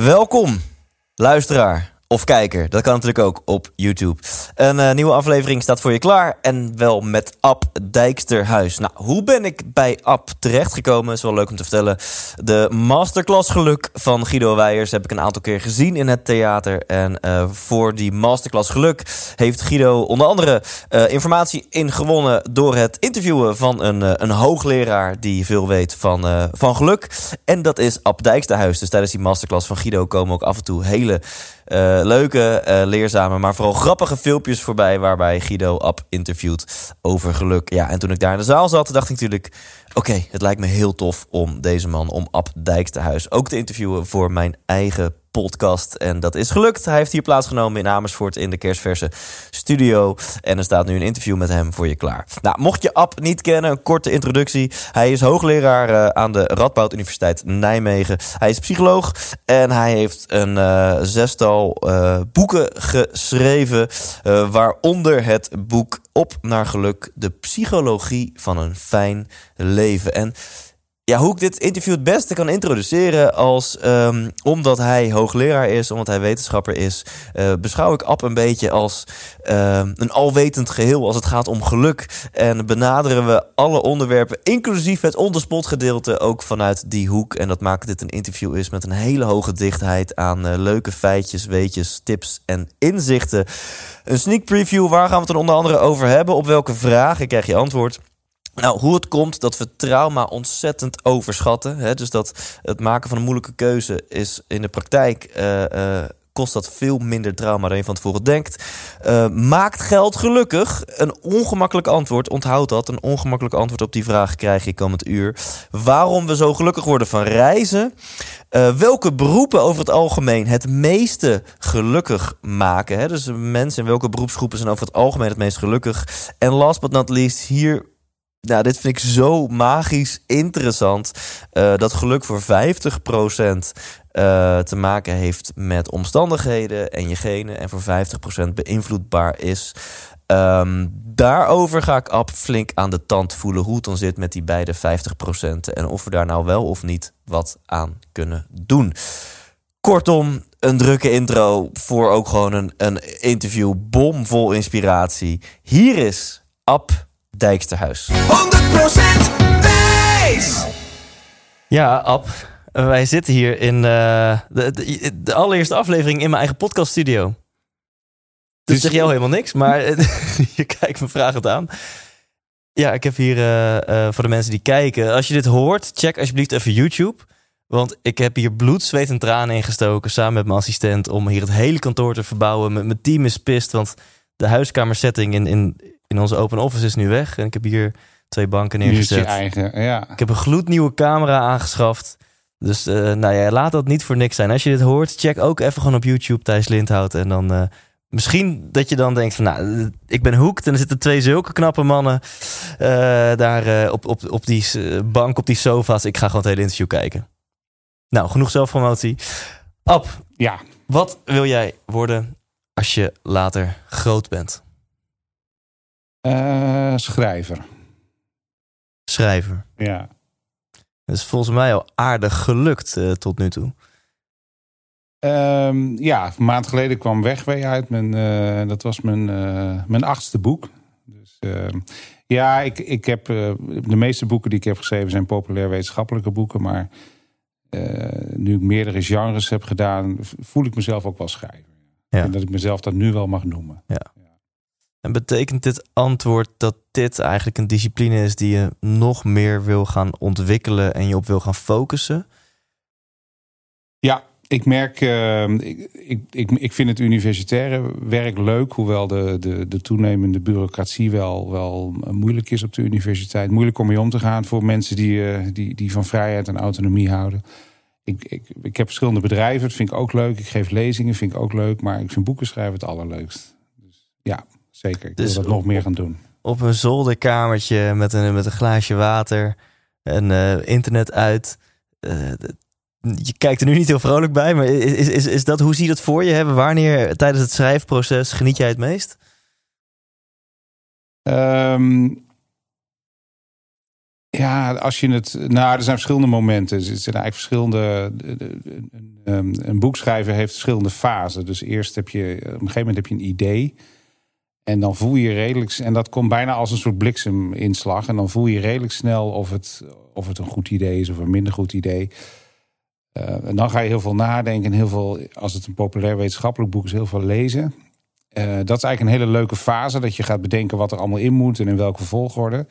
Welkom, luisteraar of kijker. Dat kan natuurlijk ook op YouTube. Een eh, nieuwe aflevering staat voor je klaar. En wel met Ab Dijksterhuis. Nou, hoe ben ik bij Ab terechtgekomen? Is wel leuk om te vertellen. De masterclass geluk van Guido Weijers heb ik een aantal keer gezien in het theater. En eh, voor die masterclass geluk heeft Guido onder andere eh, informatie ingewonnen... door het interviewen van een, een hoogleraar die veel weet van, van geluk. En dat is Ab Dijksterhuis. Dus tijdens die masterclass van Guido komen ook af en toe hele... eh, leuke, eh, leerzame, maar vooral grappige filmpjes voorbij... waarbij Guido Ab interviewt over geluk. Ja, en toen ik daar in de zaal zat, dacht ik natuurlijk... oké, het lijkt me heel tof om deze man, om Ab Dijksterhuis... ook te interviewen voor mijn eigen podcast. En dat is gelukt. Hij heeft hier plaatsgenomen in Amersfoort in de kerstverse studio. En er staat nu een interview met hem voor je klaar. Nou, mocht je Ab niet kennen, een korte introductie. Hij is hoogleraar eh, aan de Radboud Universiteit Nijmegen. Hij is psycholoog en hij heeft een eh, zestal eh, boeken geschreven. waaronder het boek Op naar geluk, de psychologie van een fijn leven. En ja, hoe ik dit interview het beste kan introduceren als ehm, omdat hij hoogleraar is, omdat hij wetenschapper is, eh, beschouw ik App een beetje als ehm, een alwetend geheel als het gaat om geluk. En benaderen we alle onderwerpen, inclusief het onderspot gedeelte, ook vanuit die hoek. En dat maakt dit een interview is met een hele hoge dichtheid aan eh, leuke feitjes, weetjes, tips en inzichten. Een sneak preview, waar gaan we het dan onder andere over hebben? Op welke vragen krijg je antwoord? Nou, hoe het komt dat we trauma ontzettend overschatten. Hè? Dus dat het maken van een moeilijke keuze is in de praktijk. eh, eh, kost dat veel minder trauma dan je van tevoren denkt. Eh, maakt geld gelukkig? Een ongemakkelijk antwoord, onthoud dat. Een ongemakkelijk antwoord op die vraag krijg je komend uur. Waarom we zo gelukkig worden van reizen? Welke beroepen over het algemeen het meeste gelukkig maken? Hè? Dus mensen in welke beroepsgroepen zijn over het algemeen het meest gelukkig? En last but not least, hier nou, dit vind ik zo magisch interessant. eh, dat geluk voor 50% eh, te maken heeft met omstandigheden en je genen. En voor 50% beïnvloedbaar is. Ehm, daarover ga ik Ab flink aan de tand voelen hoe het dan zit met die beide 50%. En of we daar nou wel of niet wat aan kunnen doen. Kortom, een drukke intro voor ook gewoon een, een interview bomvol inspiratie. Hier is Ab Dijksterhuis. 100% Thijs. Ja, Ab. Wij zitten hier in eh, de, de, de allereerste aflevering in mijn eigen podcaststudio. Dat Dus- zeg jou helemaal niks, maar je kijkt me vragend aan. Ja, ik heb hier eh, eh, voor de mensen die kijken. Als je dit hoort, check alsjeblieft even YouTube. Want ik heb hier bloed, zweet en tranen ingestoken samen met mijn assistent om hier het hele kantoor te verbouwen. Mijn, mijn team is pist, want de huiskamersetting in, in, in onze open office is nu weg. En ik heb hier twee banken neergezet. je eigen, ja. Ik heb een gloednieuwe camera aangeschaft. Dus eh, nou ja, laat dat niet voor niks zijn. Als je dit hoort, check ook even gewoon op YouTube Thijs Lindhout. En dan eh, misschien dat je dan denkt van... Nou, eh, ik ben hoekt en er zitten twee zulke knappe mannen... daar op, op, op die bank, op die sofa's. Ik ga gewoon het hele interview kijken. Nou, genoeg zelfpromotie. Ab, Ja, wat wil jij worden als je later groot bent? Eh, schrijver. Schrijver. Ja. Dat is volgens mij al aardig gelukt eh, tot nu toe. Ehm, ja, een maand geleden kwam Wegwee uit. Mijn, eh, dat was mijn, mijn achtste boek. Dus, ehm, ja, ik, ik heb, de meeste boeken die ik heb geschreven zijn populair wetenschappelijke boeken. Maar nu ik meerdere genres heb gedaan, voel ik mezelf ook wel schrijver. Ja. En dat ik mezelf dat nu wel mag noemen. En betekent dit antwoord dat dit eigenlijk een discipline is die je nog meer wil gaan ontwikkelen en je op wil gaan focussen? Ja, ik merk, uh, ik, ik, ik vind het universitaire werk leuk, hoewel de, de, de toenemende bureaucratie wel, wel moeilijk is op de universiteit. Moeilijk om mee om te gaan voor mensen die, uh, die, die van vrijheid en autonomie houden. Ik, ik, ik heb verschillende bedrijven, dat vind ik ook leuk. Ik geef lezingen, vind ik ook leuk. Maar ik vind boeken schrijven het allerleukst. Dus ja, zeker. Ik dus wil dat nog meer gaan doen. Op een zolderkamertje met een, met een glaasje water en uh, internet uit je kijkt er nu niet heel vrolijk bij, maar is, is, is dat, hoe zie je dat voor je hebben? Wanneer tijdens het schrijfproces geniet jij het meest? Um, ja, als je het. Nou, er zijn verschillende momenten. Er zijn eigenlijk verschillende. Een, ehm, een boek schrijven heeft verschillende fasen. Dus eerst heb je. Op een gegeven moment heb je een idee. En dan voel je redelijk. En dat komt bijna als een soort blikseminslag. En dan voel je redelijk snel of het, of het een goed idee is of een minder goed idee. Uh, en dan ga je heel veel nadenken en heel veel, als het een populair wetenschappelijk boek is, heel veel lezen. Uh, dat is eigenlijk een hele leuke fase, dat je gaat bedenken wat er allemaal in moet en in welke volgorde.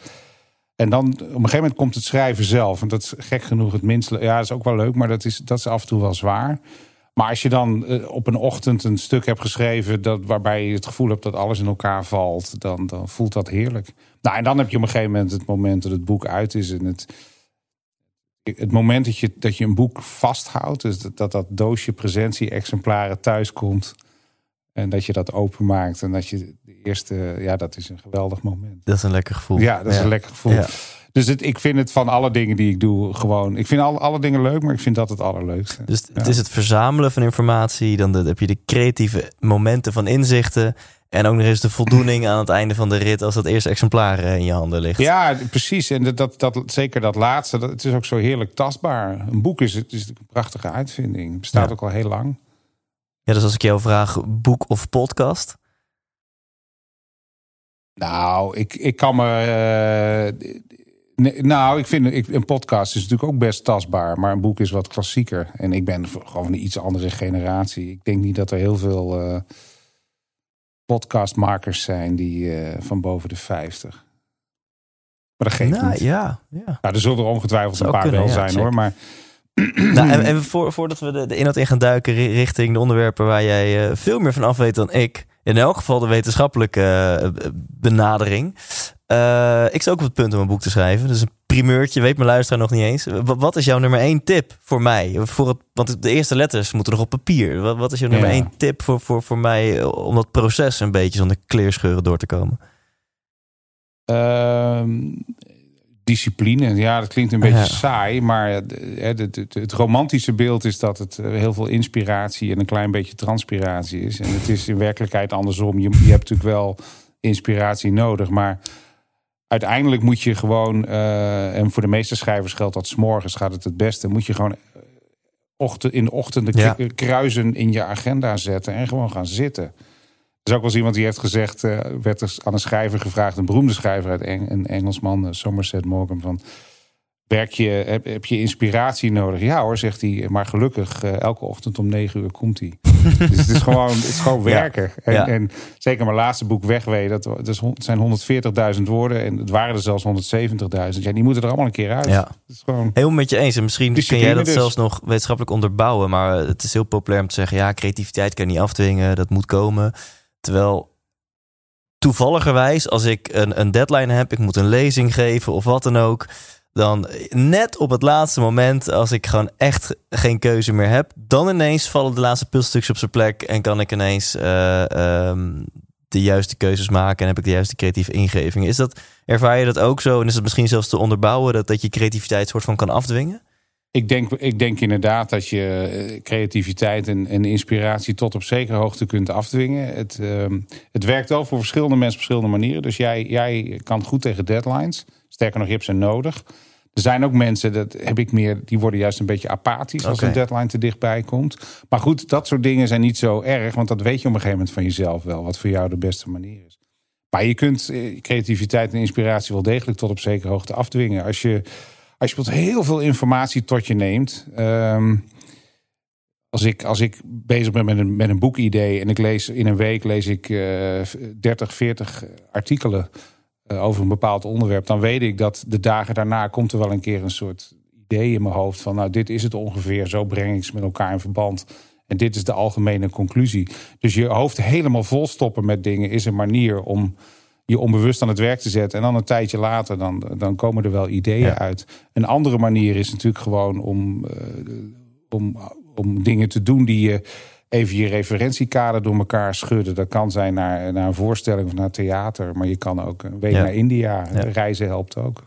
En dan op een gegeven moment komt het schrijven zelf. En dat is gek genoeg het minst. Ja, dat is ook wel leuk, maar dat is, dat is af en toe wel zwaar. Maar als je dan uh, op een ochtend een stuk hebt geschreven dat, waarbij je het gevoel hebt dat alles in elkaar valt, dan, dan voelt dat heerlijk. Nou, en dan heb je op een gegeven moment het moment dat het boek uit is en het, het moment dat je, dat je een boek vasthoudt, dus dat dat, dat doosje presentie-exemplaren thuis komt. En dat je dat openmaakt en dat je de eerste, ja, dat is een geweldig moment. Dat is een lekker gevoel. Ja, dat is een lekker gevoel. Dus het, ik vind het van alle dingen die ik doe gewoon. Ik vind alle, alle dingen leuk, maar ik vind dat het allerleukste. Dus het is het verzamelen van informatie. Dan heb je de creatieve momenten van inzichten. En ook nog eens de voldoening aan het einde van de rit als dat eerste exemplaar eh, in je handen ligt. Ja, precies. En dat, dat, zeker dat laatste, dat, het is ook zo heerlijk tastbaar. Een boek is, het is een prachtige uitvinding. Het bestaat ook al heel lang. Ja, dus als ik jou vraag, boek of podcast? Nou, ik, ik kan me. Uh, nou, ik vind ik, een podcast is natuurlijk ook best tastbaar, maar een boek is wat klassieker. En ik ben gewoon een iets andere generatie. Ik denk niet dat er heel veel. Uh, podcastmakers zijn die uh, van boven de 50. Maar dat geeft nou, niet. Ja, ja. Nou, er zullen er ongetwijfeld een paar kunnen, wel ja, zijn hoor. Maar nou, en, en voor, voordat we de, de inhoud in gaan duiken richting de onderwerpen waar jij uh, veel meer van af weet dan ik. In elk geval de wetenschappelijke benadering. Uh, ik sta ook op het punt om een boek te schrijven. Dus een primeurtje, weet mijn luisteraar nog niet eens. Wat is jouw nummer één tip voor mij? Voor het, want de eerste letters moeten nog op papier. Wat, wat is jouw nummer één tip voor, voor, voor mij eh, om dat proces een beetje zonder kleerscheuren door te komen? Uh, discipline. Ja, dat klinkt een beetje saai, maar het, het, het, het, romantische beeld is dat het eh, heel veel inspiratie en een klein beetje transpiratie is. En het is in werkelijkheid andersom. Je, je hebt natuurlijk wel inspiratie nodig, maar uiteindelijk moet je gewoon, uh, en voor de meeste schrijvers geldt dat s'morgens gaat het het beste, moet je gewoon eh, ochtend, in de ochtend ja. kruisen in je agenda zetten en gewoon gaan zitten. Er is ook wel eens iemand die heeft gezegd, uh, werd er aan een schrijver gevraagd, een beroemde schrijver uit Eng, een Engelsman, Somerset Morgan, van werk je, heb, heb, je inspiratie nodig? Ja hoor, zegt hij. Maar gelukkig, elke ochtend om negen uur komt hij. dus het is gewoon, het is gewoon werken. Ja. En, ja. en, zeker mijn laatste boek, Wegwee, dat, dat zijn 140.000 woorden. En het waren er zelfs 170.000. Ja, die moeten er allemaal een keer uit. Ja. Het is gewoon Heel met je eens. En misschien kun jij dat dus. zelfs nog wetenschappelijk onderbouwen. Maar het is heel populair om te zeggen... ja, creativiteit kan je niet afdwingen. Dat moet komen. Terwijl toevalligerwijs, als ik een, een deadline heb... ik moet een lezing geven of wat dan ook dan net op het laatste moment, als ik gewoon echt geen keuze meer heb, dan ineens vallen de laatste puzzelstukjes op zijn plek en kan ik ineens uh, um, de juiste keuzes maken en heb ik de juiste creatieve ingeving. Is dat, ervaar je dat ook zo en is het misschien zelfs te onderbouwen dat, dat je creativiteit soort van kan afdwingen? Ik denk, ik denk inderdaad dat je eh, creativiteit en, en inspiratie tot op zekere hoogte kunt afdwingen. Het, uh, het werkt wel voor verschillende mensen op verschillende manieren. Dus jij, jij kan goed tegen deadlines. Sterker nog, je hebt ze nodig. Er zijn ook mensen, dat heb ik meer, die worden juist een beetje apathisch als een deadline te dichtbij komt. Maar goed, dat soort dingen zijn niet zo erg, want dat weet je op een gegeven moment van jezelf wel, wat voor jou de beste manier is. Maar je kunt eh, creativiteit en inspiratie wel degelijk tot op zekere hoogte afdwingen. Als je, als je heel veel informatie tot je neemt. Um, als ik, als ik bezig ben met een, met een boekidee en ik lees in een week lees ik uh, 30, 40 artikelen over een bepaald onderwerp, dan weet ik dat de dagen daarna komt er wel een keer een soort idee in mijn hoofd van, nou, dit is het ongeveer, zo breng ik ze met elkaar in verband. En dit is de algemene conclusie. Dus je hoofd helemaal volstoppen met dingen is een manier om je onbewust aan het werk te zetten. En dan een tijdje later, dan, dan komen er wel ideeën uit. Een andere manier is natuurlijk gewoon om, uh, om, om dingen te doen die je even je referentiekader door elkaar schudden. Dat kan zijn naar, naar een voorstelling of naar theater. Maar je kan ook een week naar India. Reizen helpt ook.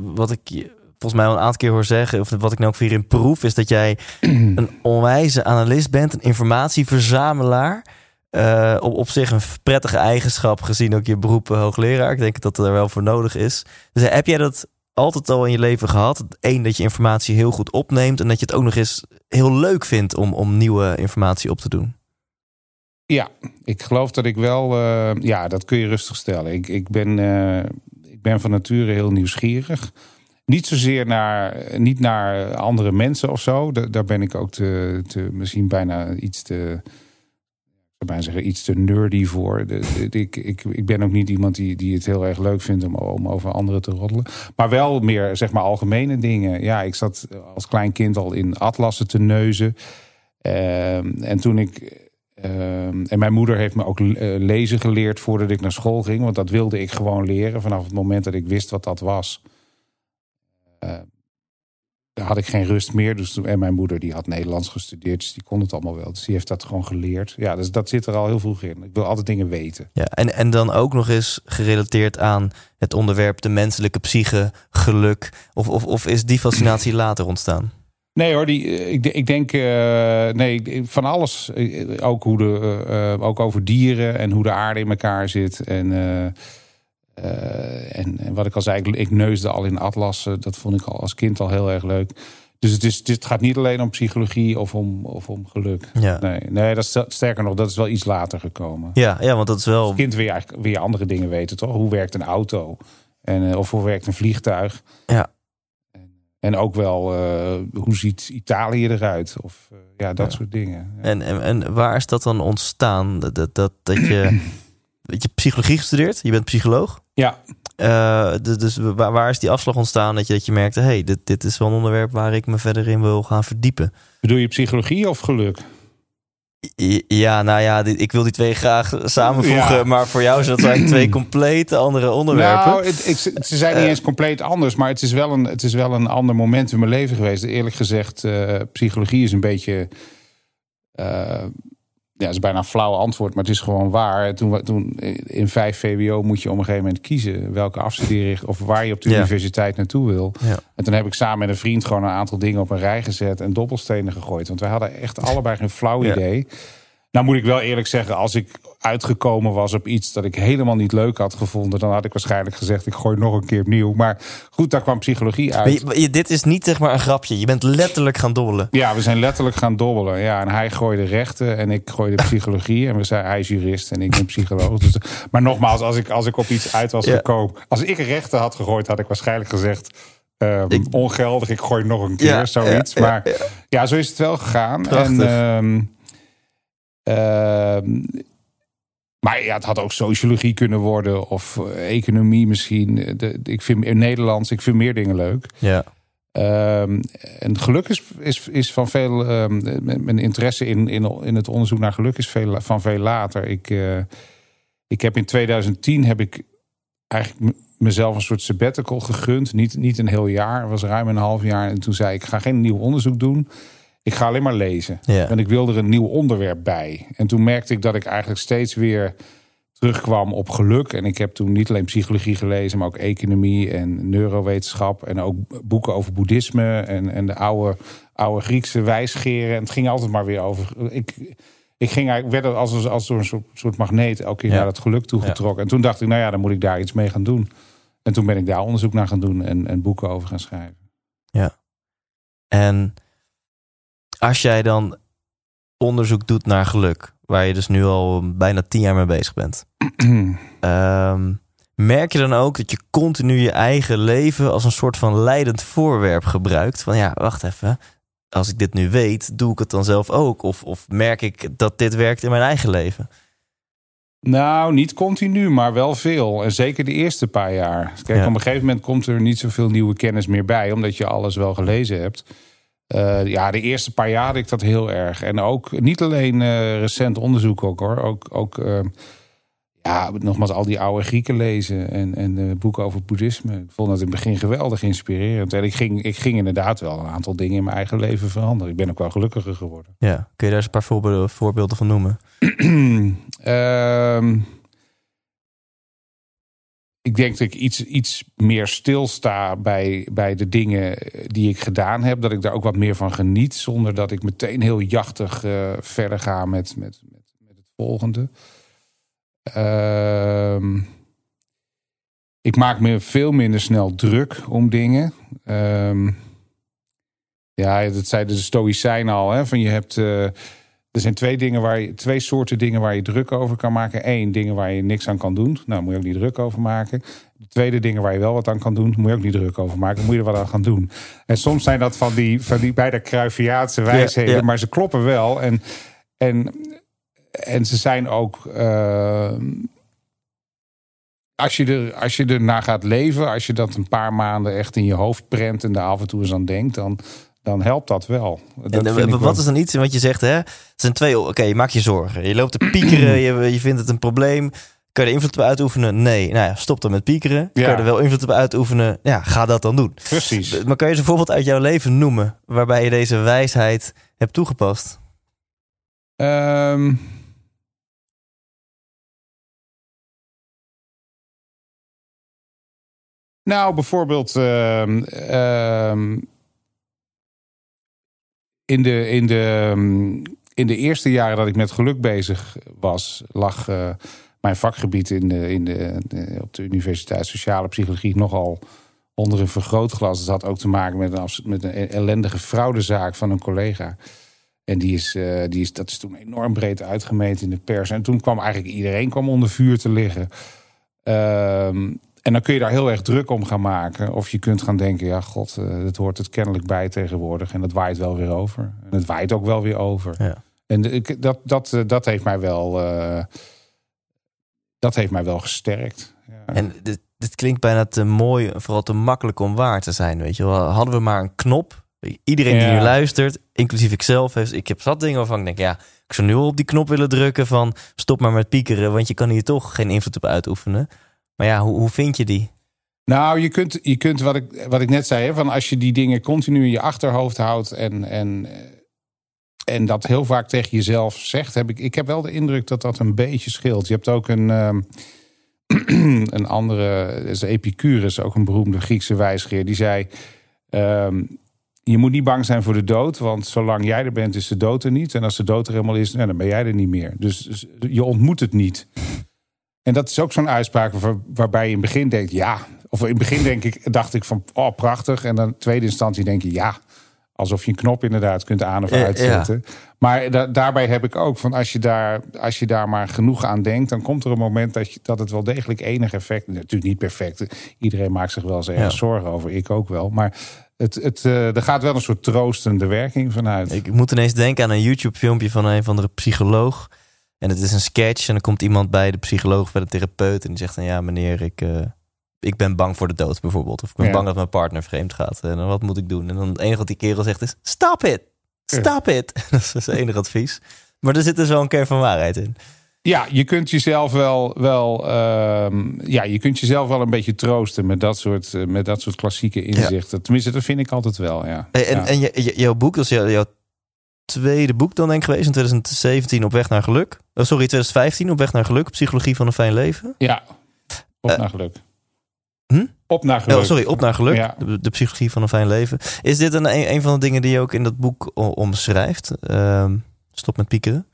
Wat ik volgens mij al een aantal keer hoor zeggen, of wat ik nou ook weer in proef, is dat jij een onwijze analist bent, een informatieverzamelaar. Uh, op, op zich een prettige eigenschap, gezien ook je beroep hoogleraar. Ik denk dat er wel voor nodig is. Dus eh, heb jij dat altijd al in je leven gehad? Eén, dat je informatie heel goed opneemt en dat je het ook nog eens heel leuk vindt om, om nieuwe informatie op te doen. Ja, ik geloof dat ik wel, uh, ja, dat kun je rustig stellen. Ik, ik, ben, uh, ik ben van nature heel nieuwsgierig. Niet zozeer naar, niet naar andere mensen of zo. Daar ben ik ook te misschien bijna iets te, ik bijna zeggen, iets te nerdy voor. De, ik, ik, ik ben ook niet iemand die, die het heel erg leuk vindt om, om over anderen te roddelen. Maar wel meer, zeg maar, algemene dingen. Ja, ik zat als klein kind al in atlassen te neuzen. Ehm, en toen ik. Ehm, en mijn moeder heeft me ook eh, lezen geleerd voordat ik naar school ging. Want dat wilde ik gewoon leren vanaf het moment dat ik wist wat dat was. Uh, had ik geen rust meer. Dus, en mijn moeder die had Nederlands gestudeerd, dus die kon het allemaal wel. Dus die heeft dat gewoon geleerd. Ja, dus dat zit er al heel vroeg in. Ik wil altijd dingen weten. Ja, en, en dan ook nog eens gerelateerd aan het onderwerp de menselijke psyche, geluk. Of, of, of is die fascinatie later ontstaan? Nee hoor, die, ik, ik denk uh, nee, van alles. Ook, hoe de, uh, ook over dieren en hoe de aarde in elkaar zit. En uh, en, en, wat ik al zei, ik, ik neusde al in atlassen. Dat vond ik al als kind al heel erg leuk. Dus het, is, het gaat niet alleen om psychologie of om, of om geluk. Ja. Nee, nee, dat is sterker nog, dat is wel iets later gekomen. Ja, ja want dat is wel. Als kind weer, weer andere dingen weten, toch? Hoe werkt een auto? En, uh, of hoe werkt een vliegtuig? Ja. En, ook wel, uh, hoe ziet Italië eruit? Of uh, ja, dat ja. soort dingen. Ja. En, en, en waar is dat dan ontstaan? Dat, dat, dat, dat je. je psychologie gestudeerd, je bent psycholoog. Ja. Uh, dus, dus waar, waar, is die afslag ontstaan dat je, dat je merkte... hé, hey, dit, dit is wel een onderwerp waar ik me verder in wil gaan verdiepen? Bedoel je psychologie of geluk? Ja, nou ja, ik wil die twee graag samenvoegen. Ja. Maar voor jou zijn dat eigenlijk twee compleet andere onderwerpen. Nou, het, ik, ze zijn niet uh, eens compleet anders. Maar het is, wel een, het is wel een ander moment in mijn leven geweest. Eerlijk gezegd, uh, psychologie is een beetje... Uh, ja, dat is bijna een flauw antwoord, maar het is gewoon waar. Toen, toen in 5 VWO moet je op een gegeven moment kiezen welke afstudeerrichting of waar je op de ja. universiteit naartoe wil. Ja. En toen heb ik samen met een vriend gewoon een aantal dingen op een rij gezet en dobbelstenen gegooid. Want wij hadden echt allebei geen flauw idee. Nou moet ik wel eerlijk zeggen, als ik uitgekomen was op iets dat ik helemaal niet leuk had gevonden, dan had ik waarschijnlijk gezegd: ik gooi nog een keer opnieuw. Maar goed, daar kwam psychologie uit. Je, je, dit is niet zeg maar een grapje. Je bent letterlijk gaan dobbelen. Ja, we zijn letterlijk gaan dobbelen. Ja, en hij gooide rechten en ik gooide psychologie. En we zijn, hij is jurist en ik ben psycholoog. Dus, maar nogmaals, als ik, als ik op iets uit was ja. gekomen, als ik rechten had gegooid, had ik waarschijnlijk gezegd. Um, ik, ongeldig, ik gooi nog een keer, ja, zoiets. Ja, maar ja, zo is het wel gegaan. Prachtig. En, um, maar ja, het had ook sociologie kunnen worden of uh, economie misschien. De, ik vind in Nederlands, ik vind meer dingen leuk. Ja. Um, en geluk is, is, is van veel. Um, mijn interesse in, in, in het onderzoek naar geluk is veel, van veel later. Ik, uh, ik heb in 2010 heb ik eigenlijk mezelf een soort sabbatical gegund. Niet, niet een heel jaar, het was ruim een half jaar. En toen zei ik: ik ga geen nieuw onderzoek doen. Ik ga alleen maar lezen. Ja. En ik wilde er een nieuw onderwerp bij. En toen merkte ik dat ik eigenlijk steeds weer terugkwam op geluk. En ik heb toen niet alleen psychologie gelezen, maar ook economie en neurowetenschap. En ook boeken over boeddhisme en, en de oude, oude Griekse wijsgeren. En het ging altijd maar weer over. Ik, ik ging eigenlijk, werd als, als door een soort, soort magneet elke keer ja. naar dat geluk toegetrokken. Ja. En toen dacht ik, nou ja, dan moet ik daar iets mee gaan doen. En toen ben ik daar onderzoek naar gaan doen en, en boeken over gaan schrijven. Ja. En als jij dan onderzoek doet naar geluk, waar je dus nu al bijna tien jaar mee bezig bent, um, merk je dan ook dat je continu je eigen leven als een soort van leidend voorwerp gebruikt? Van ja, wacht even, als ik dit nu weet, doe ik het dan zelf ook? Of, of merk ik dat dit werkt in mijn eigen leven? Nou, niet continu, maar wel veel. En zeker de eerste paar jaar. Kijk, Ja. op een gegeven moment komt er niet zoveel nieuwe kennis meer bij, omdat je alles wel gelezen hebt. Eh, ja, de eerste paar jaar had ik dat heel erg. En ook niet alleen eh, recent onderzoek ook hoor. Ook, ook eh, ja, nogmaals, al die oude Grieken lezen en, en boeken over boeddhisme. Ik vond dat in het begin geweldig inspirerend. En ik ging, ik ging inderdaad wel een aantal dingen in mijn eigen leven veranderen. Ik ben ook wel gelukkiger geworden. Ja. Kun je daar eens een paar voorbeelden, voorbeelden van noemen? Ik denk dat ik iets, iets meer stilsta bij, bij de dingen die ik gedaan heb. Dat ik daar ook wat meer van geniet. Zonder dat ik meteen heel jachtig eh, verder ga met, met, met, met het volgende. Ehm, ik maak me veel minder snel druk om dingen. Ehm, ja, dat zeiden de Stoïcijnen al. Hè, van je hebt... er zijn twee, dingen waar je, twee soorten dingen waar je druk over kan maken. Eén, dingen waar je niks aan kan doen. Nou, moet je ook niet druk over maken. De tweede dingen waar je wel wat aan kan doen, moet je ook niet druk over maken. Moet je er wat aan gaan doen. En soms zijn dat van die, van die bijna Cruyffiaanse wijsheden, ja. maar ze kloppen wel. En, en, en ze zijn ook. eh, als je, er, als je ernaar gaat leven, als je dat een paar maanden echt in je hoofd prent en daar af en toe eens aan denkt, dan, dan helpt dat wel. Dat En, vind wat wel- is dan iets wat je zegt, hè? Het zijn twee. Oké, je maakt je zorgen. Je loopt te piekeren, je, je vindt het een probleem. Kan je er invloed op uitoefenen? Nee. Nou ja, stop dan met piekeren. Kan Ja. je er wel invloed op uitoefenen? Ja, ga dat dan doen. Precies. Maar kan je eens een voorbeeld uit jouw leven noemen waarbij je deze wijsheid hebt toegepast? Ehm nou, bijvoorbeeld ehm, ehm, in, de, in, de, ehm, in de eerste jaren dat ik met geluk bezig was, lag eh, mijn vakgebied in de, in de, de- op de Universiteit Sociale Psychologie nogal onder een vergrootglas. Dat had ook te maken met een, met een ellendige fraudezaak van een collega. En die is, eh, die is, dat is toen enorm breed uitgemeten in de pers. En toen kwam eigenlijk iedereen kwam onder vuur te liggen. Ehm, en dan kun je daar heel erg druk om gaan maken. Of je kunt gaan denken, ja god, eh dat hoort het kennelijk bij tegenwoordig. En dat waait wel weer over. En het waait ook wel weer over. Ja. En de- dat, dat, eh, dat heeft mij wel... eh, dat heeft mij wel gesterkt. Ja. En dit, dit klinkt bijna te mooi, vooral te makkelijk om waar te zijn. Weet je wel, hadden we maar een knop. Iedereen die Ja. nu luistert, inclusief ikzelf, heeft, ik heb zat dingen waarvan ik denk, ja, ik zou nu al op die knop willen drukken van stop maar met piekeren, want je kan hier toch geen invloed op uitoefenen. Maar ja, hoe, hoe vind je die? Nou, je kunt, je kunt wat, ik, wat ik net zei, hè, van als je die dingen continu in je achterhoofd houdt en, en, eh, en dat heel vaak tegen jezelf zegt, heb ik, ik heb wel de indruk dat dat een beetje scheelt. Je hebt ook een, ehm, een andere, is Epicurus, ook een beroemde Griekse wijsgeer, die zei: ehm, Je moet niet bang zijn voor de dood, want zolang jij er bent, is de dood er niet. En als de dood er helemaal is, nou, dan ben jij er niet meer. Dus, dus je ontmoet het niet. En dat is ook zo'n uitspraak waar- waarbij je in het begin denkt, ja. Of in het begin denk ik, dacht ik van, oh prachtig. En dan in tweede instantie denk je, ja. Alsof je een knop inderdaad kunt aan of uitzetten. Maar da- daarbij heb ik ook van, als je, daar, als je daar maar genoeg aan denkt... dan komt er een moment dat, je, dat het wel degelijk enig effect... Natuurlijk niet perfect. Iedereen maakt zich wel eens Ja. zorgen over. Ik ook wel. Maar het, het, eh, er gaat wel een soort troostende werking vanuit. Ik moet ineens denken aan een YouTube-filmpje van een van de psycholoog. En het is een sketch en dan komt iemand bij de psycholoog, bij de therapeut. En die zegt dan, ja meneer, ik, eh, ik ben bang voor de dood bijvoorbeeld. Of ik ben Ja. bang dat mijn partner vreemd gaat. En dan, wat moet ik doen? En dan het enige wat die kerel zegt is, stop it! Stop it! Dat is zijn enige advies. Maar er zit dus wel een kern van waarheid in. Ja, je kunt jezelf wel, wel, ehm, ja, je kunt jezelf wel een beetje troosten met dat soort, eh, met dat soort klassieke inzichten. Tenminste, dat vind ik altijd wel. Ja. En, en, Ja. jouw boek, is jouw, jouw tweede boek dan denk ik geweest in 2017 op weg naar geluk. Oh, sorry, 2015 op weg naar geluk, psychologie van een fijn leven. ja, op Eh, naar geluk. hm? Op naar geluk. Oh, sorry, op naar geluk. Ja. De, de psychologie van een fijn leven. Is dit een, een van de dingen die je ook in dat boek omschrijft? Ehm, stop met piekeren.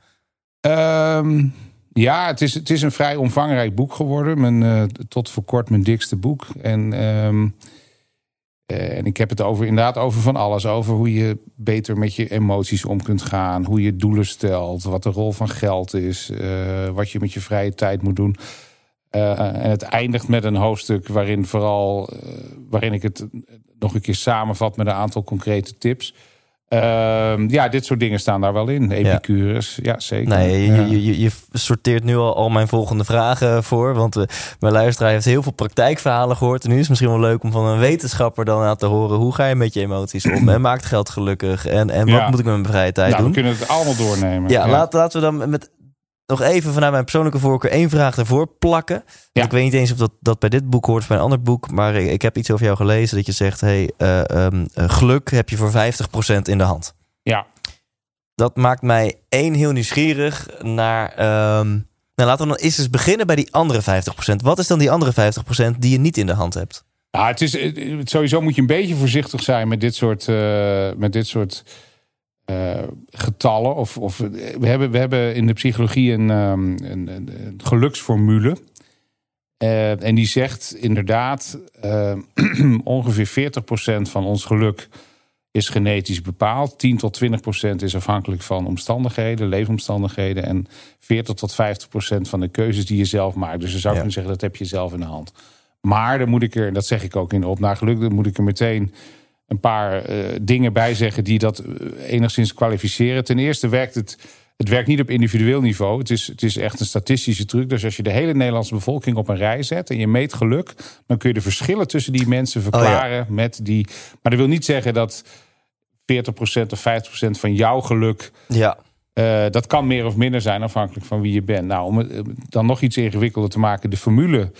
Ehm, ja, het is, het is een vrij omvangrijk boek geworden. Mijn, eh, tot voor kort mijn dikste boek. En, ehm, eh, en ik heb het over, inderdaad over van alles. Over hoe je beter met je emoties om kunt gaan. Hoe je doelen stelt. Wat de rol van geld is. eh, wat je met je vrije tijd moet doen. Eh, en het eindigt met een hoofdstuk waarin vooral... waarin ik het nog een keer samenvat met een aantal concrete tips. Ehm, ja, dit soort dingen staan daar wel in. Epicurus, ja, zeker. Nee, Ja. je, je, je sorteert nu al, al mijn volgende vragen voor. Want eh, mijn luisteraar heeft heel veel praktijkverhalen gehoord. En nu is het misschien wel leuk om van een wetenschapper dan aan te horen... hoe ga je met je emoties om? En maakt geld gelukkig? En, en wat Ja. moet ik met mijn vrije tijd nou, we doen? kunnen het allemaal doornemen. Ja, Laat, laten we dan met nog even vanuit mijn persoonlijke voorkeur één vraag ervoor plakken. Ja. Ik weet niet eens of dat, dat bij dit boek hoort of bij een ander boek. Maar ik, ik heb iets over jou gelezen dat je zegt... Hey, eh, ehm, eh, geluk heb je voor 50% in de hand. Ja. Dat maakt mij één heel nieuwsgierig naar... ehm, nou, laten we dan eerst eens beginnen bij die andere 50%. Wat is dan die andere 50% die je niet in de hand hebt? Nou, het is, sowieso moet je een beetje voorzichtig zijn met dit soort, eh, met dit soort eh, getallen. Of, of, we, hebben, we hebben in de psychologie een, ehm, een, een, een geluksformule. Eh, en die zegt inderdaad, eh, ongeveer 40% van ons geluk is genetisch bepaald. 10 tot 20% is afhankelijk van omstandigheden, leefomstandigheden. En 40 tot 50% van de keuzes die je zelf maakt. Dus je zou Ja. kunnen zeggen, dat heb je zelf in de hand. Maar dan moet ik er, en dat zeg ik ook in op naar geluk, dan moet ik er meteen een paar eh, dingen bij zeggen die dat eh, enigszins kwalificeren. Ten eerste werkt het, het werkt niet op individueel niveau. Het is, het is echt een statistische truc. Dus als je de hele Nederlandse bevolking op een rij zet en je meet geluk, dan kun je de verschillen tussen die mensen verklaren met die. Maar dat wil niet zeggen dat 40% of 50% van jouw geluk Ja, eh, dat kan meer of minder zijn afhankelijk van wie je bent. Nou, om het dan nog iets ingewikkelder te maken, de formule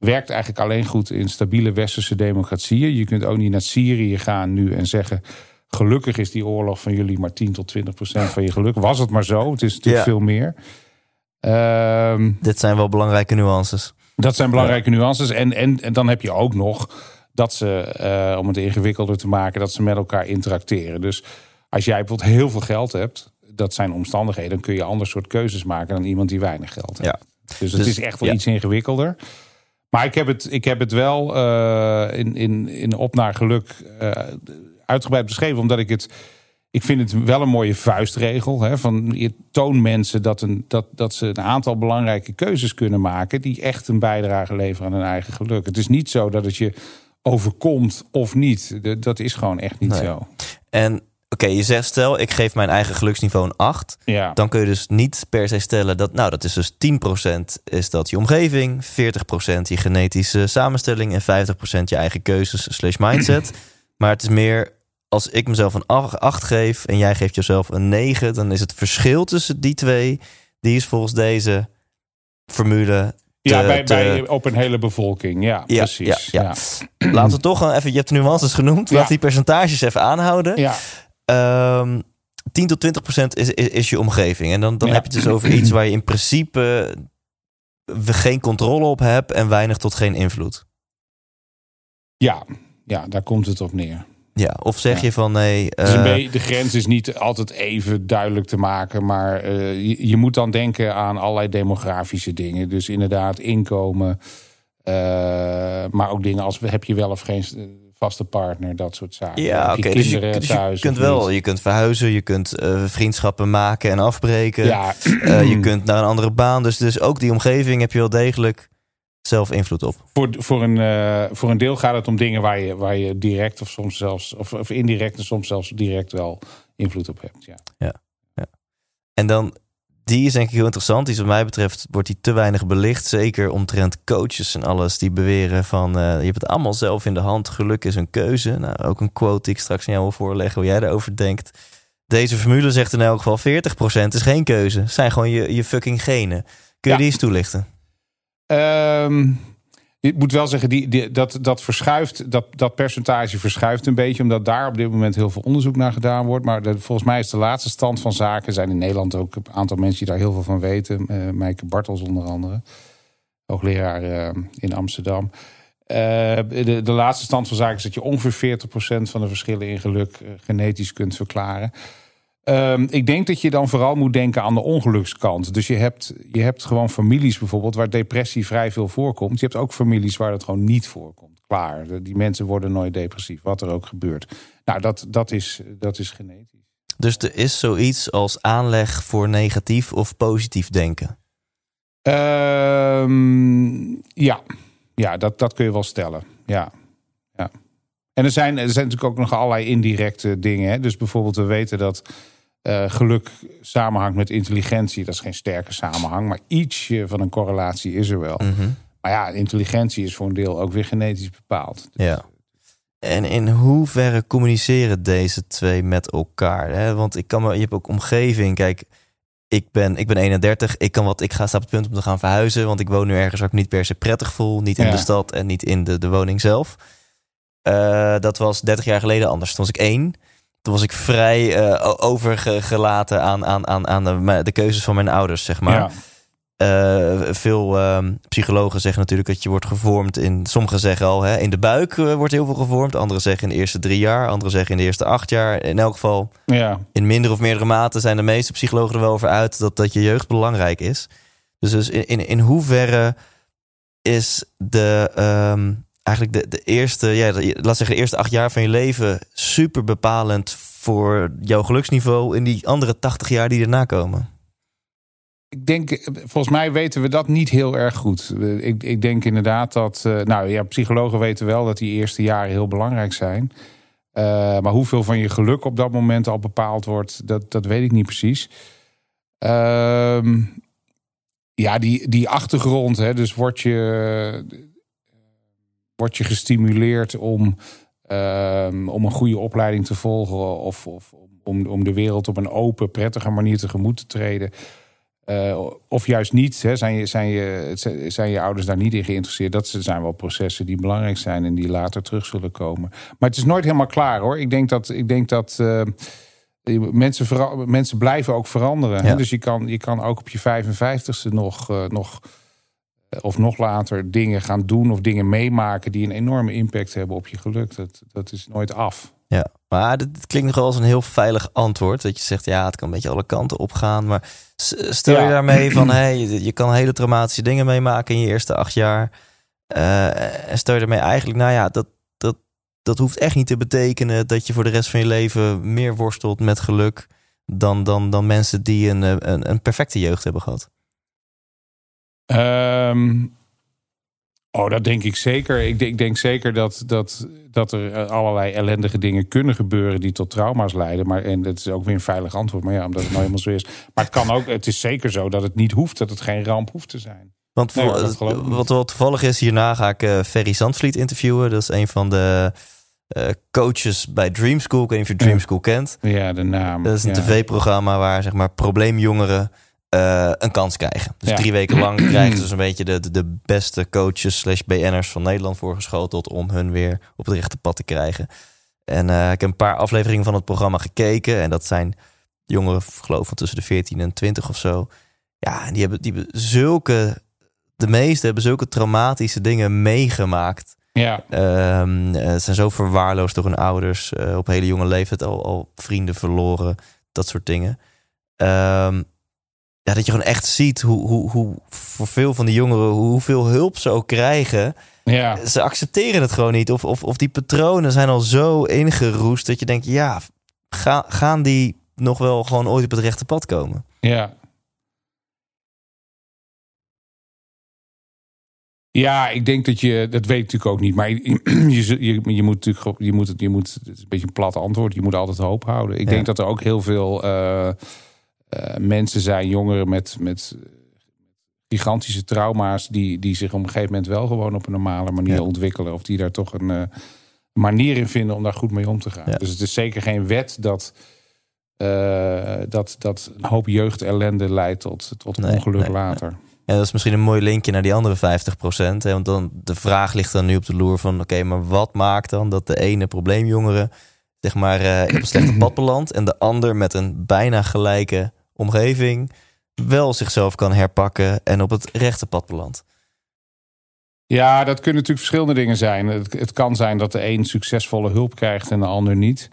werkt eigenlijk alleen goed in stabiele westerse democratieën. Je kunt ook niet naar Syrië gaan nu en zeggen. Gelukkig is die oorlog van jullie maar 10 tot 20 procent van je geluk. Was het maar zo? Het is natuurlijk Ja. veel meer. Ehm, dit zijn wel belangrijke nuances. dat zijn belangrijke nuances. En, en, en dan heb je ook nog dat ze, eh, om het ingewikkelder te maken, dat ze met elkaar interacteren. Dus als jij bijvoorbeeld heel veel geld hebt, dat zijn omstandigheden, dan kun je ander soort keuzes maken dan iemand die weinig geld heeft. Ja. Dus het Dus, is echt wel iets ingewikkelder. Maar ik heb het, ik heb het wel eh, in, in, in Op naar Geluk eh, uitgebreid beschreven, omdat ik het. Ik vind het wel een mooie vuistregel. Hè, van je toon mensen dat, een, dat, dat ze een aantal belangrijke keuzes kunnen maken. die echt een bijdrage leveren aan hun eigen geluk. Het is niet zo dat het je overkomt of niet. Dat is gewoon echt niet Nee. zo. En oké, je zegt stel, ik geef mijn eigen geluksniveau een 8. Ja. Dan kun je dus niet per se stellen dat, nou, dat is dus 10% is dat je omgeving, 40% je genetische samenstelling en 50% je eigen keuzes slash mindset. maar het is meer, als ik mezelf een 8 geef en jij geeft jezelf een 9, dan is het verschil tussen die twee, die is volgens deze formule. ja, bij, te- bij, op een hele bevolking. Ja, Ja, precies. ja, ja. Laten we toch even, je hebt de nuances genoemd, we die percentages even aanhouden. ja. Ehm 10 tot 20 procent is, is, is je omgeving. En dan, dan Ja. heb je het dus over iets waar je in principe geen controle op hebt en weinig tot geen invloed. ja. ja, daar komt het op neer. Ja, of zeg Ja. je van nee. Eh, de grens is niet altijd even duidelijk te maken. Maar eh, je, je moet dan denken aan allerlei demografische dingen. Dus inderdaad inkomen. eh, maar ook dingen als heb je wel of geen vaste partner. Dat soort zaken. ja, oké. je Dus je, kinderen dus je kunt wel, niet? je kunt verhuizen, je kunt eh, vriendschappen maken en afbreken. Ja, Eh, je kunt naar een andere baan. Dus, dus ook die omgeving heb je wel degelijk zelf invloed op. voor, voor, een, eh, voor een deel gaat het om dingen waar je, waar je direct of soms zelfs... Of, of indirect en soms zelfs direct wel invloed op hebt. Ja. En dan, die is denk ik heel interessant. Die is wat mij betreft, wordt die te weinig belicht. Zeker omtrent coaches en alles die beweren van... eh, je hebt het allemaal zelf in de hand. Geluk is een keuze. Nou, ook een quote die ik straks aan jou wil voorleggen. Hoe jij daarover denkt. Deze formule zegt in elk geval 40% is geen keuze. Het zijn gewoon je, je fucking genen. Kun je Ja. die eens toelichten? Ehm, ik moet wel zeggen, die, dat, dat verschuift, dat, dat percentage verschuift een beetje, omdat daar op dit moment heel veel onderzoek naar gedaan wordt. Maar volgens mij is de laatste stand van zaken, zijn in Nederland ook een aantal mensen die daar heel veel van weten. eh Mijke Bartels onder andere, hoogleraar eh, in Amsterdam. Eh, de, de laatste stand van zaken is dat je ongeveer 40% van de verschillen in geluk genetisch kunt verklaren. Ehm, ik denk dat je dan vooral moet denken aan de ongelukskant. Dus je hebt, je hebt gewoon families bijvoorbeeld waar depressie vrij veel voorkomt. Je hebt ook families waar dat gewoon niet voorkomt. Klaar, die mensen worden nooit depressief, wat er ook gebeurt. Nou, dat, dat, is, dat is genetisch. Dus er is zoiets als aanleg voor negatief of positief denken. Ehm, ja, ja dat, dat kun je wel stellen. Ja. ja. En er zijn, er zijn natuurlijk ook nog allerlei indirecte dingen. Hè? Dus bijvoorbeeld, we weten dat uh, geluk samenhangt met intelligentie. Dat is geen sterke samenhang, maar ietsje van een correlatie is er wel. Mhm. Maar ja, intelligentie is voor een deel ook weer genetisch bepaald. Dus Ja. En in hoeverre communiceren deze twee met elkaar? Hè? Want ik kan me, je hebt ook omgeving. Kijk, ik ben, ik ben 31. Ik, kan wat, ik ga sta op het punt om te gaan verhuizen. Want ik woon nu ergens waar ik niet per se prettig voel. Niet in Ja. de stad en niet in de, de woning zelf. Eh, dat was 30 jaar geleden anders. Toen was ik één. Toen was ik vrij eh, overgelaten aan, aan, aan, aan de, de keuzes van mijn ouders, zeg maar. ja. Eh, veel ehm, psychologen zeggen natuurlijk dat je wordt gevormd in. Sommigen zeggen al, hè, in de buik eh, wordt heel veel gevormd. Anderen zeggen in de eerste drie jaar. Anderen zeggen in de eerste acht jaar. In elk geval, ja. in minder of meerdere mate zijn de meeste psychologen er wel over uit dat, dat je jeugd belangrijk is. Dus, dus in, in, in hoeverre is de. ehm, eigenlijk de, de eerste, ja, laat zeggen, de eerste acht jaar van je leven super bepalend voor jouw geluksniveau in die andere 80 jaar die erna komen. Ik denk, volgens mij weten we dat niet heel erg goed. Ik, ik denk inderdaad dat, eh, nou ja, psychologen weten wel dat die eerste jaren heel belangrijk zijn. Eh, maar hoeveel van je geluk op dat moment al bepaald wordt, dat, dat weet ik niet precies. Ehm, ja, die, die achtergrond, hè, dus word je, word je gestimuleerd om, ehm, om een goede opleiding te volgen of, of om, om de wereld op een open, prettige manier tegemoet te treden. Eh, of juist niet, hè, zijn, je, zijn, je, zijn je ouders daar niet in geïnteresseerd? Dat zijn wel processen die belangrijk zijn en die later terug zullen komen. Maar het is nooit helemaal klaar hoor. Ik denk dat, ik denk dat eh, mensen, vera- mensen blijven ook veranderen. Hè? Dus je kan, je kan ook op je 55ste nog, eh, nog, of nog later dingen gaan doen of dingen meemaken die een enorme impact hebben op je geluk. Dat, dat is nooit af. Ja, maar dit, dit klinkt nog wel als een heel veilig antwoord. Dat je zegt, ja, het kan een beetje alle kanten opgaan. Maar stel je daarmee van, hey, je, kan hele traumatische dingen meemaken in je eerste acht jaar. Eh, en stel je daarmee eigenlijk, nou ja, dat, dat, dat hoeft echt niet te betekenen dat je voor de rest van je leven meer worstelt met geluk dan, dan, dan mensen die een, eh, een, een perfecte jeugd hebben gehad. Ehm, oh, dat denk ik zeker. Ik denk, ik denk zeker dat, dat, dat er eh, allerlei ellendige dingen kunnen gebeuren die tot trauma's leiden. Maar, en dat is ook weer een veilig antwoord. Maar ja, omdat het nou helemaal zo is. Maar het kan ook, het is zeker zo dat het niet hoeft, dat het geen ramp hoeft te zijn. Want Nee, wat wel toevallig is, hierna ga ik eh, Ferry Zandvliet interviewen. Dat is een van de eh, coaches bij Dream School. Ik weet niet of je Dream. School kent. Ja, de naam. Dat is een ja. tv-programma waar zeg maar probleemjongeren eh, een kans krijgen. Dus Ja. drie weken lang krijgen ze zo'n beetje de, de, de beste coaches slash BN'ers van Nederland voorgeschoteld om hun weer op het rechte pad te krijgen. En eh, ik heb een paar afleveringen van het programma gekeken. En dat zijn jongeren, ik geloof van tussen de 14 en 20 of zo. Ja, en die hebben, die hebben zulke, de meeste hebben zulke traumatische dingen meegemaakt. Ja, ze zijn zo verwaarloosd door hun ouders. op hele jonge leeftijd al, al vrienden verloren. Dat soort dingen. Ehm, ja, dat je gewoon echt ziet hoe, hoe, hoe voor veel van die jongeren... hoeveel hulp ze ook krijgen. ja. Ze accepteren het gewoon niet. Of, of, of die patronen zijn al zo ingeroest... dat je denkt, ja, ga, gaan die nog wel gewoon ooit op het rechte pad komen? Ja. Ja, ik denk dat je, dat weet ik natuurlijk ook niet, maar je, je, je, moet natuurlijk, je moet het, je moet, het is een beetje een plat antwoord, je moet altijd hoop houden. Ik Ja. denk dat er ook heel veel eh, mensen zijn, jongeren met, met gigantische trauma's, die, die zich op een gegeven moment wel gewoon op een normale manier Ja. ontwikkelen, of die daar toch een eh, manier in vinden om daar goed mee om te gaan. Ja. Dus het is zeker geen wet dat, eh, dat, dat een hoop jeugdellende leidt tot, tot Nee, ongeluk nee, later. Ja, dat is misschien een mooi linkje naar die andere 50 Hè? Want dan, de vraag ligt dan nu op de loer van... oké, maar wat maakt dan dat de ene probleemjongere... zeg maar eh, op een slechte pad belandt... en de ander met een bijna gelijke omgeving... wel zichzelf kan herpakken en op het rechte pad belandt? Ja, dat kunnen natuurlijk verschillende dingen zijn. Het, het kan zijn dat de een succesvolle hulp krijgt en de ander niet.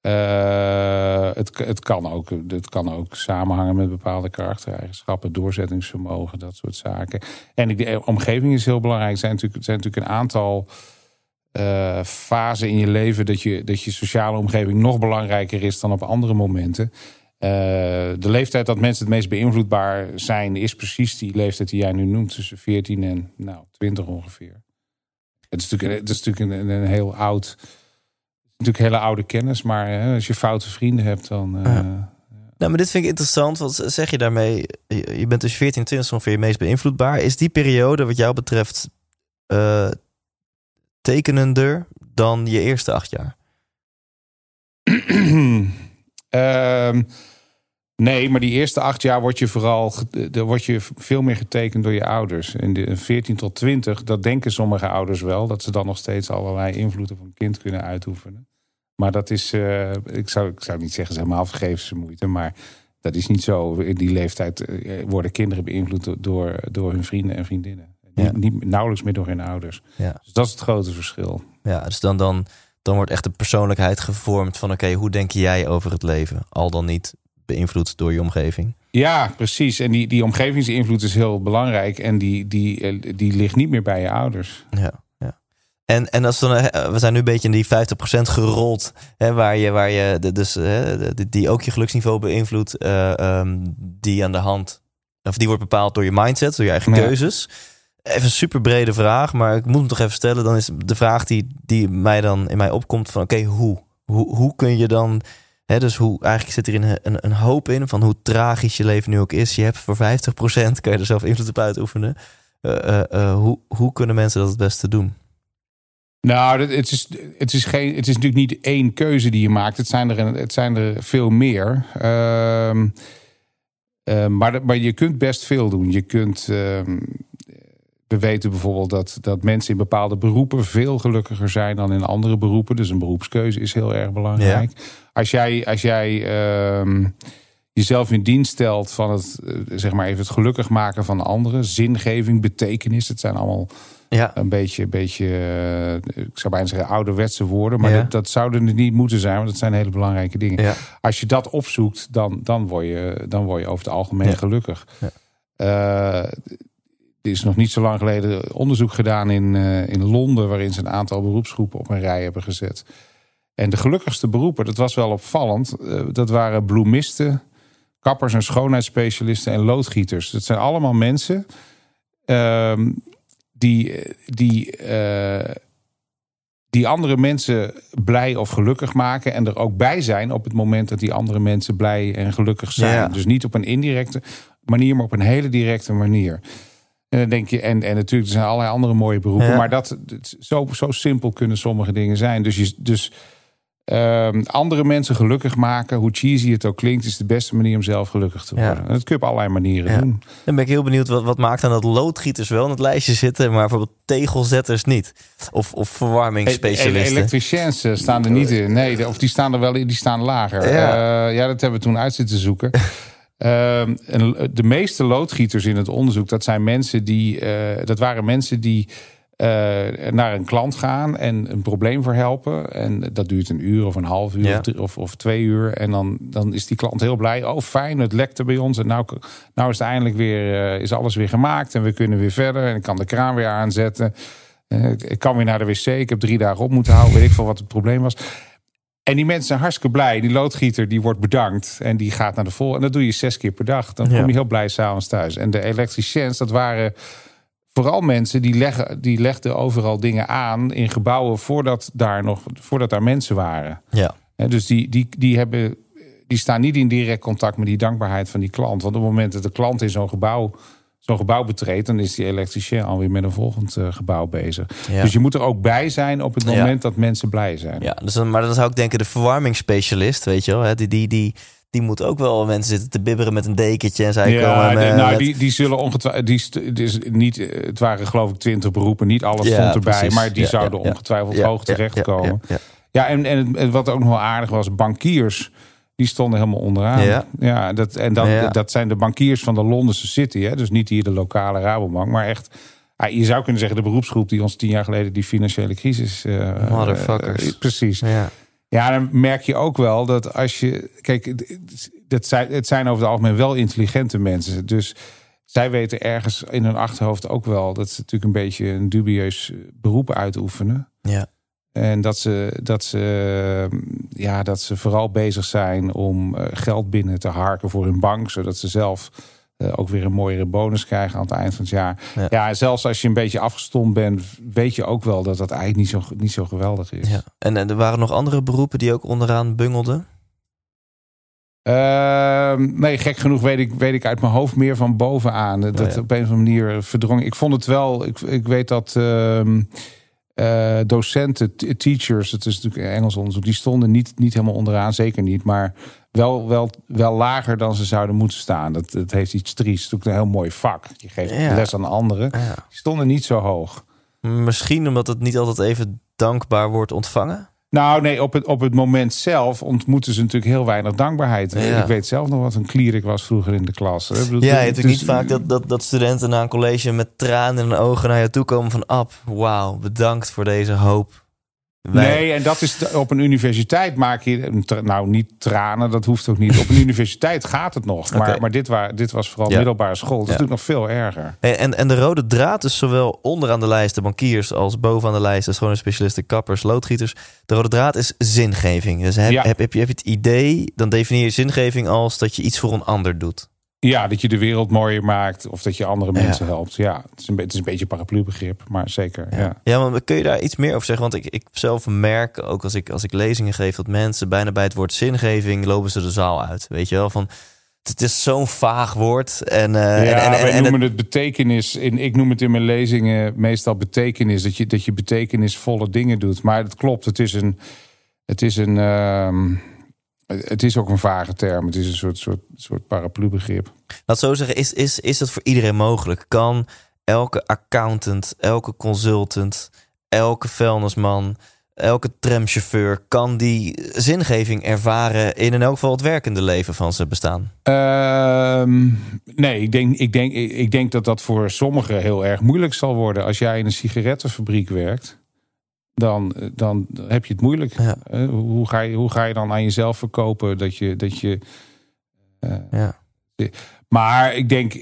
Eh, het, het, kan ook, het kan ook samenhangen met bepaalde karaktereigenschappen, doorzettingsvermogen, dat soort zaken. En de omgeving is heel belangrijk. Er zijn natuurlijk, zijn natuurlijk een aantal eh, fasen in je leven dat je, dat je sociale omgeving nog belangrijker is dan op andere momenten. Eh, de leeftijd dat mensen het meest beïnvloedbaar zijn, is precies die leeftijd die jij nu noemt, tussen 14 en nou, 20 ongeveer. Het is natuurlijk, het is natuurlijk een, een heel oud natuurlijk hele oude kennis, maar hè, als je foute vrienden hebt, dan. Uh, Nou, maar dit vind ik interessant. Wat zeg je daarmee? Je bent dus 14, 20 ongeveer je meest beïnvloedbaar. Is die periode, wat jou betreft, uh, tekenender dan je eerste acht jaar? uh, Nee, maar die eerste acht jaar word je vooral word je veel meer getekend door je ouders. In de 14 tot 20, dat denken sommige ouders wel, dat ze dan nog steeds allerlei invloed op een kind kunnen uitoefenen. Maar dat is, uh, ik, zou, ik zou niet zeggen, ze helemaal vergeefse moeite, maar dat is niet zo. In die leeftijd eh, worden kinderen beïnvloed door, door hun vrienden en vriendinnen. Ja. Niet, nauwelijks meer door hun ouders. Ja. Dus dat is het grote verschil. Ja, dus dan, dan, dan wordt echt de persoonlijkheid gevormd van oké, hoe denk jij over het leven? Al dan niet beïnvloed door je omgeving. Ja, precies. En die, die omgevingsinvloed is heel belangrijk. En die, die, eh, die ligt niet meer bij je ouders. Ja. ja. En, en als eh, we zijn nu een beetje in die 50% gerold, hè, waar je, waar je dus, hè, die ook je geluksniveau beïnvloedt, uh, die aan de hand, of die wordt bepaald door je mindset, door je eigen keuzes. Even een super brede vraag, maar ik moet hem toch even stellen. Dan is de vraag die, die mij dan in mij opkomt: van oké, hoe? hoe? Hoe kun je dan dus hoe, eigenlijk zit er een, een, een, hoop in van hoe tragisch je leven nu ook is. Je hebt voor 50% kan je er zelf invloed op uitoefenen. Uh, hoe, hoe kunnen mensen dat het beste doen? Nou, het is, het, is geen, het is natuurlijk niet één keuze die je maakt. Het zijn er, het zijn er veel meer. Uh, maar, maar je kunt best veel doen. Je kunt. Ehm, we weten bijvoorbeeld dat, dat mensen in bepaalde beroepen veel gelukkiger zijn dan in andere beroepen. Dus een beroepskeuze is heel erg belangrijk. Als jij, als jij uh, jezelf in dienst stelt van het, eh, zeg maar even het gelukkig maken van anderen, zingeving, betekenis, het zijn allemaal ja. een beetje, beetje uh, ik zou bijna zeggen ouderwetse woorden, maar dat, dat zouden er niet moeten zijn, want dat zijn hele belangrijke dingen. Ja. Als je dat opzoekt, dan, dan, word je, dan word je over het algemeen gelukkig. Uh, er is nog niet zo lang geleden onderzoek gedaan in, uh, in Londen, waarin ze een aantal beroepsgroepen op een rij hebben gezet. En de gelukkigste beroepen, dat was wel opvallend, uh, dat waren bloemisten, kappers en schoonheidsspecialisten en loodgieters. Dat zijn allemaal mensen uh, die, die, uh, die andere mensen blij of gelukkig maken en er ook bij zijn op het moment dat die andere mensen blij en gelukkig zijn. Ja. Dus niet op een indirecte manier, maar op een hele directe manier. En dan denk je, en, en natuurlijk, er zijn allerlei andere mooie beroepen. Maar dat, zo, zo simpel kunnen sommige dingen zijn. Dus, je, dus um, andere mensen gelukkig maken, hoe cheesy het ook klinkt, is de beste manier om zelf gelukkig te worden. En dat kun je op allerlei manieren doen. Dan ben ik heel benieuwd, wat, wat maakt dan dat loodgieters wel in het lijstje zitten, maar bijvoorbeeld tegelzetters niet? Of, of verwarmingsspecialisten? Elektriciens eh, staan er niet in. Nee, of die staan er wel in, die staan lager. Ja, uh, ja dat hebben we toen uit zitten zoeken. Ehm, de meeste loodgieters in het onderzoek, dat zijn mensen die, uh, dat waren mensen die uh, naar een klant gaan en een probleem verhelpen. En dat duurt een uur of een half uur of, of, twee uur. En dan, dan is die klant heel blij. Oh, fijn, het lekte bij ons. En nou, nou is het eindelijk weer, uh, is alles weer gemaakt. En we kunnen weer verder. En ik kan de kraan weer aanzetten. ik kan weer naar de wc. Ik heb drie dagen op moeten houden. Weet ik veel wat het probleem was. En die mensen zijn hartstikke blij. Die loodgieter die wordt bedankt. En die gaat naar de vol. En dat doe je zes keer per dag. Dan kom je heel blij s'avonds thuis. En de elektriciens, dat waren vooral mensen die, leggen, die legden overal dingen aan in gebouwen voordat daar nog voordat daar mensen waren. Ja. En dus die, die, die, hebben, die staan niet in direct contact met die dankbaarheid van die klant. Want op het moment dat de klant in zo'n gebouw zo'n gebouw betreedt, dan is die elektricien alweer met een volgend uh, gebouw bezig. Dus je moet er ook bij zijn op het moment dat mensen blij zijn. Ja, dus dan, maar dan zou ik denken de verwarmingsspecialist, weet je wel, hè, die, die, die, die moet ook wel mensen zitten te bibberen met een dekentje en zij ja, komen. Met, nou, die, die zullen ongetwijfeld. Die, dus niet, het waren geloof ik twintig beroepen, niet alles ja, stond erbij, precies. maar die zouden ongetwijfeld hoog terechtkomen. Ja, en, en wat ook nog wel aardig was, bankiers die stonden helemaal onderaan. Ja, ja dat, en dan, dat zijn de bankiers van de Londense City. Hè? Dus niet hier de lokale Rabobank, maar echt... je zou kunnen zeggen de beroepsgroep die ons tien jaar geleden die financiële crisis... Uh, Motherfuckers. Uh, precies. Ja. ja, dan merk je ook wel dat als je... Kijk, dat zijn, het zijn over het algemeen wel intelligente mensen. Dus zij weten ergens in hun achterhoofd ook wel... dat ze natuurlijk een beetje een dubieus beroep uitoefenen. Ja. En dat ze, dat, ze, ja, dat ze vooral bezig zijn om eh, geld binnen te harken voor hun bank, zodat ze zelf eh, ook weer een mooiere bonus krijgen aan het eind van het jaar. Ja. Zelfs als je een beetje afgestomd bent, weet je ook wel dat dat eigenlijk niet zo, niet zo geweldig is. Ja. En, en er waren nog andere beroepen die ook onderaan bungelden? Ehm, nee, gek genoeg weet ik, weet ik uit mijn hoofd meer van bovenaan. Dat Oh ja. op een of andere manier verdrong. Ik vond het wel. Ik, ik weet dat ehm, eh, docenten, teachers, het is natuurlijk Engels onderzoek, die stonden niet, niet helemaal onderaan, zeker niet. Maar wel, wel, wel lager dan ze zouden moeten staan. Dat, dat heeft iets triest. Het is een heel mooi vak. Je geeft Ja. les aan anderen. Ja. Die stonden niet zo hoog. Misschien omdat het niet altijd even dankbaar wordt ontvangen? Nou, nee, op het, op het moment zelf ontmoeten ze natuurlijk heel weinig dankbaarheid. Ja. Ik weet zelf nog wat een klier ik was vroeger in de klas. Bedoel, Ja, je hebt dus- natuurlijk niet vaak dat, dat, dat studenten na een college met tranen in hun ogen naar je toe komen van... Ab, wauw, bedankt voor deze hoop. Wij- Nee, en dat is op een universiteit maak je nou niet tranen, dat hoeft ook niet. Op een universiteit gaat het nog, maar, dit, wa- dit was vooral Ja. middelbare school. Dat is natuurlijk nog veel erger. En, en, en de rode draad is zowel onderaan de lijst de bankiers als bovenaan de lijst de schone specialisten, kappers, loodgieters. De rode draad is zingeving. Dus heb, heb, je, heb je het idee, dan definieer je zingeving als dat je iets voor een ander doet. Ja, dat je de wereld mooier maakt of dat je andere Ja. mensen helpt. Ja, het is een, het is een beetje een paraplubegrip, maar zeker. Ja. Ja, maar kun je daar iets meer over zeggen? Want ik, ik zelf merk, ook als ik, als ik lezingen geef, dat mensen bijna bij het woord zingeving lopen ze de zaal uit. Weet je wel, van het is zo'n vaag woord. En, eh, Ja, en, en, en, wij en noemen het betekenis. In, ik noem het in mijn lezingen meestal betekenis. Dat je, dat je betekenisvolle dingen doet. Maar het klopt, het is een. Het is een. ehm, het is ook een vage term. Het is een soort, soort, soort paraplubegrip. Laat zo zeggen, is, is, is dat voor iedereen mogelijk? Kan elke accountant, elke consultant, elke vuilnisman, elke tramchauffeur... kan die zingeving ervaren in in elk geval het werkende leven van zijn bestaan? Ehm, nee, ik denk, ik, denk, ik denk dat dat voor sommigen heel erg moeilijk zal worden. Als jij in een sigarettenfabriek werkt, dan, dan heb je het moeilijk. Ja. Hoe, ga je, hoe ga je dan aan jezelf verkopen dat je. Dat je eh, Ja. maar ik denk,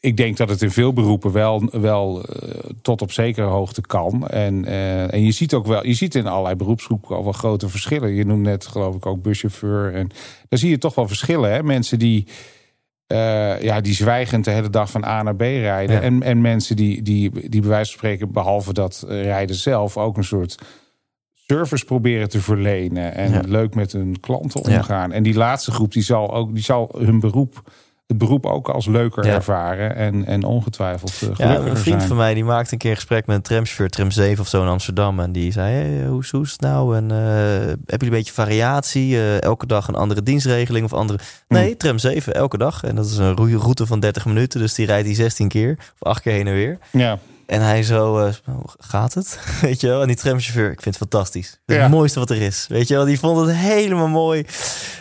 ik denk dat het in veel beroepen wel, wel eh, tot op zekere hoogte kan. En, eh, en je ziet ook wel, je ziet in allerlei beroepsgroepen al wel grote verschillen. Je noemt net geloof ik ook buschauffeur. En daar zie je toch wel verschillen. Hè? Mensen die, eh, ja, die zwijgend de hele dag van A naar B rijden. Ja. En, en mensen die, die, die bij wijze van spreken, behalve dat eh, rijden zelf, ook een soort service proberen te verlenen. En Ja. leuk met hun klanten Ja. omgaan. En die laatste groep, die zal, ook, die zal hun beroep, het beroep ook als leuker Ja. ervaren. En, en ongetwijfeld eh, Ja, gelukkiger een vriend zijn. van mij die maakte een keer een gesprek met een tramchauffeur, tram 7 of zo in Amsterdam. En die zei, hey, hoe, is- hoe is het nou? En eh heb je een beetje variatie? Eh, elke dag een andere dienstregeling of andere... Nee, tram 7, elke dag. En dat is een route van 30 minuten, dus die rijdt hij 16 keer. Of 8 keer heen en weer. Ja. En hij zo, eh, hoe gaat het? Weet je wel? En die tramchauffeur, ik vind het fantastisch. Ja. het mooiste wat er is. Weet je wel? Die vond het helemaal mooi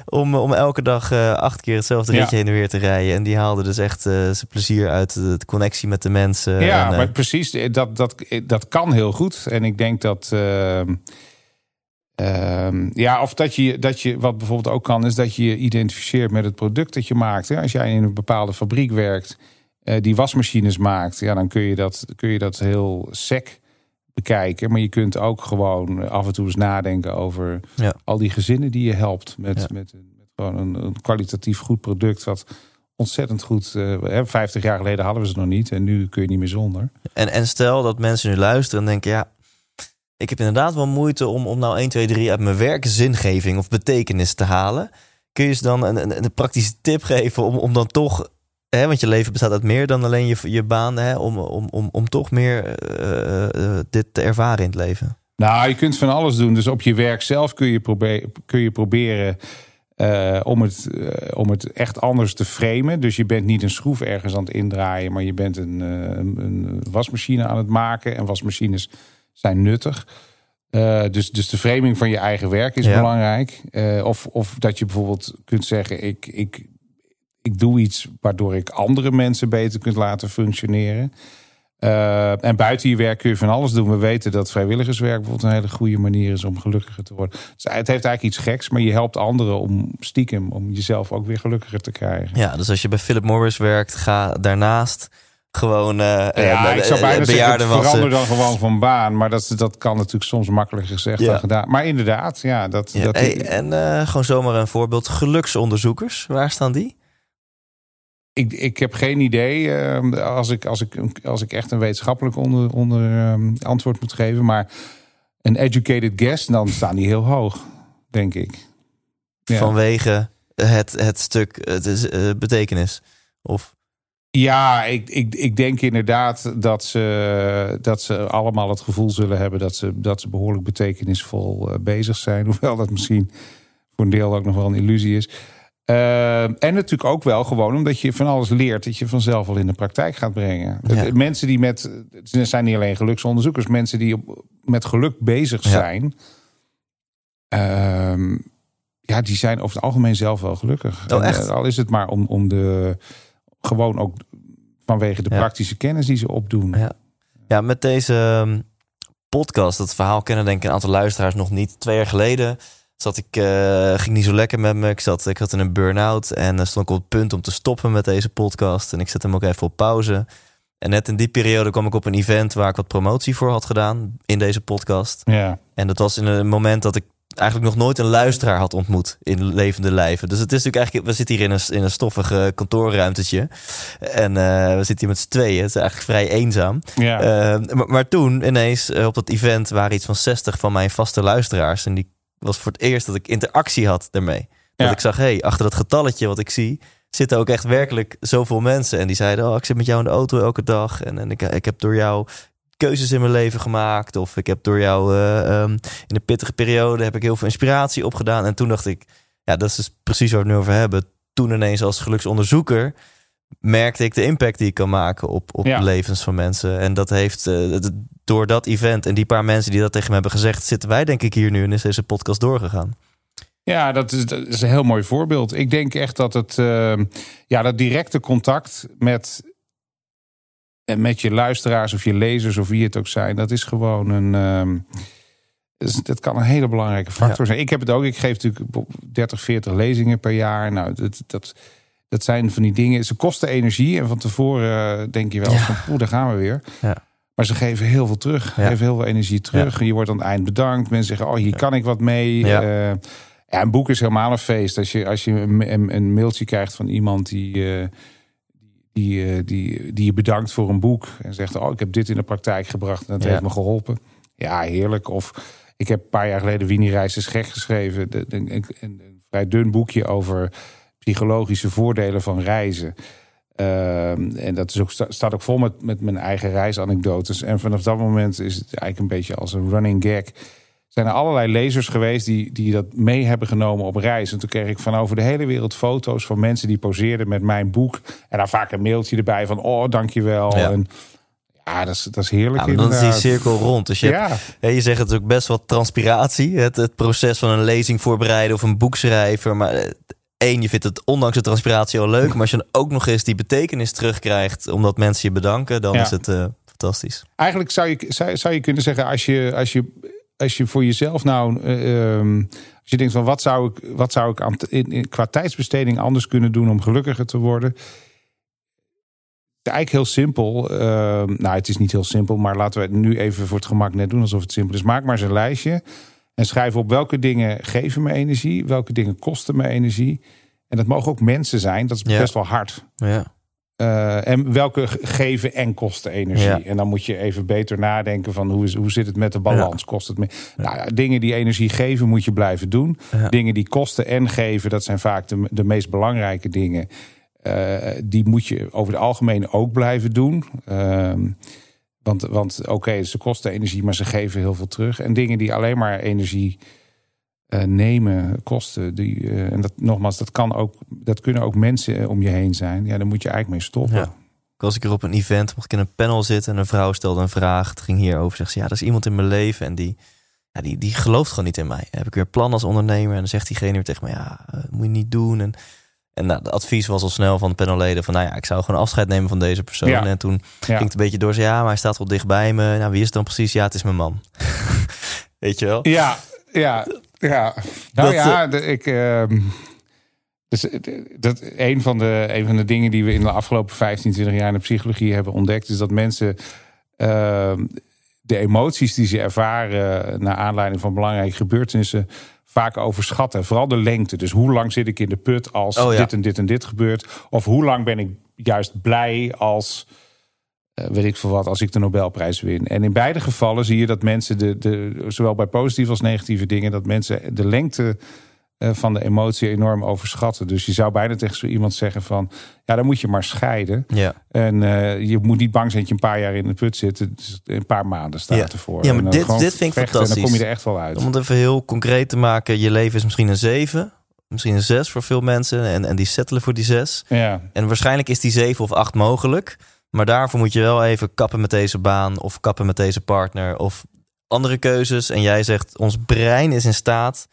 om, om elke dag eh, acht keer hetzelfde Ja. ritje heen en weer te rijden. En die haalde dus echt eh, zijn plezier uit de, de connectie met de mensen. Ja, en, maar precies, dat, dat, dat kan heel goed. En ik denk dat. ehm, ehm, ja, of dat je, dat je, wat bijvoorbeeld ook kan, is dat je je identificeert met het product dat je maakt. Hè? Als jij in een bepaalde fabriek werkt, die wasmachines maakt, ja, dan kun je dat, kun je dat heel sec bekijken. Maar je kunt ook gewoon af en toe eens nadenken over Ja. al die gezinnen die je helpt. Met, Ja. met, met gewoon een, een kwalitatief goed product. Wat ontzettend goed. eh, hè, 50 jaar geleden hadden we ze nog niet. En nu kun je niet meer zonder. En, en stel dat mensen nu luisteren en denken, ja, ik heb inderdaad wel moeite om, om nou 1, 2, 3 uit mijn werk zingeving of betekenis te halen. Kun je ze dan een, een, een praktische tip geven om, om dan toch, hè, want je leven bestaat uit meer dan alleen je, je baan, hè, om, om, om, om toch meer eh, eh, dit te ervaren in het leven? Nou, je kunt van alles doen. Dus op je werk zelf kun je, kun je proberen eh, om, het, eh, om het echt anders te framen. Dus je bent niet een schroef ergens aan het indraaien, maar je bent een, eh, een, wasmachine aan het maken. En wasmachines zijn nuttig. Eh, dus, dus de framing van je eigen werk is Ja. belangrijk. Eh, of, of dat je bijvoorbeeld kunt zeggen: ik, ik, ik doe iets waardoor ik andere mensen beter kunt laten functioneren. Uh, en buiten je werk kun je van alles doen. We weten dat vrijwilligerswerk bijvoorbeeld een hele goede manier is om gelukkiger te worden. Dus het heeft eigenlijk iets geks, maar je helpt anderen om stiekem om jezelf ook weer gelukkiger te krijgen. Ja, dus als je bij Philip Morris werkt, ga daarnaast gewoon uh, ja, ik zou bijna zeggen, verander dan gewoon van baan. Maar dat, dat kan natuurlijk soms makkelijker gezegd Ja. dan gedaan. Maar inderdaad, ja. Dat, Ja, dat, hey, en gewoon zomaar een voorbeeld. Geluksonderzoekers, waar staan die? Ik, ik heb geen idee eh, als, ik, als, ik, als ik echt een wetenschappelijk onder, onder ehm, antwoord moet geven. Maar een educated guess, dan staan die heel hoog, denk ik. Ja. Vanwege het, het stuk het is, eh, betekenis. Of Ja, ik, ik, ik denk inderdaad dat ze, dat ze allemaal het gevoel zullen hebben dat ze, dat ze behoorlijk betekenisvol eh, bezig zijn. Hoewel dat misschien voor een deel ook nog wel een illusie is. Eh, en natuurlijk ook wel gewoon omdat je van alles leert dat je vanzelf wel in de praktijk gaat brengen. Ja. Mensen die met, het zijn niet alleen geluksonderzoekers, mensen die op, met geluk bezig Ja. zijn. ehm, ja, die zijn over het algemeen zelf wel gelukkig. Oh, echt? eh, al is het maar om, om de, gewoon ook vanwege de Ja. praktische kennis die ze opdoen. Ja. Ja, met deze ehm, podcast, dat verhaal kennen denk ik een aantal luisteraars nog niet. Twee jaar geleden zat ik, eh, ging niet zo lekker met me. Ik zat, ik had in een burn-out en dan stond ik op het punt om te stoppen met deze podcast. En ik zette hem ook even op pauze. En net in die periode kwam ik op een event waar ik wat promotie voor had gedaan in deze podcast. Ja. En dat was in een moment dat ik eigenlijk nog nooit een luisteraar had ontmoet in levende lijven. Dus het is natuurlijk eigenlijk, we zitten hier in een, in een stoffig kantoorruimtetje. En eh, we zitten hier met z'n tweeën. Het is eigenlijk vrij eenzaam. Ja. Eh, maar, maar toen ineens eh, op dat event waren iets van 60 van mijn vaste luisteraars. En die was voor het eerst dat ik interactie had daarmee. Dat Ja. ik zag, hé, hey, achter dat getalletje wat ik zie, zitten ook echt werkelijk zoveel mensen. En die zeiden, oh, ik zit met jou in de auto elke dag. En, en ik, ik heb door jou keuzes in mijn leven gemaakt. Of ik heb door jou eh, ehm, in een pittige periode heb ik heel veel inspiratie opgedaan. En toen dacht ik, ja, dat is dus precies waar we het nu over hebben. Toen ineens als geluksonderzoeker merkte ik de impact die ik kan maken op, op Ja. levens van mensen. En dat heeft eh, door dat event en die paar mensen die dat tegen me hebben gezegd, zitten wij denk ik hier nu en is deze podcast doorgegaan. Ja, dat is, dat is een heel mooi voorbeeld. Ik denk echt dat het, eh, ja, dat directe contact met, eh, met je luisteraars of je lezers of wie het ook zijn, dat is gewoon een. ehm, dat, kan een hele belangrijke factor zijn. Ik heb het ook. Ik geef natuurlijk op 30, 40 lezingen per jaar. Nou, dat, dat, dat zijn van die dingen. Ze kosten energie. En van tevoren eh, denk je wel Ja. van, oeh, daar gaan we weer. Ja. Maar ze geven heel veel terug. Ja. Geven heel veel energie terug. Je wordt aan het eind bedankt. Mensen zeggen, oh, hier kan ik wat mee. Ja. Eh, ja, een boek is helemaal een feest. Als je, als je een, mailtje krijgt van iemand die, eh, die, die, die je bedankt voor een boek. En zegt, oh, ik heb dit in de praktijk gebracht. En dat Ja. heeft me geholpen. Ja, heerlijk. Of ik heb een paar jaar geleden Winnie Reis is gek geschreven. Een, een, een vrij dun boekje over psychologische voordelen van reizen. Ehm, en dat is ook, sta- staat ook vol met, met mijn eigen reisanekdotes. En vanaf dat moment is het eigenlijk een beetje als een running gag. Zijn er allerlei lezers geweest die, die dat mee hebben genomen op reis. En toen kreeg ik van over de hele wereld foto's van mensen die poseerden met mijn boek. En daar vaak een mailtje erbij van, oh, dankjewel. Ja. En ja, dat is, dat is heerlijk Ja, dan is die cirkel rond. Dus je, Ja, je zegt het ook best wat transpiratie. Het, het proces van een lezing voorbereiden of een boek schrijven. Maar eh, één, je vindt het ondanks de transpiratie al leuk. Maar als je dan ook nog eens die betekenis terugkrijgt omdat mensen je bedanken, dan Ja. is het eh, fantastisch. eigenlijk zou je, zou, zou je kunnen zeggen, als je, als je, als je voor jezelf nou, eh, ehm, als je denkt van wat zou ik, wat zou ik aan, in, in- qua tijdsbesteding anders kunnen doen om gelukkiger te worden? Eigenlijk heel simpel. Ehm, nou, het is niet heel simpel, maar laten we het nu even voor het gemak net doen alsof het simpel is. Maak maar eens een lijstje en schrijf op welke dingen geven me energie, welke dingen kosten me energie. En dat mogen ook mensen zijn, dat is Ja. best wel hard. Ja. Eh, en welke ge- geven en kosten energie. Ja. En dan moet je even beter nadenken van hoe, is, hoe zit het met de balans? Kost het meer? Nou ja, dingen die energie geven moet je blijven doen. Dingen die kosten en geven, dat zijn vaak de, de meest belangrijke dingen. Eh, die moet je over het algemeen ook blijven doen. Ehm, want want oké, ze kosten energie, maar ze geven heel veel terug. En dingen die alleen maar energie eh, nemen, kosten. Die, eh, en dat nogmaals, dat, kan ook, dat kunnen ook mensen om je heen zijn. Ja, dan moet je eigenlijk mee stoppen. Ja. Ik was ik er op een event, mocht ik in een panel zitten en een vrouw stelde een vraag. Het ging hierover. Zegt ze, ja, er is iemand in mijn leven en die, ja, die, die gelooft gewoon niet in mij. heb ik weer plan als ondernemer en dan zegt diegene weer tegen me, ja, eh, moet je niet doen. En, en nou, de advies was al snel van de panelleden van, nou ja, ik zou gewoon afscheid nemen van deze persoon. Ja. En toen ging het een beetje door. Ze, ja, maar hij staat wel dicht bij me. Nou, wie is het dan precies? Ja, het is mijn man. Weet je wel? Ja, ja, ja. Nou Dat, ja, de- ik. ehm, dus eh, dat een van, de, een van de dingen die we in de afgelopen 15, 20 jaar in de psychologie hebben ontdekt, is dat mensen ehm, de emoties die ze ervaren naar aanleiding van belangrijke gebeurtenissen vaak overschatten. Vooral de lengte. Dus hoe lang zit ik in de put als Oh, ja. dit en dit en dit gebeurt? Of hoe lang ben ik juist blij als, eh, weet ik veel wat, als ik de Nobelprijs win? En in beide gevallen zie je dat mensen, de, de, zowel bij positieve als negatieve dingen, dat mensen de lengte van de emotie enorm overschatten. Dus je zou bijna tegen zo iemand zeggen van, ja, dan moet je maar scheiden. Ja. En eh, je moet niet bang zijn dat je een paar jaar in de put zit. Dus een paar maanden staat Ja. ervoor. Ja, maar dit- dit vind ik vechten En dan kom fantastisch. je er echt wel uit. Om het even heel concreet te maken, je leven is misschien een 7, misschien een 6 voor veel mensen. En, en die settelen voor die 6. Ja, En waarschijnlijk is die 7 of 8 mogelijk. Maar daarvoor moet je wel even kappen met deze baan of kappen met deze partner of andere keuzes. En jij zegt, ons brein is in staat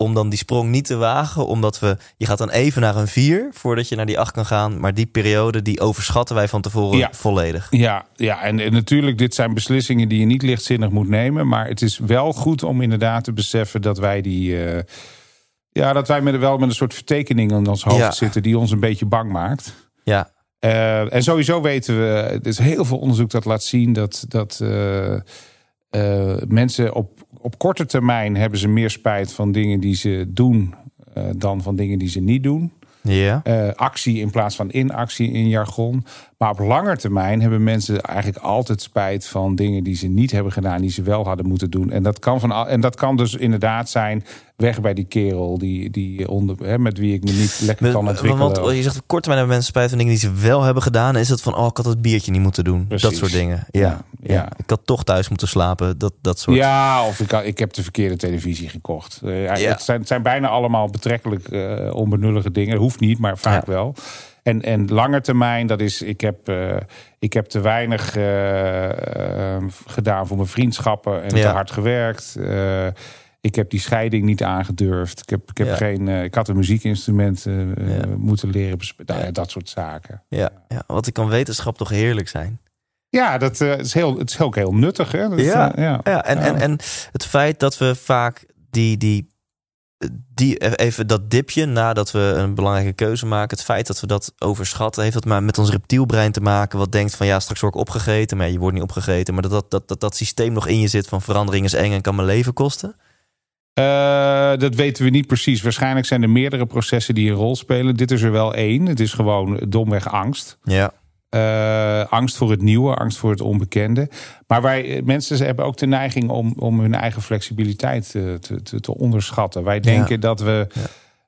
om dan die sprong niet te wagen. Omdat we, je gaat dan even naar een 4 voordat je naar die 8 kan gaan. Maar die periode, die overschatten wij van tevoren Ja. volledig. ja, ja. En, en natuurlijk, dit zijn beslissingen die je niet lichtzinnig moet nemen. Maar het is wel goed om inderdaad te beseffen dat wij die. eh, ja, dat wij met, wel met een soort vertekening in ons hoofd Ja. zitten die ons een beetje bang maakt. Ja, Eh, en sowieso weten we, er is heel veel onderzoek dat laat zien dat, dat eh, mensen op, op korte termijn hebben ze meer spijt van dingen die ze doen eh, dan van dingen die ze niet doen. ja. Eh, actie in plaats van inactie in jargon. Maar op lange termijn hebben mensen eigenlijk altijd spijt van dingen die ze niet hebben gedaan, die ze wel hadden moeten doen. En dat kan, van, en dat kan dus inderdaad zijn weg bij die kerel die, die onder, hè, met wie ik me niet lekker kan ontwikkelen. Want je zegt op korte termijn hebben mensen spijt van dingen die ze wel hebben gedaan. Is het van, oh, ik had het biertje niet moeten doen. Precies. Dat soort dingen. Ja, Ja, ja. ja. Ik had toch thuis moeten slapen. Dat, dat soort. Ja, of ik, ik heb de verkeerde televisie gekocht. Eh, ja. Het, zijn, het zijn bijna allemaal betrekkelijk eh, onbenullige dingen. Hoeft niet, maar vaak Ja. wel. En, en lange termijn, dat is, ik heb, eh, ik heb te weinig eh, eh, gedaan voor mijn vriendschappen en Ja. te hard gewerkt. Eh, ik heb die scheiding niet aangedurfd. Ik, heb, ik, heb Ja. geen, ik had een muziekinstrument Ja. moeten leren bespelen. Nou dat soort zaken. Ja, ja, wat ik kan wetenschap toch heerlijk zijn. Ja, dat is, heel, het is ook heel nuttig. Hè? Dat, Ja. ja. En. En, en het feit dat we vaak die, die, die even dat dipje nadat we een belangrijke keuze maken, het feit dat we dat overschatten, heeft dat maar met ons reptielbrein te maken, wat denkt van ja, straks word ik opgegeten, maar je wordt niet opgegeten, maar dat dat, dat, dat dat systeem nog in je zit van verandering is eng en kan mijn leven kosten. Eh, dat weten we niet precies. Waarschijnlijk zijn er meerdere processen die een rol spelen. Dit is er wel één. Het is gewoon domweg angst. Ja, Eh, angst voor het nieuwe, angst voor het onbekende. Maar wij, eh, mensen hebben ook de neiging om, om hun eigen flexibiliteit te, te, te, te onderschatten. Wij denken dat we. Ja.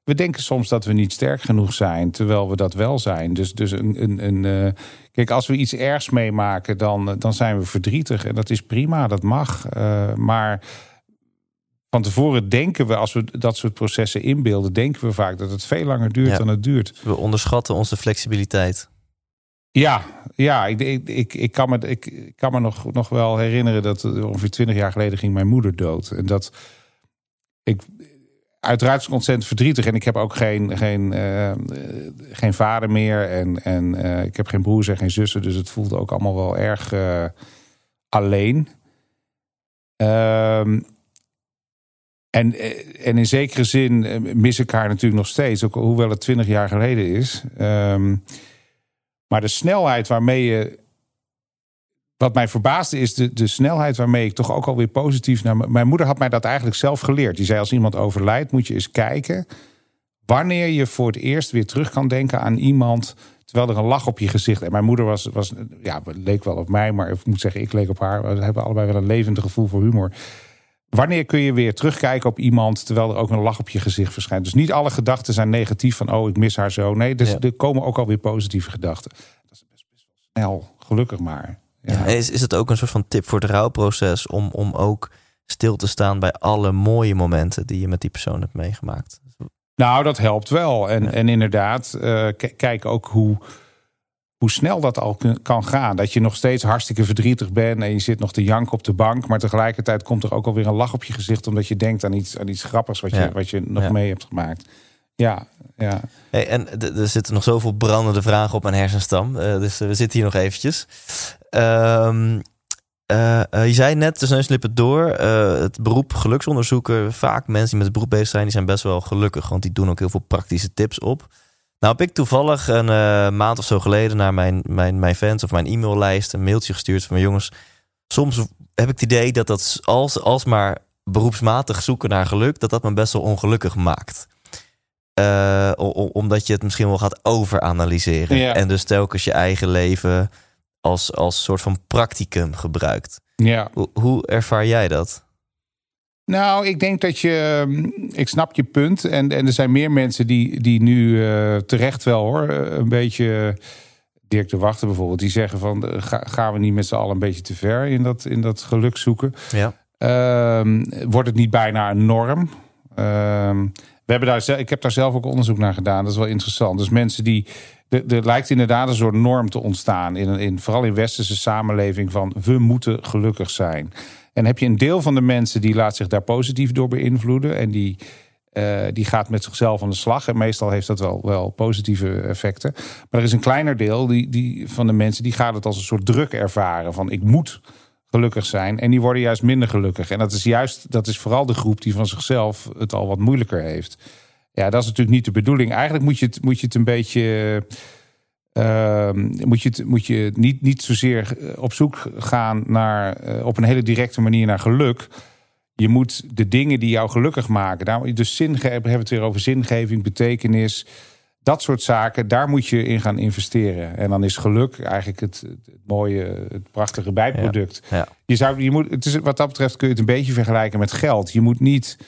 We denken soms dat we niet sterk genoeg zijn, terwijl we dat wel zijn. Dus, dus een, een, een, eh, kijk, als we iets ergs meemaken, dan, dan zijn we verdrietig. En dat is prima, dat mag. Eh, maar van tevoren denken we, als we dat soort processen inbeelden, denken we vaak dat het veel langer duurt Ja. dan het duurt. we onderschatten onze flexibiliteit. Ja, ja ik, ik, ik, kan me, ik, kan me nog, nog wel herinneren dat ongeveer twintig jaar geleden ging mijn moeder dood. En dat ik. Uiteraard is ontzettend verdrietig. En ik heb ook geen, geen, eh, geen vader meer. En, en eh, ik heb geen broers en geen zussen. Dus het voelde ook allemaal wel erg eh, alleen. Ehm, en, en in zekere zin mis ik haar natuurlijk nog steeds. Ook hoewel het twintig jaar geleden is. Ehm, maar de snelheid waarmee je. Wat mij verbaasde is de, de snelheid waarmee ik toch ook alweer positief naar. Mijn moeder had mij dat eigenlijk zelf geleerd. Die zei: als iemand overlijdt, moet je eens kijken. wanneer je voor het eerst weer terug kan denken aan iemand. terwijl er een lach op je gezicht. En mijn moeder was, was ja, leek wel op mij, maar ik moet zeggen, ik leek op haar. We hebben allebei wel een levendig gevoel voor humor. Wanneer kun je weer terugkijken op iemand terwijl er ook een lach op je gezicht verschijnt? Dus niet alle gedachten zijn negatief van oh, ik mis haar zo. Nee, dus Ja. er komen ook alweer positieve gedachten. Dat is best, best wel snel, gelukkig maar. Ja. Ja. Is, is het ook een soort van tip voor het rouwproces om, om ook stil te staan bij alle mooie momenten die je met die persoon hebt meegemaakt? Nou, dat helpt wel. En, Ja. en inderdaad, eh, kijk ook hoe, hoe snel dat al kan gaan. Dat je nog steeds hartstikke verdrietig bent en je zit nog te janken op de bank. Maar tegelijkertijd komt er ook alweer een lach op je gezicht. Omdat je denkt aan iets, aan iets grappigs wat je, Ja. wat je nog Ja. mee hebt gemaakt. Ja, ja. Hey, en er zitten nog zoveel brandende vragen op mijn hersenstam. eh, dus eh, we zitten hier nog eventjes. Ehm, eh, je zei net, tussen neus en lippen door, het beroep geluksonderzoeker. Vaak mensen die met het beroep bezig zijn, die zijn best wel gelukkig. Want die doen ook heel veel praktische tips op. Nou heb ik toevallig een eh, maand of zo geleden naar mijn, mijn, mijn fans of mijn e-maillijst een mailtje gestuurd van jongens. Soms heb ik het idee dat dat als, als maar beroepsmatig zoeken naar geluk, dat dat me best wel ongelukkig maakt. Eh, omdat je het misschien wel gaat overanalyseren. En dus telkens je eigen leven als, als soort van practicum gebruikt. Ja. Hoe, hoe ervaar jij dat? Nou, ik denk dat je. Mm, ik snap je punt. En, en er zijn meer mensen die, die nu uh, terecht wel hoor. Eh, een beetje. Dirk de Wachter bijvoorbeeld. Die zeggen van. Ga, gaan we niet met z'n allen een beetje te ver in dat, in dat geluk zoeken? Ja. Uh, wordt het niet bijna een norm? Uh, we hebben daar, ik heb daar zelf ook onderzoek naar gedaan. Dat is wel interessant. Dus mensen die. Er, lijkt inderdaad een soort norm te ontstaan. In, in, vooral in westerse samenleving van we moeten gelukkig zijn. En heb je een deel van de mensen die laat zich daar positief door beïnvloeden. En die, uh, die gaat met zichzelf aan de slag. En meestal heeft dat wel, wel positieve effecten. Maar er is een kleiner deel die, die, van de mensen die gaat het als een soort druk ervaren. Van ik moet gelukkig zijn. En die worden juist minder gelukkig. En dat is juist, dat is vooral de groep die van zichzelf het al wat moeilijker heeft. Ja, dat is natuurlijk niet de bedoeling. Eigenlijk moet je het, moet je het een beetje. Uh, moet je, het, moet je niet, niet zozeer op zoek gaan naar uh, op een hele directe manier naar geluk. Je moet de dingen die jou gelukkig maken. Daar, dus zin, hebben we het weer over zingeving, betekenis dat soort zaken, daar moet je in gaan investeren. En dan is geluk eigenlijk het, het mooie, het prachtige bijproduct. Ja, Je zou, je moet, het is, wat dat betreft kun je het een beetje vergelijken met geld. Je moet niet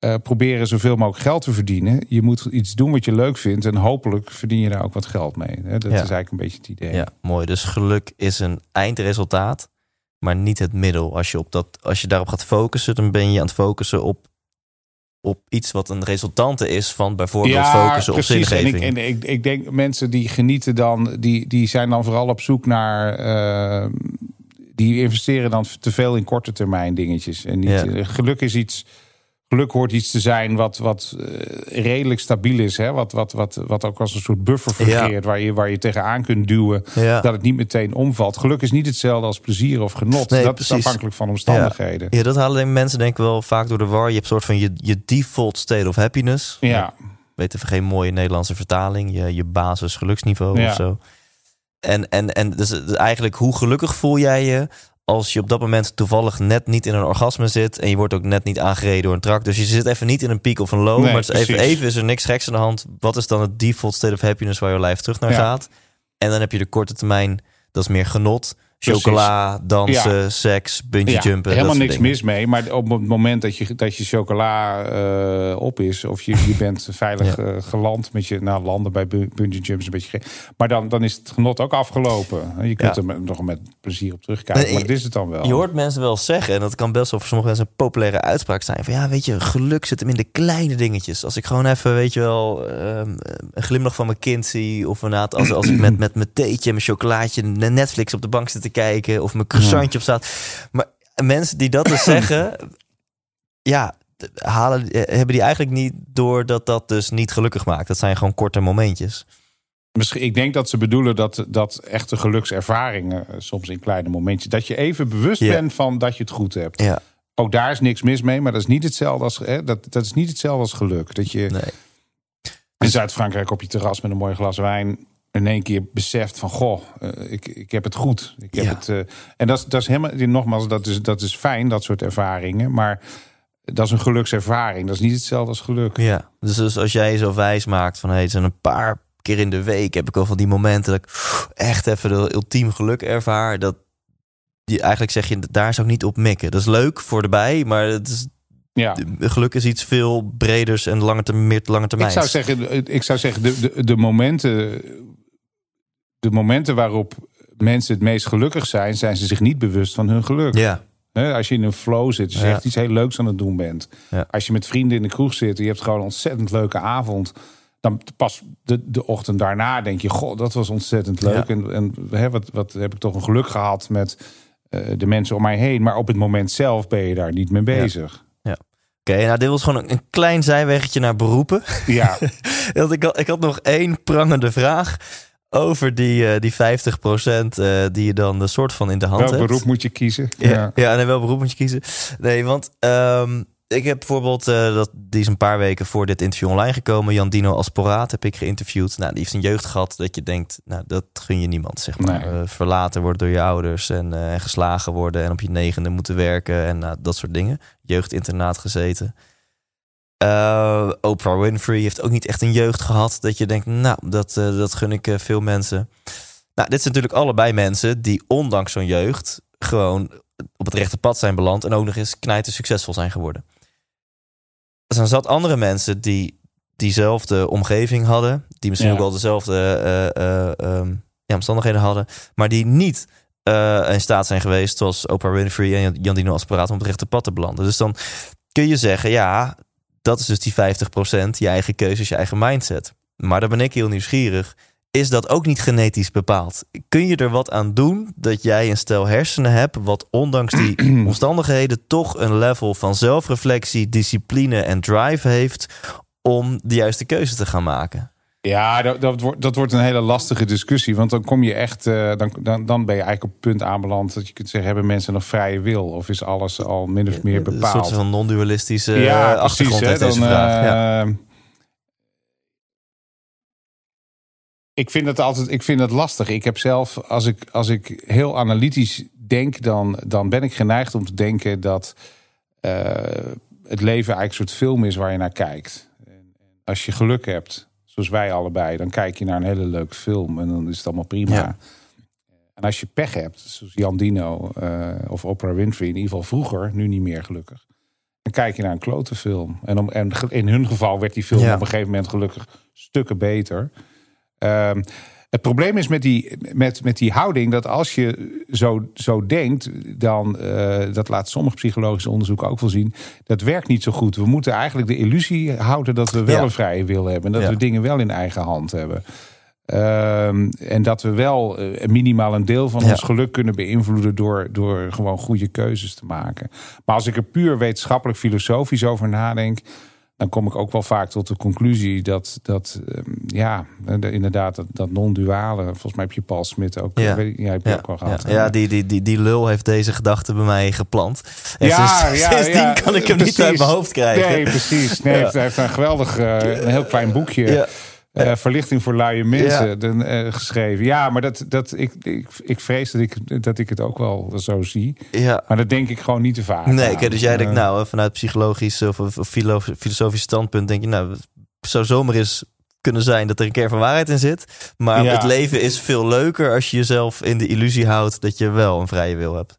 uh, proberen zoveel mogelijk geld te verdienen. Je moet iets doen wat je leuk vindt. En hopelijk verdien je daar ook wat geld mee. Dat is eigenlijk een beetje het idee. Ja, mooi. Dus geluk is een eindresultaat, maar niet het middel. Als je, op dat, als je daarop gaat focussen, dan ben je aan het focussen op op iets wat een resultante is van bijvoorbeeld ja, focussen precies. op zingeving. En, ik, en ik, ik denk mensen die genieten dan, die, die zijn dan vooral op zoek naar. Uh, die investeren dan te veel in korte termijn dingetjes. En niet, ja. geluk is iets geluk hoort iets te zijn wat, wat uh, redelijk stabiel is. Hè? Wat, wat, wat, wat ook als een soort buffer fungeert. Waar, je, waar je tegenaan kunt duwen. Ja. Dat het niet meteen omvalt. Geluk is niet hetzelfde als plezier of genot. Nee, dat precies. is afhankelijk van omstandigheden. Ja. dat halen mensen denk ik wel vaak door de war. Je hebt soort van je, je default state of happiness. Ja. Weet even geen mooie Nederlandse vertaling. Je, je basis geluksniveau of zo. En, en, en dus eigenlijk hoe gelukkig voel jij je als je op dat moment toevallig net niet in een orgasme zit en je wordt ook net niet aangereden door een trak. Dus je zit even niet in een piek of een low, nee, maar het is even, even is er niks geks aan de hand. Wat is dan het default state of happiness waar je lijf terug naar Ja. gaat? En dan heb je de korte termijn, dat is meer genot. Chocola, dansen, Ja. seks, bungee jumpen. dat helemaal niks dingen. mis mee. Maar op het moment dat je, dat je chocola eh, op is... of je, je bent veilig Ja. eh, geland met je... nou, landen bij bu- bungee jumps een beetje. Maar dan, dan is het genot ook afgelopen. Je kunt er nog met plezier op terugkijken. Nee, maar dat is het dan wel. Je hoort mensen wel zeggen, en dat kan best wel voor sommige mensen een populaire uitspraak zijn. Van ja, weet je, geluk zit hem in de kleine dingetjes. Als ik gewoon even, weet je wel, ehm, een glimlach van mijn kind zie. Of inderdaad, als, als ik met, met mijn theetje en mijn chocolaatje Netflix op de bank zit te kijken. Of mijn croissantje op staat. Maar mensen die dat dus zeggen, ja, halen, eh, hebben die eigenlijk niet door dat dat dus niet gelukkig maakt. Dat zijn gewoon korte momentjes. Misschien, ik denk dat ze bedoelen dat, dat echte gelukservaringen... eh, soms in kleine momentjes... dat je even bewust Ja. bent van dat je het goed hebt. Ja, Ook daar is niks mis mee, maar dat is niet hetzelfde als, hè, dat, dat is niet hetzelfde als geluk. Dat je nee. in Zuid-Frankrijk op je terras met een mooi glas wijn in één keer beseft van goh, eh, ik, ik heb het goed. Ik heb Ja. het, eh, en dat is, dat is helemaal, nogmaals, dat is, dat is fijn, dat soort ervaringen. Maar dat is een gelukservaring. Dat is niet hetzelfde als geluk. Ja, dus, dus als jij je zo wijs maakt van hey, zijn een paar keer in de week heb ik wel van die momenten dat ik echt even de ultiem geluk ervaar. Dat die eigenlijk zeg je, daar zou ik niet op mikken. Dat is leuk voor de bij, maar het is, Ja. geluk is iets veel breders en lange termijn, meer lange Ik termijn. zou zeggen, ik zou zeggen de, de, de momenten, de momenten waarop mensen het meest gelukkig zijn, zijn ze zich niet bewust van hun geluk. Ja, Als je in een flow zit, als je Ja. echt iets heel leuks aan het doen bent. Ja. Als je met vrienden in de kroeg zit, en je hebt gewoon een ontzettend leuke avond. Dan pas de, de ochtend daarna denk je, goh, dat was ontzettend leuk. Ja. En, en hè, wat, wat heb ik toch een geluk gehad met eh, de mensen om mij heen. Maar op het moment zelf ben je daar niet mee bezig. oké. nou, dit was gewoon een, klein zijweggetje naar beroepen. Ja, Want ik, had, ik had nog één prangende vraag over die, eh die 50% eh, die je dan de soort van in de hand welk hebt. beroep moet je kiezen? Ja, ja. en welk beroep moet je kiezen? Nee, want ehm, ik heb bijvoorbeeld, uh, dat, die is een paar weken voor dit interview online gekomen. Jan Dino Asporaat heb ik geïnterviewd. Nou, die heeft een jeugd gehad dat je denkt, nou, dat gun je niemand, zeg maar. Nee. Uh, verlaten worden door je ouders en, uh, en, geslagen worden en op je negende moeten werken en nou, dat soort dingen. Jeugdinternaat gezeten. Oprah Winfrey heeft ook niet echt een jeugd gehad dat je denkt, nou, dat, dat gun ik veel mensen. Nou, dit zijn natuurlijk allebei mensen die ondanks zo'n jeugd gewoon op het rechte pad zijn beland en ook nog eens knijten succesvol zijn geworden. Er zijn zat andere mensen die diezelfde omgeving hadden, die misschien Ja. ook wel dezelfde um, ja, omstandigheden hadden, maar die niet in staat zijn geweest, zoals Oprah Winfrey en Jan Dino Asperaat, om op het rechte pad te belanden. Dus dan kun je zeggen, ja, dat is dus die 50%, je eigen keuzes, je eigen mindset. Maar daar ben ik heel nieuwsgierig is dat ook niet genetisch bepaald. Kun je er wat aan doen dat jij een stel hersenen hebt, wat ondanks die omstandigheden toch een level van zelfreflectie, discipline en drive heeft om de juiste keuze te gaan maken? Ja, dat, dat, wordt, dat wordt een hele lastige discussie. Want dan kom je echt, uh, dan, dan, dan ben je eigenlijk op het punt aanbeland dat je kunt zeggen: hebben mensen nog vrije wil? Of is alles al min of meer bepaald? Een soort van non-dualistische ja, uh, achtergrond precies, heeft deze dan, vraag. Uh, ja. Ik vind het altijd ik vind het lastig. Ik heb zelf, als ik, als ik heel analytisch denk, dan, dan ben ik geneigd om te denken dat het leven eigenlijk een soort film is waar je naar kijkt. En als je geluk hebt, zoals wij allebei, dan kijk je naar een hele leuke film en dan is het allemaal prima. Ja. En als je pech hebt, zoals Jan Dino uh, of Oprah Winfrey, in ieder geval vroeger, nu niet meer gelukkig. Dan kijk je naar een klote film. En, om, en in hun geval werd die film Ja. op een gegeven moment gelukkig stukken beter. Um, het probleem is met die, met, met die houding dat als je zo, zo denkt, dan, uh, dat laat sommige psychologische onderzoeken ook wel zien, dat werkt niet zo goed. We moeten eigenlijk de illusie houden dat we wel Ja. een vrije wil hebben. En dat Ja. we dingen wel in eigen hand hebben. Um, en dat we wel uh, minimaal een deel van Ja. ons geluk kunnen beïnvloeden door, door gewoon goede keuzes te maken. Maar als ik er puur wetenschappelijk filosofisch over nadenk, dan kom ik ook wel vaak tot de conclusie dat, dat um, ja, de- inderdaad, dat, dat non-duale, volgens mij heb je Paul Smit ook, Ja. weet ik- ja, heb je Ja, ook wel gehad. ja die, die, die, die lul heeft deze gedachte bij mij geplant. En Ja, sinds, ja, sindsdien kan ik hem niet uit mijn hoofd krijgen. Nee, precies. Nee, Ja. hij, heeft, hij heeft een geweldig, eh, een heel klein boekje. Eh, verlichting voor luie mensen Ja. eh, geschreven. Ja, maar dat, dat, ik, ik, ik vrees dat ik, dat ik het ook wel zo zie. Ja. Maar dat denk ik gewoon niet te vaak. Nee, dus jij denkt Eh, nou, vanuit psychologisch of, of of filo- filosofisch standpunt denk je nou, het zou zomaar eens kunnen zijn dat er een keer van waarheid in zit. Maar Ja. het leven is veel leuker als je jezelf in de illusie houdt dat je wel een vrije wil hebt.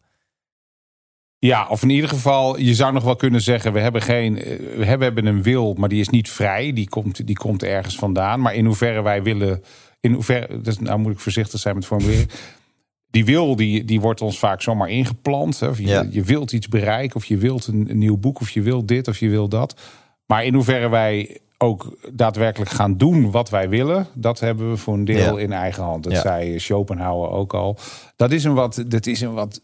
Ja, of in ieder geval, je zou nog wel kunnen zeggen: we hebben geen, eh, we hebben, hebben een wil, maar die is niet vrij. Die komt, die komt ergens vandaan. Maar in hoeverre wij willen, in hoeverre, dus nou moet ik voorzichtig zijn met formuleren. Die wil, die, die wordt ons vaak zomaar ingeplant. Hè. Of je, Ja. je wilt iets bereiken, of je wilt een, een nieuw boek, of je wilt dit, of je wilt dat. Maar in hoeverre wij ook daadwerkelijk gaan doen wat wij willen, dat hebben we voor een deel Ja. in eigen hand. Dat Ja. zei Schopenhauer ook al. Dat is een wat, dat is een wat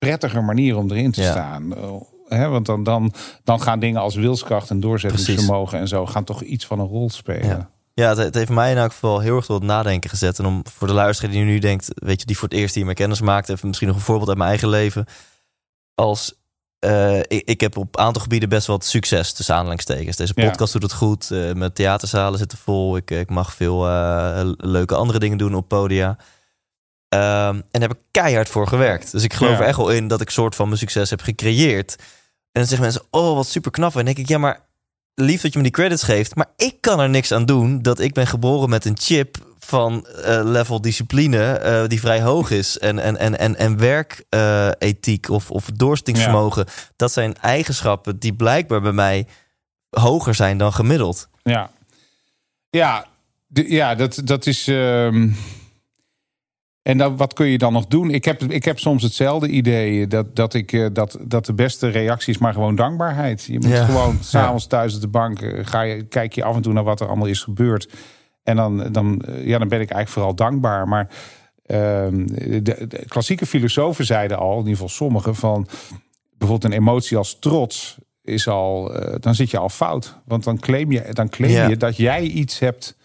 prettiger manier om erin te Ja. staan. Uh, hè, want dan, dan, dan gaan dingen als wilskracht en doorzettingsvermogen en zo gaan toch iets van een rol spelen. Ja. Ja, het, het heeft mij in elk geval heel erg tot het nadenken gezet. En om voor de luisteraar die nu denkt, weet je, die voor het eerst hiermee kennis maakt, even misschien nog een voorbeeld uit mijn eigen leven. Als eh, ik, ik heb op een aantal gebieden best wel wat succes tussen aanhalingstekens. Deze Ja. podcast doet het goed. eh mijn theaterzalen zitten vol. Ik, ik mag veel eh, leuke andere dingen doen op podia. Ehm, en heb ik keihard voor gewerkt. Dus ik geloof Ja. er echt wel in dat ik soort van mijn succes heb gecreëerd. En dan zeggen mensen, oh, wat super knap. En dan denk ik, ja, maar lief dat je me die credits geeft. Maar ik kan er niks aan doen dat ik ben geboren met een chip van eh, level discipline eh, die vrij hoog is. En, en, en, en, en werkethiek of, of doorzettingsvermogen. Dat zijn eigenschappen die blijkbaar bij mij hoger zijn dan gemiddeld. Ja, ja, de- ja dat, dat is. ehm, En dan, wat kun je dan nog doen? Ik heb, ik heb soms hetzelfde idee. Dat, dat, ik, eh, dat, dat de beste reactie is maar gewoon dankbaarheid. Je moet Ja. gewoon s'avonds thuis op de bank... eh, Ga je, kijk je af en toe naar wat er allemaal is gebeurd. En dan, dan, eh, ja, dan ben ik eigenlijk vooral dankbaar. Maar ehm, de, de klassieke filosofen zeiden al, in ieder geval sommigen... van bijvoorbeeld een emotie als trots is al... dan zit je al fout. Want dan claim je, dan claim Ja. je dat jij iets hebt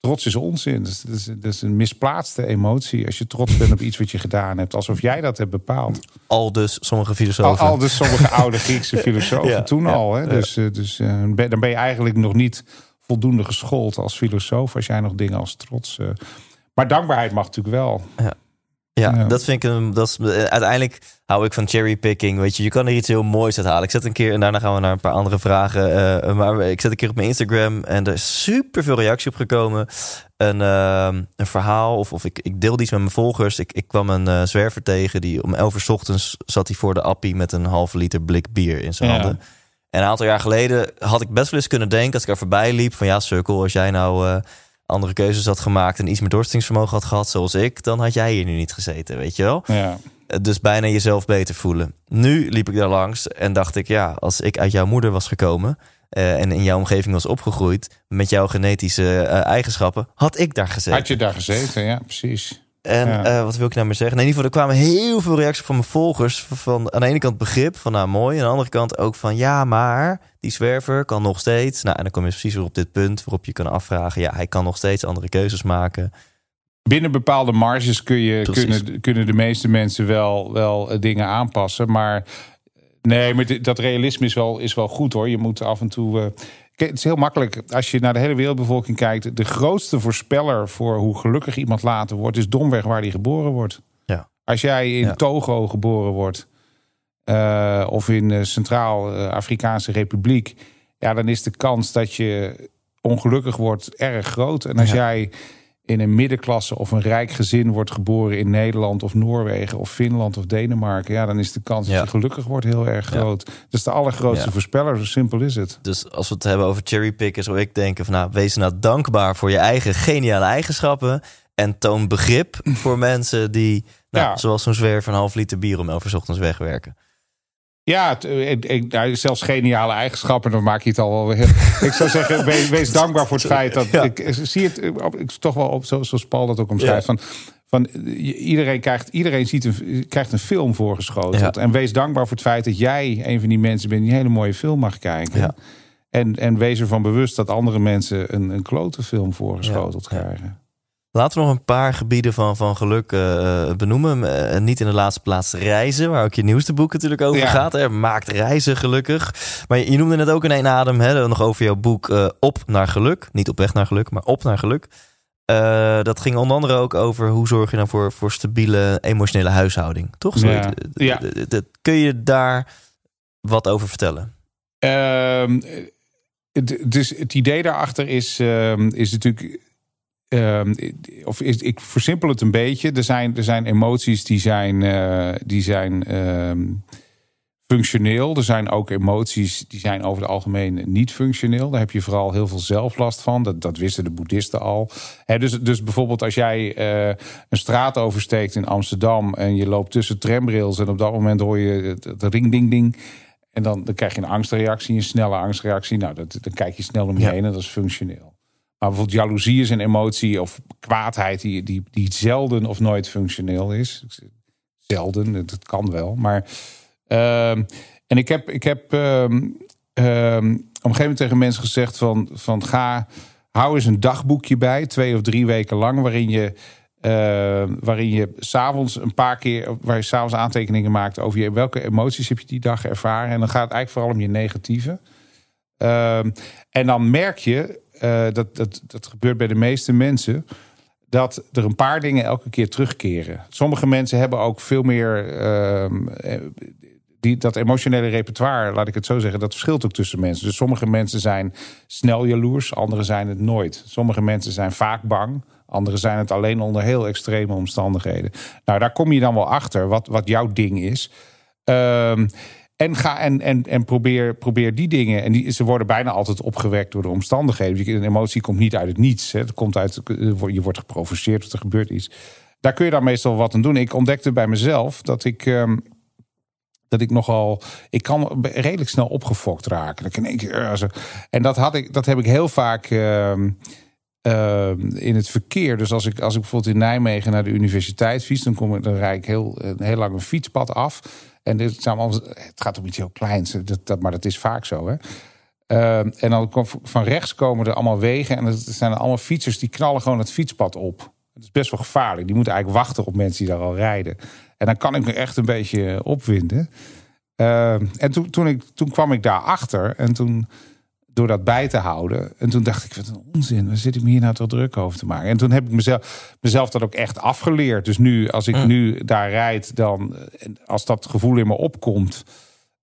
Trots is onzin. Dat is, dat, is, dat is een misplaatste emotie. Als je trots bent op iets wat je gedaan hebt. Alsof jij dat hebt bepaald. Al dus sommige filosofen. Al, al dus sommige oude Griekse filosofen Ja, toen ja, al. Hè? Dus, eh, dus eh, dan ben je eigenlijk nog niet voldoende geschoold als filosoof. Als jij nog dingen als trots... eh, maar dankbaarheid mag natuurlijk wel. Ja, Ja. dat vind ik een. Dat is, eh, uiteindelijk hou ik van cherrypicking. Weet je, je kan er iets heel moois uit halen. Ik zet een keer en daarna gaan we naar een paar andere vragen. eh, maar ik zet een keer op mijn Instagram en er is super veel reactie op gekomen. Een, ehm, een verhaal, of, of ik, ik deelde iets met mijn volgers. Ik, ik kwam een eh, zwerver tegen die om 11 uur 's ochtends zat hij voor de appie met een halve liter blik bier in zijn Ja. handen. En een aantal jaar geleden had ik best wel eens kunnen denken, als ik er voorbij liep, van ja, Sukkel, als jij nou andere keuzes had gemaakt en iets meer doorzettingsvermogen had gehad zoals ik, dan had jij hier nu niet gezeten, weet je wel? Ja. Eh, Dus bijna jezelf beter voelen. Nu liep ik daar langs en dacht ik, ja, als ik uit jouw moeder was gekomen eh, en in jouw omgeving was opgegroeid met jouw genetische eh, eigenschappen, had ik daar gezeten. Had je daar gezeten? Ja, precies. En Ja. eh, wat wil ik nou meer zeggen? Nee, in ieder geval, er kwamen heel veel reacties van mijn volgers. Van aan de ene kant begrip, van nou mooi. En aan de andere kant ook van ja, maar die zwerver kan nog steeds. Nou, en dan kom je precies weer op dit punt waarop je kan afvragen. Ja, hij kan nog steeds andere keuzes maken. Binnen bepaalde marges kun je, Precies. kunnen, kunnen de meeste mensen wel, wel eh, dingen aanpassen. Maar nee, maar dat realisme is wel, is wel goed hoor. Je moet af en toe. eh, het is heel makkelijk. Als je naar de hele wereldbevolking kijkt. De grootste voorspeller voor hoe gelukkig iemand later wordt, is domweg waar hij geboren wordt. Ja. Als jij in Ja. Togo geboren wordt. eh, of in de Centraal-Afrikaanse Republiek. Ja, dan is de kans dat je ongelukkig wordt erg groot. En als Ja. jij in een middenklasse of een rijk gezin wordt geboren in Nederland of Noorwegen of Finland of Denemarken, ja, dan is de kans Ja. dat je gelukkig wordt heel erg Ja. groot. Dat is de allergrootste Ja. voorspeller, zo simpel is het. Dus als we het hebben over cherrypicken, zou ik denken van nou, wees nou dankbaar voor je eigen geniale eigenschappen. En toon begrip voor mensen die, nou, zoals zo'n zwerver, een half liter bier om elf uur ochtends wegwerken. Ja, eh, ik, nou, zelfs geniale eigenschappen, dan maak je het al wel weer. ik zou zeggen, wees, wees dankbaar voor het feit dat Ja. ik, ik zie het eh, ik, toch wel op, zo- zoals Paul dat ook omschrijft. Ja. Van, van eh, iedereen krijgt, iedereen ziet een, krijgt een film voorgeschoteld. Ja. En wees dankbaar voor het feit dat jij een van die mensen bent die een hele mooie film mag kijken. En, en wees ervan bewust dat andere mensen een, een klote film voorgeschoteld krijgen. Laten we nog een paar gebieden van, van geluk eh, benoemen. Eh, niet in de laatste plaats reizen, waar ook je nieuwste boek natuurlijk over Ja. gaat. Hè. Maakt reizen gelukkig. Maar je, je noemde het ook in één adem, hè, nog over jouw boek eh, Op naar geluk. Niet op weg naar geluk, maar op naar geluk. Eh, dat ging onder andere ook over hoe zorg je nou voor, voor stabiele emotionele huishouding. Toch? Zo, Ja. Kun je daar wat over vertellen? Ehm, dus het idee daarachter is, ehm, is natuurlijk. Ehm, of is, ik versimpel het een beetje. Er zijn, er zijn emoties die zijn, eh, die zijn ehm, functioneel. Er zijn ook emoties die zijn over het algemeen niet functioneel. Daar heb je vooral heel veel zelflast van. Dat, dat wisten de boeddhisten al. Dus, dus bijvoorbeeld als jij eh, een straat oversteekt in Amsterdam... en je loopt tussen tramrails... en op dat moment hoor je het, het ring ding ding... En dan, dan krijg je een angstreactie, een snelle angstreactie. Nou, dat, dan kijk je snel om je Ja. heen en dat is functioneel. Maar bijvoorbeeld jaloezie is een emotie of kwaadheid die, die, die zelden of nooit functioneel is. Zelden, dat kan wel. Maar, ehm, en ik heb, ik heb ehm, op een gegeven moment tegen mensen gezegd van, van ga, hou eens een dagboekje bij, twee of drie weken lang, waarin je waarin je s'avonds een paar keer, waar je s'avonds aantekeningen maakt over je, welke emoties heb je die dag ervaren. En dan gaat het eigenlijk vooral om je negatieve. En dan merk je, eh, dat, dat, dat gebeurt bij de meeste mensen, dat er een paar dingen elke keer terugkeren. Sommige mensen hebben ook veel meer. ehm, eh, die, dat emotionele repertoire, laat ik het zo zeggen, dat verschilt ook tussen mensen. Dus sommige mensen zijn snel jaloers, anderen zijn het nooit. Sommige mensen zijn vaak bang, anderen zijn het alleen onder heel extreme omstandigheden. Nou, daar kom je dan wel achter wat, wat jouw ding is. Ehm, en, ga, en, en, en probeer, probeer die dingen. En die, ze worden bijna altijd opgewekt door de omstandigheden. Een emotie komt niet uit het niets. Hè. Het komt uit, je wordt geprovoceerd of er gebeurt iets. Daar kun je dan meestal wat aan doen. Ik ontdekte bij mezelf dat ik. ehm, dat ik nogal. Ik kan redelijk snel opgefokt raken. In één keer, eh, en dat, had ik, dat heb ik heel vaak. ehm, ehm, in het verkeer. Dus als ik, als ik bijvoorbeeld in Nijmegen naar de universiteit fiets, dan, kom ik, dan rijd ik heel, een heel lang een fietspad af. En dit het gaat om iets heel kleins, dat, dat, maar dat is vaak zo. Hè? Ehm, en dan van rechts komen er allemaal wegen. En er zijn allemaal fietsers die knallen gewoon het fietspad op. Het is best wel gevaarlijk. Die moeten eigenlijk wachten op mensen die daar al rijden. En dan kan ik me echt een beetje opwinden. Ehm, en toen, toen, ik, toen kwam ik daarachter. En toen, door dat bij te houden. En toen dacht ik, wat een onzin. Waar zit ik me hier nou toch druk over te maken? En toen heb ik mezelf, mezelf dat ook echt afgeleerd. Dus nu, als ik nu daar rijd, dan... Als dat gevoel in me opkomt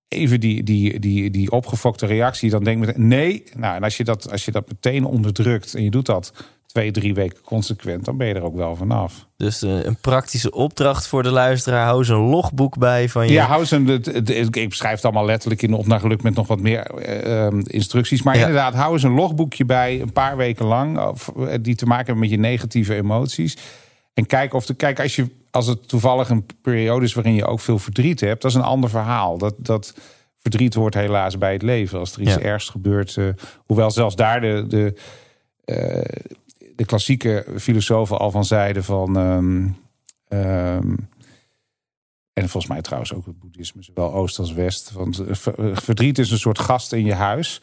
even die, die, die, die opgefokte reactie, dan denk ik meteen, nee. Nou, en als je, dat, als je dat meteen onderdrukt en je doet dat twee, drie weken consequent, dan ben je er ook wel vanaf. Dus eh, een praktische opdracht voor de luisteraar. Hou eens een logboek bij van je. Ja, hou eens een, ik beschrijf het allemaal letterlijk in de geluk met nog wat meer eh, ehm, instructies. Maar Ja. inderdaad, hou eens een logboekje bij, een paar weken lang, of, eh, die te maken hebben met je negatieve emoties. En kijk of de, kijk, als, je, als het toevallig een periode is waarin je ook veel verdriet hebt, dat is een ander verhaal. Dat, dat verdriet hoort helaas bij het leven. Als er iets Ja. ergs gebeurt, hoewel zelfs daar de, de, de klassieke filosofen al van zeiden van. ehm, ehm, en volgens mij trouwens ook het boeddhisme, zowel oost als west. Want ver- verdriet is een soort gast in je huis.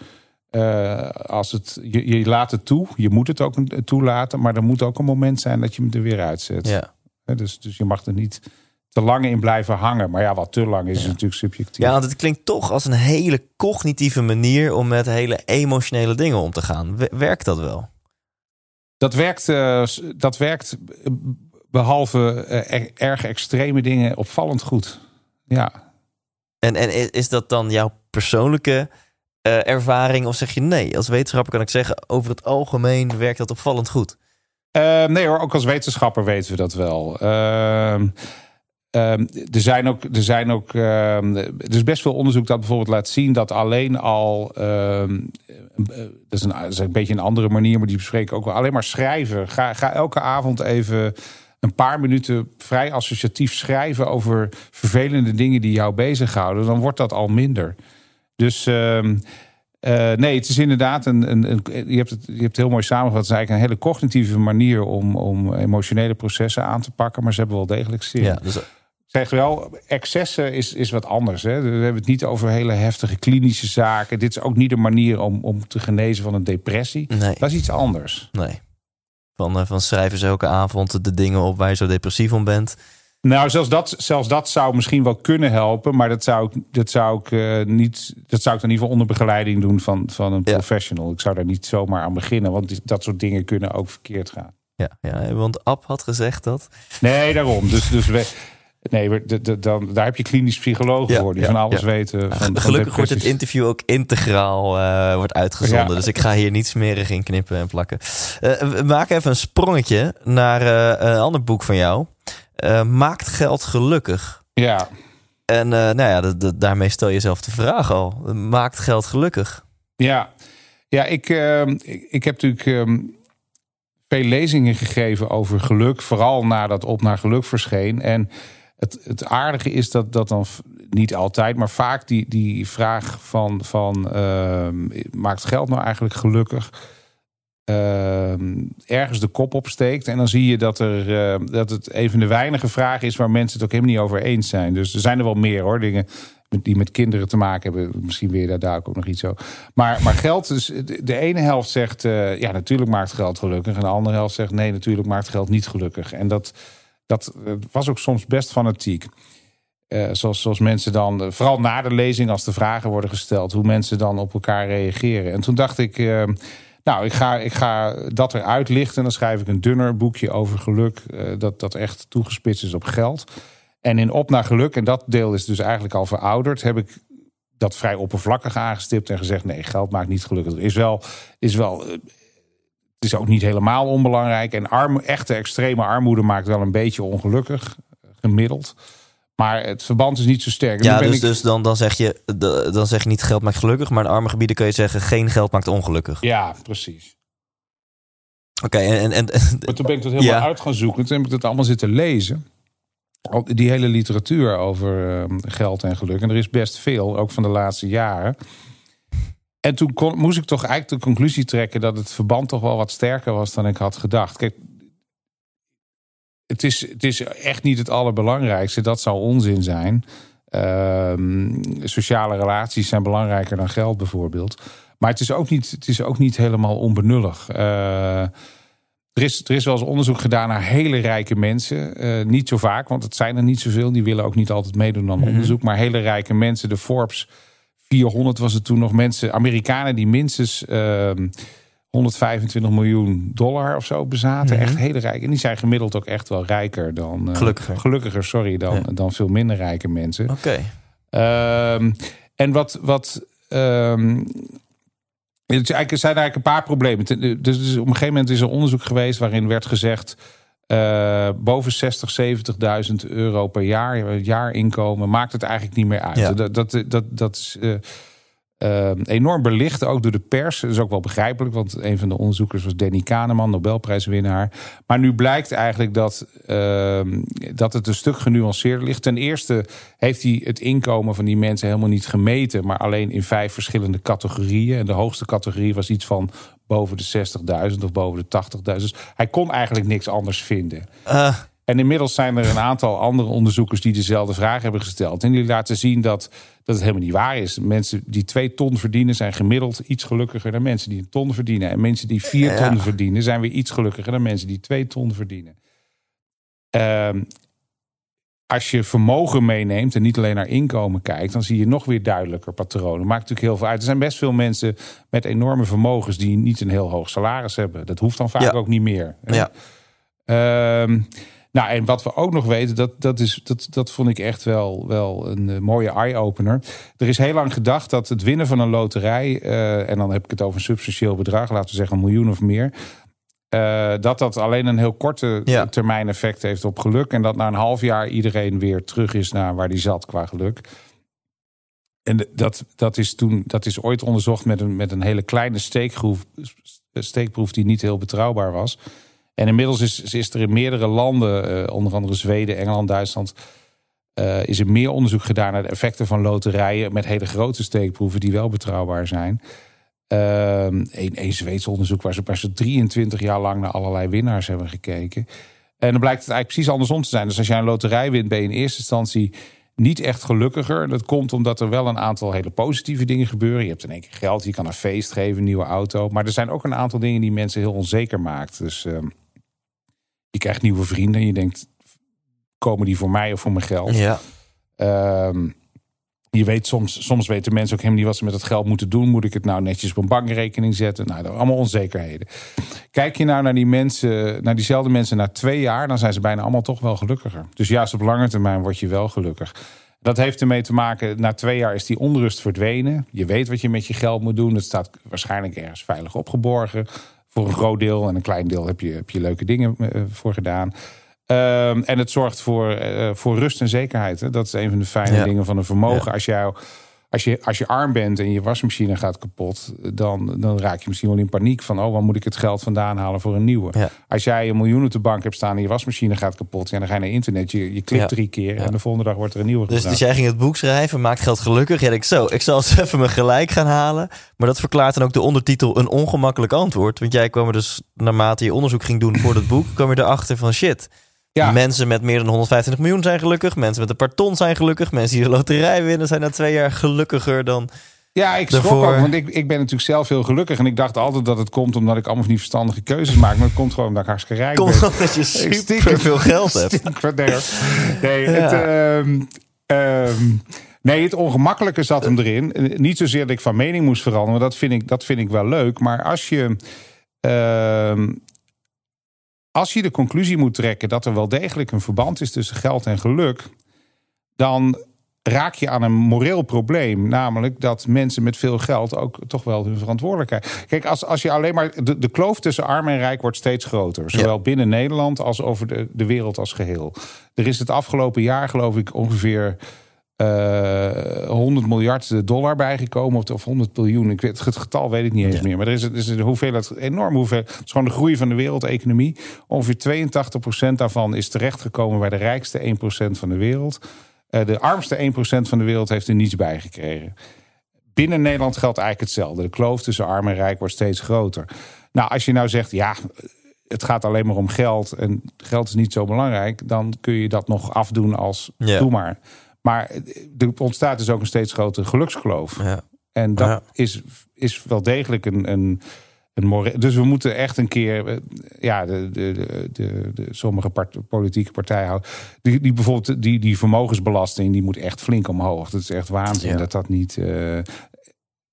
Eh, als het, je, je laat het toe, je moet het ook toelaten, maar er moet ook een moment zijn dat je hem er weer uitzet. ja. Dus, dus je mag er niet te lang in blijven hangen. Maar ja, wat te lang is, is natuurlijk subjectief. ja, want het klinkt toch als een hele cognitieve manier om met hele emotionele dingen om te gaan. Werkt dat wel? Dat werkt, eh, dat werkt eh, behalve eh, er- erg extreme dingen opvallend goed. Ja, En, en is dat dan jouw persoonlijke ervaring? Of zeg je nee? Als wetenschapper kan ik zeggen, over het algemeen werkt dat opvallend goed. Nee hoor, ook als wetenschapper weten we dat wel. Ehm, ehm, er zijn ook, er zijn ook ehm, er is best veel onderzoek dat bijvoorbeeld laat zien dat alleen al, ehm, eh, dat, is een, een beetje een andere manier, maar die bespreken ook wel. Alleen maar schrijven. Ga, ga elke avond even een paar minuten vrij associatief schrijven over vervelende dingen die jou bezighouden. Dan wordt dat al minder. Dus eh, nee, het is inderdaad een. een, je, hebt het, je hebt heel mooi samengevat. Het is eigenlijk een hele cognitieve manier om, om emotionele processen aan te pakken. Maar ze hebben wel degelijk zin. Ja, dus zeg wel, excessen is, is wat anders. Hè. We hebben het niet over hele heftige klinische zaken. Dit is ook niet een manier om, om te genezen van een depressie. nee. Dat is iets anders. nee. Van, eh, van schrijven ze elke avond de dingen op waar je zo depressief om bent. Nou, zelfs dat, zelfs dat zou misschien wel kunnen helpen. Maar dat zou ik, dat zou ik, eh, niet, dat zou ik dan in ieder geval onder begeleiding doen van, van een Ja. professional. Ik zou daar niet zomaar aan beginnen. Want dat soort dingen kunnen ook verkeerd gaan. Ja, ja, want Ab had gezegd dat. Nee, daarom. Dus, dus we, nee, dan, daar heb je klinisch psychologen voor. Die van alles weten. Van, Gelukkig wordt het interview ook integraal eh, wordt uitgezonden. Dus ik ga hier niet smerig in knippen en plakken. Eh, we maken even een sprongetje naar eh, een ander boek van jou. Maakt geld gelukkig? Ja, En nou ja, daarmee stel je zelf de vraag al. Maakt geld gelukkig? ja. ja ik, ehm, ik, ik heb natuurlijk ehm, veel lezingen gegeven over geluk. Vooral nadat Op naar Geluk verscheen. En het, het aardige is dat, dat dan niet altijd, maar vaak die, die vraag van, van ehm, maakt geld nou eigenlijk gelukkig? ehm, ergens de kop opsteekt. En dan zie je dat, er, eh, dat het een van de weinige vragen is waar mensen het ook helemaal niet over eens zijn. Dus er zijn er wel meer hoor, dingen die met kinderen te maken hebben. Misschien weer daar, daar ook nog iets zo. Maar, maar geld, dus de, de ene helft zegt eh, ja, natuurlijk maakt geld gelukkig. En de andere helft zegt nee, natuurlijk maakt geld niet gelukkig. En dat, dat eh, was ook soms best fanatiek. Eh, zoals, zoals mensen dan, eh, vooral na de lezing, als de vragen worden gesteld, hoe mensen dan op elkaar reageren. En toen dacht ik, nou, ik ga, ik ga dat eruit lichten. En dan schrijf ik een dunner boekje over geluk, dat, dat echt toegespitst is op geld. En in Op naar Geluk, en dat deel is dus eigenlijk al verouderd, heb ik dat vrij oppervlakkig aangestipt en gezegd: nee, geld maakt niet gelukkig. Is wel, is wel, is ook niet helemaal onbelangrijk. En arm, echte extreme armoede maakt wel een beetje ongelukkig, eh, gemiddeld. Maar het verband is niet zo sterk. Ja, dus, ik- dus dan, dan, zeg je, dan zeg je niet geld maakt gelukkig. Maar in arme gebieden kun je zeggen geen geld maakt ongelukkig. Ja, precies. Oké, en, en, en Maar toen ben ik dat helemaal Ja. uit gaan zoeken. Toen heb ik dat allemaal zitten lezen. Die hele literatuur over eh, geld en geluk. En er is best veel, ook van de laatste jaren. En toen kon, moest ik toch eigenlijk de conclusie trekken... dat het verband toch wel wat sterker was dan ik had gedacht. Kijk, het is, het is echt niet het allerbelangrijkste. Dat zou onzin zijn. Ehm, sociale relaties zijn belangrijker dan geld bijvoorbeeld. Maar het is ook niet, het is ook niet helemaal onbenullig. Uh, er, is, er is wel eens onderzoek gedaan naar hele rijke mensen. Uh, niet zo vaak, want het zijn er niet zoveel. Die willen ook niet altijd meedoen aan onderzoek. Maar hele rijke mensen, de Forbes 400 was het toen nog mensen, Amerikanen die minstens. 125 miljoen dollar of zo bezaten. Echt hele rijk. En die zijn gemiddeld ook echt wel rijker dan. Uh, gelukkiger. Gelukkiger, sorry, dan, dan veel minder rijke mensen. Oké. Um, en wat. wat um, het zijn eigenlijk een paar problemen. Dus op een gegeven moment is er onderzoek geweest waarin werd gezegd. Uh, boven 60, 70.000 euro per jaar, jaarinkomen, maakt het eigenlijk niet meer uit. Ja. Dat, dat, dat, dat is. Uh, uh, enorm belicht, ook door de pers. Dat is ook wel begrijpelijk, want een van de onderzoekers was Danny Kahneman, Nobelprijswinnaar. Maar nu blijkt eigenlijk dat, uh, dat het een stuk genuanceerder ligt. Ten eerste heeft hij het inkomen van die mensen helemaal niet gemeten, maar alleen in vijf verschillende categorieën. En de hoogste categorie was iets van boven de 60.000 of boven de 80.000. Dus hij kon eigenlijk niks anders vinden. Uh. En inmiddels zijn er een aantal andere onderzoekers die dezelfde vraag hebben gesteld. En die laten zien dat, dat het helemaal niet waar is. Mensen die twee ton verdienen zijn gemiddeld iets gelukkiger dan mensen die een ton verdienen. En mensen die vier Ja. ton verdienen zijn weer iets gelukkiger dan mensen die twee ton verdienen. Ehm, als je vermogen meeneemt en niet alleen naar inkomen kijkt, dan zie je nog weer duidelijker patronen. Maakt natuurlijk heel veel uit. Er zijn best veel mensen met enorme vermogens die niet een heel hoog salaris hebben. Dat hoeft dan vaak Ja. ook niet meer. Ja. Ehm, nou, en wat we ook nog weten, dat, dat, is, dat, dat vond ik echt wel, wel een eh, mooie eye-opener. Er is heel lang gedacht dat het winnen van een loterij, eh, en dan heb ik het over een substantieel bedrag, laten we zeggen een miljoen of meer. Eh, dat dat alleen een heel korte Ja. termijn effect heeft op geluk. En dat na een half jaar iedereen weer terug is naar waar die zat qua geluk. En dat, dat, is toen, dat is ooit onderzocht met een, met een hele kleine steekproef, steekproef die niet heel betrouwbaar was. En inmiddels is, is er in meerdere landen, eh, onder andere Zweden, Engeland, Duitsland, eh, is er meer onderzoek gedaan naar de effecten van loterijen met hele grote steekproeven die wel betrouwbaar zijn. Ehm, een, een Zweeds onderzoek waar ze, waar ze 23 jaar lang naar allerlei winnaars hebben gekeken. En dan blijkt het eigenlijk precies andersom te zijn. Dus als jij een loterij wint, ben je in eerste instantie niet echt gelukkiger. Dat komt omdat er wel een aantal hele positieve dingen gebeuren. Je hebt in één keer geld, je kan een feest geven, een nieuwe auto. Maar er zijn ook een aantal dingen die mensen heel onzeker maakt. Dus ehm, je krijgt nieuwe vrienden en je denkt, komen die voor mij of voor mijn geld? Ja. Ehm, je weet soms, soms weten mensen ook helemaal niet wat ze met het geld moeten doen. Moet ik het nou netjes op een bankrekening zetten? Nou, allemaal onzekerheden. Kijk je nou naar die mensen, naar diezelfde mensen na twee jaar, dan zijn ze bijna allemaal toch wel gelukkiger. Dus juist op lange termijn word je wel gelukkig. Dat heeft ermee te maken, na twee jaar is die onrust verdwenen. Je weet wat je met je geld moet doen. Het staat waarschijnlijk ergens veilig opgeborgen. Voor een groot deel en een klein deel heb je, heb je leuke dingen eh, voor gedaan. Ehm, en het zorgt voor, eh, voor rust en zekerheid. Hè? Dat is een van de fijne Ja. dingen van een vermogen. Ja. Als, jou, als, je, als je arm bent en je wasmachine gaat kapot, dan, dan raak je misschien wel in paniek van: oh, waar moet ik het geld vandaan halen voor een nieuwe? Ja. Als jij een miljoen op de bank hebt staan en je wasmachine gaat kapot, ja, dan ga je naar internet, je, je klikt Ja. drie keer Ja. en de volgende dag wordt er een nieuwe Dus, gedaan. dus jij ging het boek schrijven, maakt geld gelukkig. Jij denkt zo, ik zal eens even mijn gelijk gaan halen. Maar dat verklaart dan ook de ondertitel een ongemakkelijk antwoord. Want jij kwam er dus, naarmate je onderzoek ging doen voor het boek, kwam je erachter van shit. Ja. Mensen met meer dan 125 miljoen zijn gelukkig. Mensen met een paar ton zijn gelukkig. Mensen die de loterij winnen zijn na twee jaar gelukkiger dan... Ja, ik schrok ook, want ik, ik ben natuurlijk zelf heel gelukkig. En ik dacht altijd dat het komt omdat ik allemaal die verstandige keuzes maak. Maar het komt gewoon omdat ik hartstikke rijk Komt ben. omdat je super veel geld hebt. Nee, nee, Ja. het, ehm, ehm, nee, het ongemakkelijke zat hem erin. Niet zozeer dat ik van mening moest veranderen. Dat vind ik, dat vind ik wel leuk. Maar als je... ehm, als je de conclusie moet trekken dat er wel degelijk een verband is tussen geld en geluk, dan raak je aan een moreel probleem. Namelijk dat mensen met veel geld ook toch wel hun verantwoordelijkheid. Kijk, als, als je alleen maar. De, de kloof tussen arm en rijk wordt steeds groter. Zowel binnen Nederland als over de, de wereld als geheel. Er is het afgelopen jaar, geloof ik, ongeveer. Eh 100 miljard dollar bijgekomen. Of, of 100 biljoen. Ik weet, het getal weet ik niet eens Ja. meer. Maar er is, er is een hoeveelheid, enorm hoeveel. Het is gewoon de groei van de wereldeconomie. Ongeveer 82% daarvan is terechtgekomen bij de rijkste 1% van de wereld. Eh, de armste 1% van de wereld heeft er niets bij gekregen. Binnen Nederland geldt eigenlijk hetzelfde. De kloof tussen arm en rijk wordt steeds groter. Nou, als je nou zegt, ja, het gaat alleen maar om geld en geld is niet zo belangrijk, dan kun je dat nog afdoen als Ja. doe maar. Maar er ontstaat dus ook een steeds grotere gelukskloof. Ja. En dat Ja. is, is wel degelijk een, een, een Dus we moeten echt een keer. eh, Ja, de, de, de, de, sommige part- politieke partijen houden. Die, die bijvoorbeeld die, die vermogensbelasting, die moet echt flink omhoog. Dat is echt waanzin Ja. dat dat niet. eh,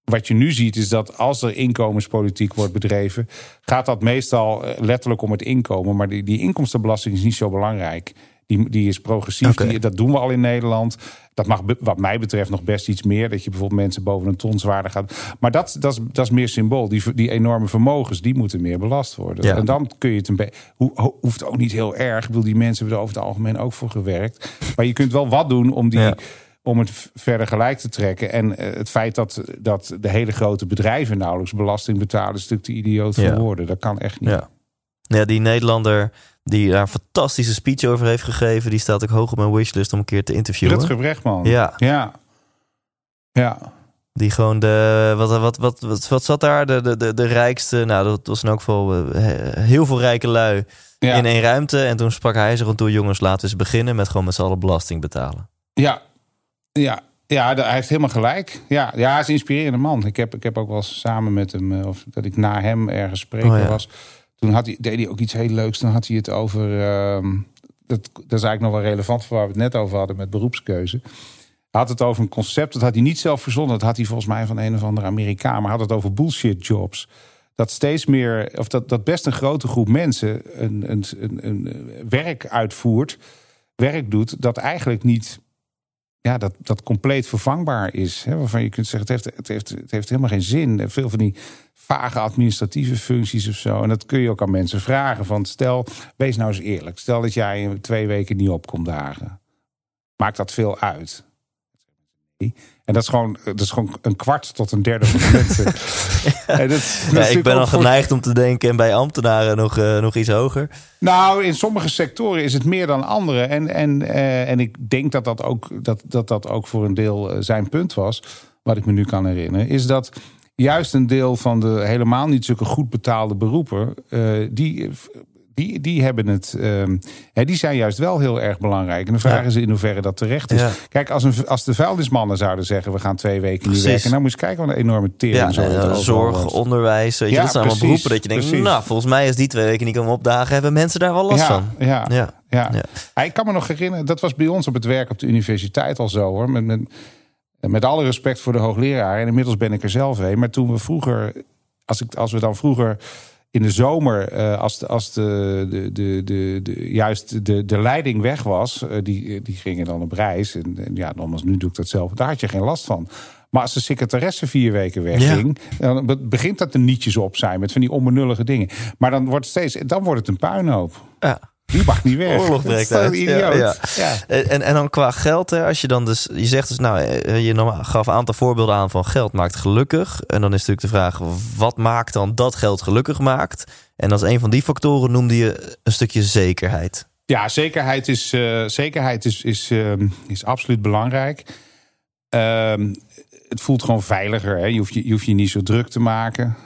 wat je nu ziet is dat als er inkomenspolitiek wordt bedreven, gaat dat meestal eh, letterlijk om het inkomen. Maar die, die inkomstenbelasting is niet zo belangrijk. Die, die is progressief. Die, dat doen we al in Nederland. Dat mag wat mij betreft nog best iets meer. Dat je bijvoorbeeld mensen boven een ton zwaarder gaat. Maar dat, dat, is, dat is meer symbool. Die, die enorme vermogens, die moeten meer belast worden. Ja. En dan kun je het een beetje... Ho, ho- hoeft ook niet heel erg. Ik bedoel, die mensen hebben er over het algemeen ook voor gewerkt. Maar je kunt wel wat doen om die... Ja. Om het verder gelijk te trekken. En eh, het feit dat, dat de hele grote bedrijven nauwelijks belasting betalen, is natuurlijk te idioot Ja. woorden. Dat kan echt niet. Ja. Ja, die Nederlander die daar een fantastische speech over heeft gegeven, die staat ook hoog op mijn wishlist om een keer te interviewen. Rutger Brechtman. Ja. Ja. Ja. Die gewoon de. Wat, wat, wat, wat, wat zat daar? De, de, de, de rijkste. Nou, dat was in elk geval eh, he- heel veel rijke lui Ja. in één ruimte. En toen sprak hij zich gewoon toe: jongens, laten we eens beginnen met gewoon met z'n allen belasting betalen. Ja, ja. Ja, hij heeft helemaal gelijk. Ja, ja, hij is een inspirerende man. Ik heb, ik heb ook wel eens samen met hem, eh, of dat ik na hem ergens spreken Oh, ja. was. Toen had hij, deed hij ook iets heel leuks. Dan had hij het over. ehm, dat, dat is eigenlijk nog wel relevant voor waar we het net over hadden met beroepskeuze. Hij had het over een concept, dat had hij niet zelf verzonnen. Dat had hij volgens mij van een of andere Amerikaan. Maar had het over bullshit jobs. Dat steeds meer, of dat, dat best een grote groep mensen een, een, een, een werk uitvoert, werk doet, dat eigenlijk niet ja, dat, dat compleet vervangbaar is. Hè, waarvan je kunt zeggen, het heeft, het, heeft, het heeft helemaal geen zin. Veel van die vage administratieve functies of zo. En dat kun je ook aan mensen vragen. Van stel, wees nou eens eerlijk. Stel dat jij twee weken niet opkomt dagen. Maakt dat veel uit? En dat is gewoon, dat is gewoon een kwart tot een derde van de mensen. En dat- dat is Ja, ik ben al voor- geneigd om te denken, en bij ambtenaren nog, eh, nog iets hoger. Nou, in sommige sectoren is het meer dan andere. En, en, eh, en ik denk dat dat, ook, dat, dat dat ook voor een deel eh, zijn punt was. Wat ik me nu kan herinneren. Is dat juist een deel van de helemaal niet zulke goed betaalde beroepen. die, die, die hebben het. ehm, hè, die zijn juist wel heel erg belangrijk. En de vraag Ja. is in hoeverre dat terecht is. Ja. Kijk, als, een, als de vuilnismannen zouden zeggen: we gaan twee weken niet Precies. werken. Dan moet je kijken wat een enorme tering Ja, zorg, wordt. onderwijs. Weet je, Ja, dat zijn allemaal beroepen dat je denkt, precies. nou, volgens mij is die twee weken niet komen opdagen, hebben mensen daar wel last van. Ja, Ja. ja. Ja. Ja, Ik kan me nog herinneren, dat was bij ons op het werk op de universiteit al zo hoor. Met, met, met alle respect voor de hoogleraar. En inmiddels ben ik er zelf heen. Maar toen we vroeger, als, ik, als we dan vroeger in de zomer, eh, als, de, als de, de, de, de, de- juist de, de leiding weg was, eh, die, die gingen dan op reis. En, en ja, nogmaals, nu doe ik dat zelf. Daar had je geen last van. Maar als de secretaresse vier weken wegging, dan be- begint dat er nietjes op zijn met van die onbenullige dingen. Maar dan wordt het steeds, dan wordt het een puinhoop. Ja. Die mag niet weg. Oorlog breekt uit. idioot. ja. Ja. En, en dan qua geld, hè, als je dan dus, je zegt dus, nou, eh, je gaf een aantal voorbeelden aan van geld maakt gelukkig. En dan is natuurlijk de vraag, wat maakt dan dat geld gelukkig maakt? En als een van die factoren noemde je een stukje zekerheid. Ja, zekerheid is, eh, zekerheid is, is, ehm, is absoluut belangrijk. Ehm, het voelt gewoon veiliger. Hè? Je, hoeft je, je hoeft je niet zo druk te maken.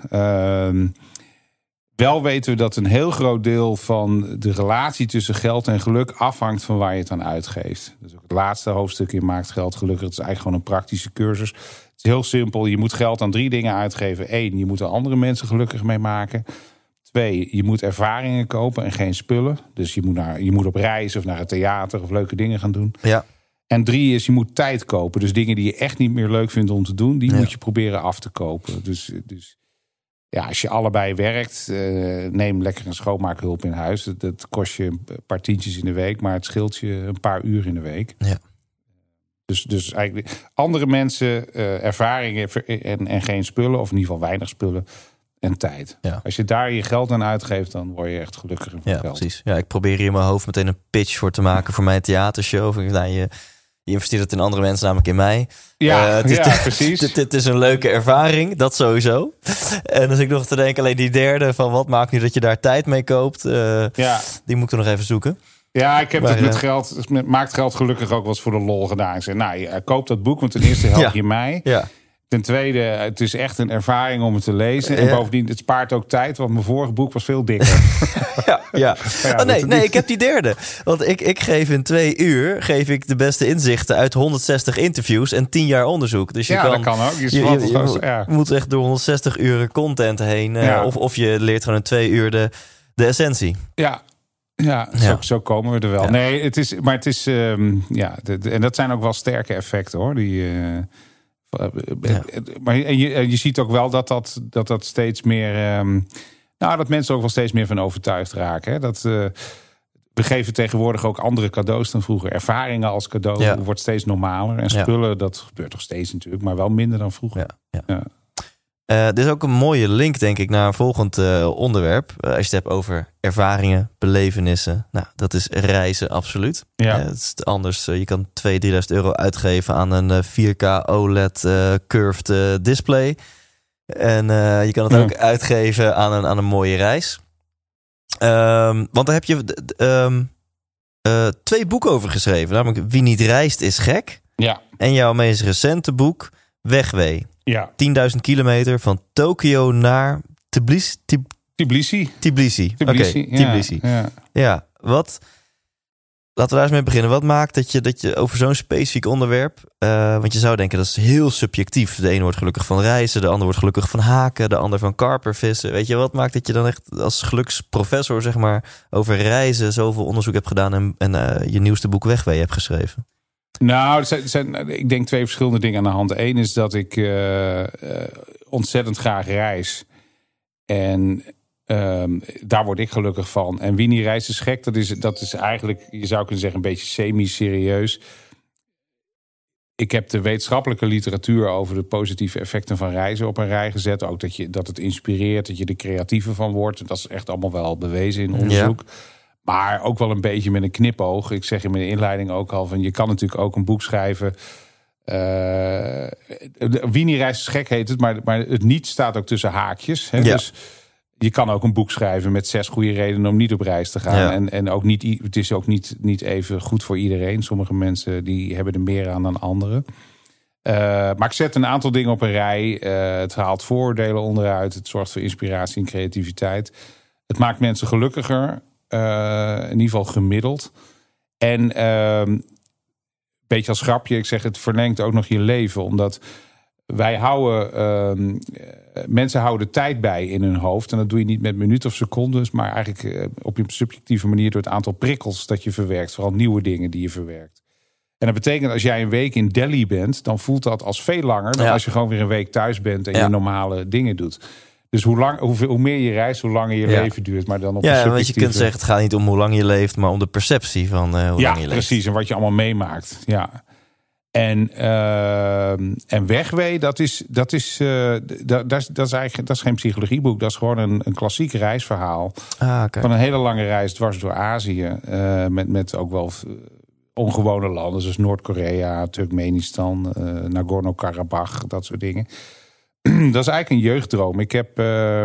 Wel weten we dat een heel groot deel van de relatie tussen geld en geluk afhangt van waar je het aan uitgeeft. Dus ook het laatste hoofdstuk in Maakt Geld Gelukkig. Het is eigenlijk gewoon een praktische cursus. Het is heel simpel. Je moet geld aan drie dingen uitgeven. Eén, je moet er andere mensen gelukkig mee maken. Twee, je moet ervaringen kopen en geen spullen. Dus je moet, naar, je moet op reis of naar het theater of leuke dingen gaan doen. Ja. En drie is, je moet tijd kopen. Dus dingen die je echt niet meer leuk vindt om te doen, die Ja. moet je proberen af te kopen. Dus, dus ja, als je allebei werkt, eh, neem lekker een schoonmaakhulp in huis. Dat, dat kost je een paar tientjes in de week, maar het scheelt je een paar uur in de week. Ja. Dus, dus eigenlijk andere mensen, eh, ervaringen en, en geen spullen, of in ieder geval weinig spullen en tijd. Ja. Als je daar je geld aan uitgeeft, dan word je echt gelukkiger van Ja, geld. precies. Ja, ik probeer hier in mijn hoofd meteen een pitch voor te maken voor mijn theatershow. Of Nou, je, je investeert het in andere mensen, namelijk in mij. Ja, Eh, het is- ja precies. Dit, dit is een leuke ervaring, dat sowieso. En als ik nog te denken, alleen die derde van wat maakt nu dat je daar tijd mee koopt, eh, Ja. die moet ik er nog even zoeken. Ja, ik heb Maar, het met eh, geld, met maakt geld gelukkig ook wel eens voor de lol gedaan. Ik zei, nou, je koopt dat boek, want ten eerste help Ja. je mij. Ja, Ten tweede, het is echt een ervaring om het te lezen. En Ja. bovendien, het spaart ook tijd, want mijn vorige boek was veel dikker. Ja, ja. ja, oh, nee, nee, ik heb die derde. Want ik, ik geef in twee uur geef ik de beste inzichten uit 160 interviews en 10 jaar onderzoek. Dus je ja, kan, dat kan ook. Je, Je, je- je, je ja. moet echt door 160 uren content heen. eh, of, of je leert gewoon in twee uur de, de essentie. Ja, ja, Ja. Zo, zo komen we er wel. Ja. Nee, het is, maar het is, ehm, ja, de- de- en dat zijn ook wel sterke effecten hoor. Die, eh, Ja. Maar en je, en je ziet ook wel dat dat, dat, dat steeds meer, ehm, nou, dat mensen ook wel steeds meer van overtuigd raken. Hè? Dat, eh, we geven tegenwoordig ook andere cadeaus dan vroeger. Ervaringen als cadeau Ja. wordt steeds normaler. En Ja. spullen, dat gebeurt nog steeds natuurlijk, maar wel minder dan vroeger. Ja, Eh, dit is ook een mooie link, denk ik, naar een volgend eh, onderwerp. Eh, als je het hebt over ervaringen, belevenissen. Nou, dat is reizen, absoluut. Ja. Het is anders. je kan 2.000, 3.000 euro uitgeven aan een eh, 4K OLED curved display. En je kan het Ja. ook uitgeven aan een, aan een mooie reis. Ehm, want daar heb je ehm, eh, twee boeken over geschreven. Namelijk Wie niet reist is gek. Ja. En jouw meest recente boek Wegwee. Ja. 10.000 kilometer van Tokio naar Tbilisi. Tbilisi. Tbilisi. Tbilisi. Oké, ja, Tbilisi. Ja. Ja, wat... Laten we daar eens mee beginnen. Wat maakt dat je, dat je over zo'n specifiek onderwerp... eh, want je zou denken, dat is heel subjectief. De ene wordt gelukkig van reizen, de ander wordt gelukkig van haken... de ander van karpervissen. Weet je, wat maakt dat je dan echt als geluksprofessor... zeg maar, over reizen zoveel onderzoek hebt gedaan... en, en eh, je nieuwste boek Wegwee hebt geschreven? Nou, er zijn, er zijn, ik denk twee verschillende dingen aan de hand. Eén is dat ik eh, eh, ontzettend graag reis. En ehm, daar word ik gelukkig van. En wie niet reist is gek. Dat is, dat is eigenlijk, je zou kunnen zeggen, een beetje semi-serieus. Ik heb de wetenschappelijke literatuur over de positieve effecten van reizen op een rij gezet. Ook dat, je, dat het inspireert, dat je er creatiever van wordt. Dat is echt allemaal wel bewezen in onderzoek. Maar ook wel een beetje met een knipoog. Ik zeg in mijn inleiding ook al van je kan natuurlijk ook een boek schrijven. Wie niet reist is gek heet het, maar, maar het niet staat ook tussen haakjes. Hè? Ja. Dus je kan ook een boek schrijven met zes goede redenen om niet op reis te gaan. Ja. En, en ook niet, het is ook niet, niet even goed voor iedereen. Sommige mensen die hebben er meer aan dan anderen. Eh, maar ik zet een aantal dingen op een rij. Eh, het haalt vooroordelen onderuit. Het zorgt voor inspiratie en creativiteit. Het maakt mensen gelukkiger. Eh, in ieder geval gemiddeld. En ehm, een beetje als grapje, ik zeg het verlengt ook nog je leven. Omdat wij houden, ehm, eh, mensen houden tijd bij in hun hoofd. En dat doe je niet met minuten of secondes, maar eigenlijk eh, op een subjectieve manier door het aantal prikkels dat je verwerkt. Vooral nieuwe dingen die je verwerkt. En dat betekent als jij een week in Delhi bent, dan voelt dat als veel langer dan Ja. als je gewoon weer een week thuis bent en Ja. je normale dingen doet. Dus hoe, lang, hoe, hoe meer je reist, hoe langer je Ja. leven duurt. Maar dan op een Ja, want je kunt zeggen, het gaat niet om hoe lang je leeft... maar om de perceptie van eh, hoe ja, lang je leeft. precies. En wat je allemaal meemaakt. Ja. En, ehm, en wegwee, dat is, dat, is, eh, dat, dat, is, dat is eigenlijk dat is geen psychologieboek. Dat is gewoon een, een klassiek reisverhaal. Ah. Van een hele lange reis dwars door Azië. met, met ook wel ongewone landen. Zoals Noord-Korea, Turkmenistan, Nagorno-Karabakh. Dat soort dingen. dat is eigenlijk een jeugddroom. Ik heb eh,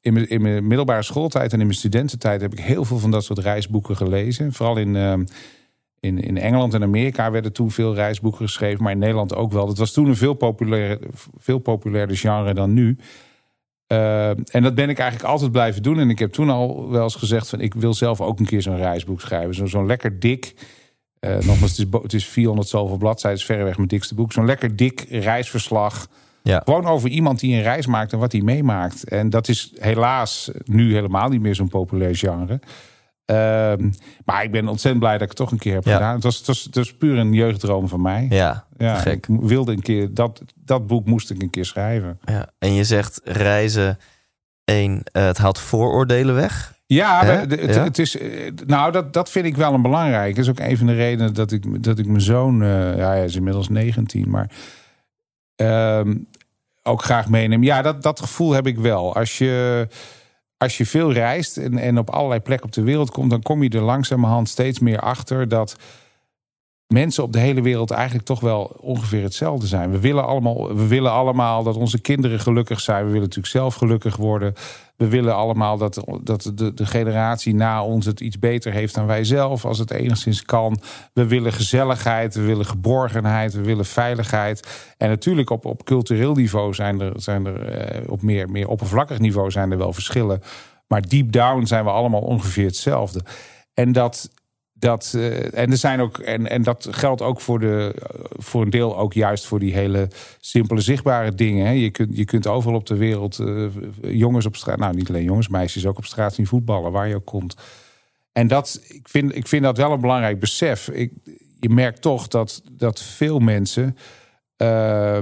in, mijn, in mijn middelbare schooltijd en in mijn studententijd... heb ik heel veel van dat soort reisboeken gelezen. Vooral in... eh, in, in Engeland en Amerika werden toen veel reisboeken geschreven, maar in Nederland ook wel. Dat was toen een veel, populair, veel populairder genre dan nu. Uh, en dat ben ik eigenlijk altijd blijven doen. En ik heb toen al wel eens gezegd van ik wil zelf ook een keer zo'n reisboek schrijven. Zo'n zo lekker dik. Nogmaals, het is, het is 400 zoveel bladzijden, is verreweg mijn dikste boek. Zo'n lekker dik reisverslag. Ja. Gewoon over iemand die een reis maakt en wat hij meemaakt. En dat is helaas nu helemaal niet meer zo'n populair genre. Ehm, maar ik ben ontzettend blij dat ik het toch een keer heb Ja. gedaan. Het was, het, was, het was puur een jeugddroom van mij. Ja, Ja, gek. ik wilde een keer dat, dat boek moest ik een keer schrijven. Ja. En je zegt reizen, één, eh, het haalt vooroordelen weg. Het, Ja. het is, eh, nou dat, dat vind ik wel een belangrijk. Dat is ook een van de redenen dat ik, dat ik mijn zoon, eh, ja, hij is inmiddels 19, maar ehm, ook graag meeneem. Ja, dat, dat gevoel heb ik wel. Als je, als je veel reist en, en op allerlei plekken op de wereld komt, dan kom je er langzamerhand steeds meer achter dat mensen op de hele wereld eigenlijk toch wel ongeveer hetzelfde zijn. We willen allemaal, we willen allemaal dat onze kinderen gelukkig zijn. We willen natuurlijk zelf gelukkig worden. We willen allemaal dat, dat de, de generatie na ons het iets beter heeft dan wij zelf, als het enigszins kan. We willen gezelligheid, we willen geborgenheid, we willen veiligheid. En natuurlijk op, op cultureel niveau zijn er, zijn er eh, op meer, meer oppervlakkig niveau zijn er wel verschillen. Maar deep down zijn we allemaal ongeveer hetzelfde. En dat, dat, uh, en er zijn ook, en, en dat geldt ook voor, de, voor een deel ook juist voor die hele simpele zichtbare dingen. Hè. Je, kunt, je kunt overal op de wereld uh, jongens op straat, nou niet alleen jongens, meisjes ook op straat zien voetballen, waar je ook komt. En dat, ik vind, ik vind dat wel een belangrijk besef. Ik, je merkt toch dat, dat veel mensen. Uh,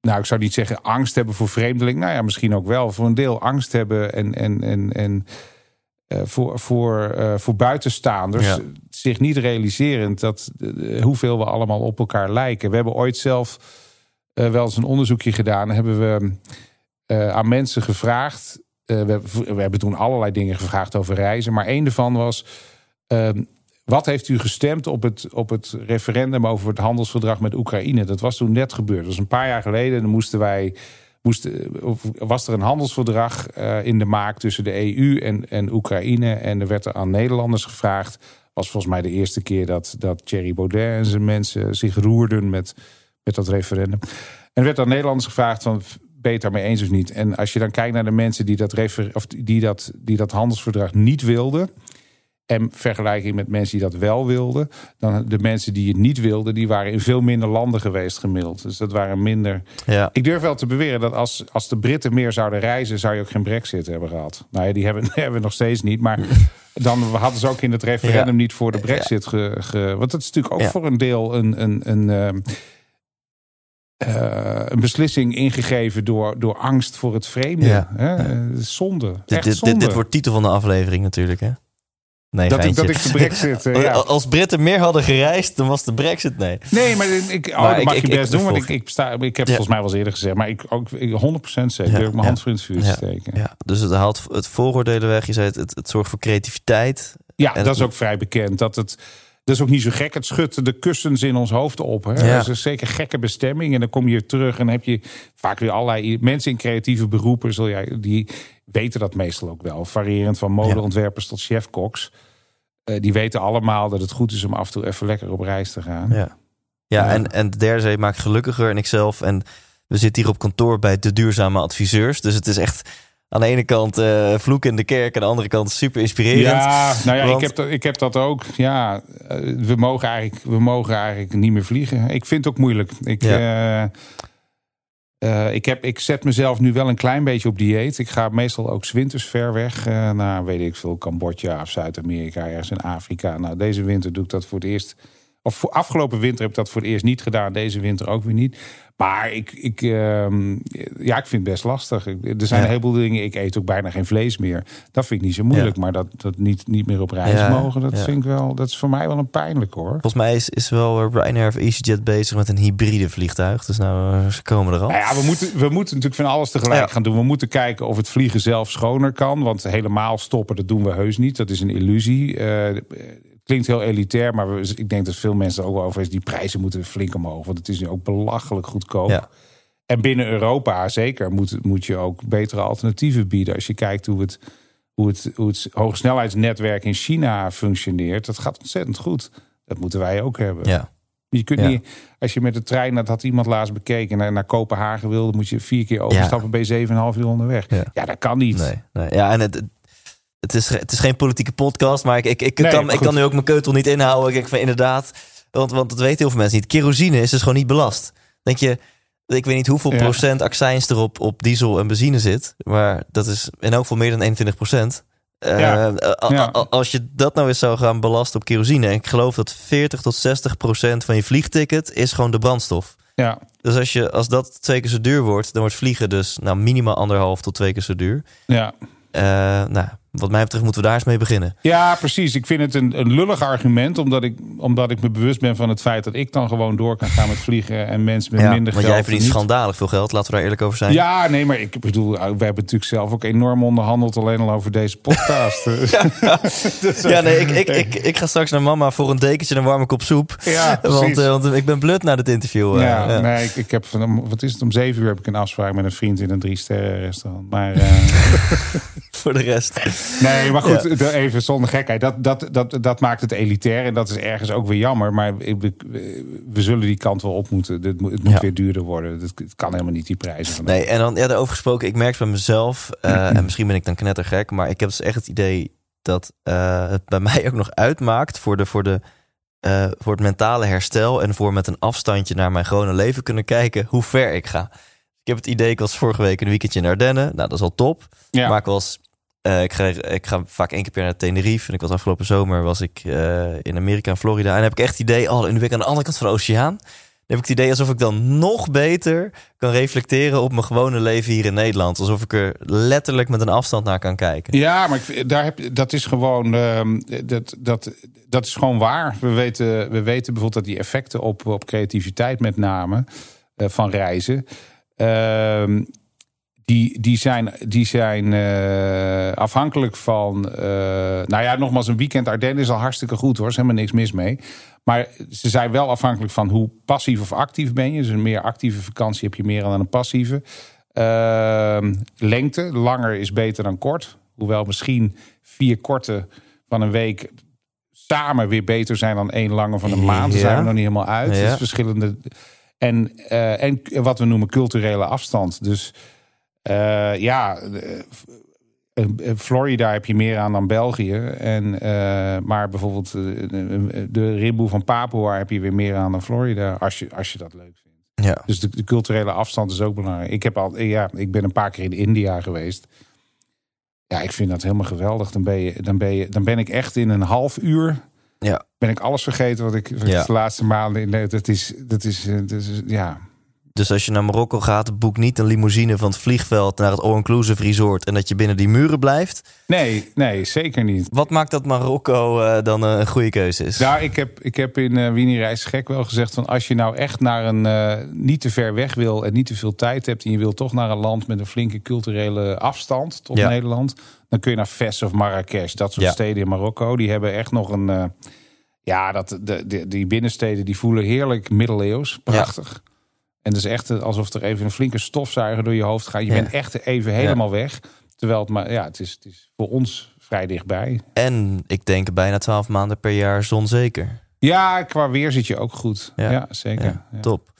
nou, ik zou niet zeggen angst hebben voor vreemdeling. Nou ja, misschien ook wel. Voor een deel angst hebben en, en, en, en voor, voor, uh, voor buitenstaanders ja. zich niet realiserend dat uh, hoeveel we allemaal op elkaar lijken. We hebben ooit zelf wel eens een onderzoekje gedaan. Hebben we aan mensen gevraagd. We, we, hebben toen allerlei dingen gevraagd over reizen. Maar één daarvan was. Ehm, wat heeft u gestemd op het, op het referendum over het handelsverdrag met Oekraïne? Dat was toen net gebeurd. Dat was een paar jaar geleden. Dan moesten wij moest, was er een handelsverdrag uh, in de maak tussen de EU en, en Oekraïne. En er werd er aan Nederlanders gevraagd. Was volgens mij de eerste keer dat, dat Thierry Baudet en zijn mensen zich roerden met, met dat referendum. En er werd aan Nederlanders gevraagd van ben je daarmee eens of niet? En als je dan kijkt naar de mensen die dat, of die dat, die dat handelsverdrag niet wilden. En vergelijking met mensen die dat wel wilden. Dan de mensen die het niet wilden, die waren in veel minder landen geweest gemiddeld. Dus dat waren minder. Ja. Ik durf wel te beweren dat als, als de Britten meer zouden reizen, zou je ook geen brexit hebben gehad. Nou ja, die hebben, die hebben we nog steeds niet. Maar dan hadden ze ook in het referendum ja. niet voor de brexit ge, ge, Want dat is natuurlijk ook ja. voor een deel een. een, een uh, een beslissing ingegeven door, door angst voor het vreemde. Ja. Hè? Zonde. Dit, dit, zonde. Dit, dit wordt titel van de aflevering natuurlijk, hè? Nee, dat, ik, dat ik de brexit... Uh, ja. Als Britten meer hadden gereisd, dan was de brexit nee. Nee, maar, ik, oh, maar dat mag ik, je best doen. Want ik, ik, sta, ik heb het ja. volgens mij wel eens eerder gezegd. Maar ik, ook, ik 100% zeker. Ja, mijn hand voor in het vuur te steken. Ja. Dus het haalt het vooroordelen weg. Je zei het, het, het zorgt voor creativiteit. Ja, dat is ook vrij bekend. Dat het... Dat is ook niet zo gek. Het schudt de kussens in ons hoofd op. Hè? Ja. Dat is zeker gekke bestemming. En dan kom je terug en heb je vaak weer allerlei mensen in creatieve beroepen. Zul jij, die weten dat meestal ook wel. Variërend van modeontwerpers ja. tot chefkoks. Uh, die weten allemaal dat het goed is om af en toe even lekker op reis te gaan. Ja, ja, ja. En, en de derde zee maakt gelukkiger en ikzelf. En we zitten hier op kantoor bij de duurzame adviseurs. Dus het is echt aan de ene kant uh, vloek in de kerk, aan de andere kant super inspirerend. Ja, nou ja, Want... ik, heb dat, ik heb dat ook. Ja, we mogen, eigenlijk, we mogen eigenlijk niet meer vliegen. Ik vind het ook moeilijk. Ik, ja. uh, uh, ik, heb, ik zet mezelf nu wel een klein beetje op dieet. Ik ga meestal ook winters ver weg. Uh, naar, weet ik veel, Cambodja of Zuid-Amerika, ergens in Afrika. Nou, deze winter doe ik dat voor het eerst. Of voor afgelopen winter heb ik dat voor het eerst niet gedaan. Deze winter ook weer niet. Maar ik, ik, uh, ja, ik vind het best lastig. Er zijn ja. een heleboel dingen. Ik eet ook bijna geen vlees meer. Dat vind ik niet zo moeilijk. Ja. Maar dat, dat niet, niet meer op reis ja. mogen, dat vind ik wel. Dat is voor mij wel een pijnlijk hoor. Volgens mij is, is wel Ryanair of EasyJet bezig met een hybride vliegtuig. Dus nou, ze komen er al. Nou ja, we moeten, we moeten natuurlijk van alles tegelijk gaan doen. We moeten kijken of het vliegen zelf schoner kan. Want helemaal stoppen, dat doen we heus niet. Dat is een illusie. Uh, klinkt heel elitair, maar we, ik denk dat veel mensen er ook wel over is. Die prijzen moeten flink omhoog, want het is nu ook belachelijk goedkoop. Ja. En binnen Europa zeker moet, moet je ook betere alternatieven bieden. Als je kijkt hoe het, hoe het, hoe het hogesnelheidsnetwerk in China functioneert, dat gaat ontzettend goed. Dat moeten wij ook hebben. Ja. Je kunt Ja. niet, als je met de trein, dat had iemand laatst bekeken, naar, naar Kopenhagen wilde, moet je vier keer overstappen, ben je 7,5 uur onderweg. Ja. Ja, dat kan niet. Nee, nee. Ja, en het, het, is, het is geen politieke podcast, maar ik, ik, ik, Nee, kan, ik kan nu ook mijn keutel niet inhouden. Ik van inderdaad, want, want dat weten heel veel mensen niet. Kerosine is dus gewoon niet belast. Denk je, ik weet niet hoeveel Ja. procent accijns er op, op diesel en benzine zit, maar dat is in elk geval meer dan 21 procent. Eh, Ja. Ja. Als je dat nou eens zou gaan belasten op kerosine, en ik geloof dat 40 tot 60 procent van je vliegticket is gewoon de brandstof. Ja, Dus als, je, als dat twee keer zo duur wordt, dan wordt vliegen dus nou, minimaal anderhalf tot twee keer zo duur. ja. Eh, nou, wat mij betreft moeten we daar eens mee beginnen. Ja, precies. Ik vind het een, een lullig argument, omdat ik, omdat ik me bewust ben van het feit dat ik dan gewoon door kan gaan met vliegen en mensen met Ja, minder want geld. jij verdient schandalig veel geld, laten we daar eerlijk over zijn. Ja, nee, maar ik bedoel, we hebben natuurlijk zelf ook enorm onderhandeld alleen al over deze podcast. Ja, nee, ik, ik, ik, ik ga straks naar mama voor een dekentje en een warme kop soep. Ja, want, eh, want ik ben blut na dit interview. eh, Ja, ja. nee, ik, ik heb van, wat is het, om zeven uur heb ik een afspraak met een vriend in een drie sterren restaurant. Maar eh, Voor de rest. nee, maar goed, even zonder gekheid. Dat, dat, dat, dat maakt het elitair en dat is ergens ook weer jammer. Maar we, we zullen die kant wel op moeten. Het moet, het moet Ja. weer duurder worden. Het, kan helemaal niet die prijzen. Van Nee, en dan ja, daarover gesproken, ik merk het bij mezelf, eh, en misschien ben ik dan knettergek, maar ik heb dus echt het idee dat eh, het bij mij ook nog uitmaakt voor, de, voor, de, eh, voor het mentale herstel en voor met een afstandje naar mijn gewone leven kunnen kijken hoe ver ik ga. Ik heb het idee, ik was vorige week een weekendje in Ardennen, nou dat is al top, Ja. maar ik was... eh, ik, ga, ik vaak één keer per naar Tenerife. En ik was afgelopen zomer was ik eh, in Amerika en Florida. En heb ik echt het idee, oh, nu ben ik aan de andere kant van de oceaan. Dan heb ik het idee alsof ik dan nog beter kan reflecteren op mijn gewone leven hier in Nederland. Alsof ik er letterlijk met een afstand naar kan kijken. Ja, maar ik, daar heb, dat is gewoon ehm, dat, dat, dat is gewoon waar. We weten, we weten bijvoorbeeld dat die effecten op, op creativiteit met name eh, van reizen. Die, die zijn, die zijn eh, afhankelijk van. eh, nou ja, nogmaals, een weekend Ardennen is al hartstikke goed hoor. Er is helemaal niks mis mee. Maar ze zijn wel afhankelijk van hoe passief of actief ben je. Dus een meer actieve vakantie heb je meer dan een passieve. Ehm, lengte, langer is beter dan kort. Hoewel misschien vier korte van een week samen weer beter zijn dan één lange van een maand. Daar Ja. zijn we nog niet helemaal uit. Ja. Dus verschillende. En, eh, en wat we noemen culturele afstand. Dus eh, ja, eh, eh, Florida heb je meer aan dan België. En, maar bijvoorbeeld de, rimboe van Papua heb je weer meer aan dan Florida. Als je, als je dat leuk vindt. Ja. Dus de, de culturele afstand is ook belangrijk. Ik, heb al, ja, ik ben een paar keer in India geweest. Ja, ik vind dat helemaal geweldig. Dan ben, je, dan, ben, je, dan ben ik echt in een half uur. Ja. Ben ik alles vergeten wat ik, Ja. de laatste maanden in. Dat is, dat is, dat is ja. Dus als je naar Marokko gaat, boek niet een limousine van het vliegveld naar het all-inclusive resort en dat je binnen die muren blijft. Nee, nee, zeker niet. Wat maakt dat Marokko eh, dan eh, een goede keuze is? Nou, ik heb, ik heb in eh Wie niet reist gek wel gezegd van als je nou echt naar een eh, niet te ver weg wil en niet te veel tijd hebt en je wil toch naar een land met een flinke culturele afstand tot Ja. Nederland, dan kun je naar Fes of Marrakesh, dat soort Ja. steden in Marokko. Die hebben echt nog een, eh, ja, dat de, de, die binnensteden die voelen heerlijk middeleeuws, prachtig. En het is echt alsof er even een flinke stofzuiger door je hoofd gaat. Je Ja. bent echt even helemaal weg. Terwijl het maar, ja, het is, het is voor ons vrij dichtbij. En ik denk bijna twaalf maanden per jaar zonzeker. Ja, qua weer zit je ook goed. Ja. Ja, zeker. Ja, Ja. Top.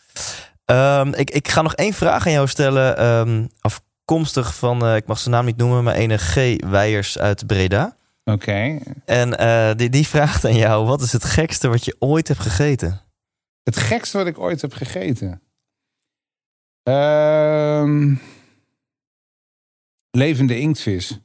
Ehm, ik, ik ga nog één vraag aan jou stellen. ehm, afkomstig van, eh, ik mag zijn naam niet noemen, maar ene G. Weijers uit Breda. Oké. En eh, die, die vraagt aan jou: wat is het gekste wat je ooit hebt gegeten? Het gekste wat ik ooit heb gegeten. Ehm, levende inktvis.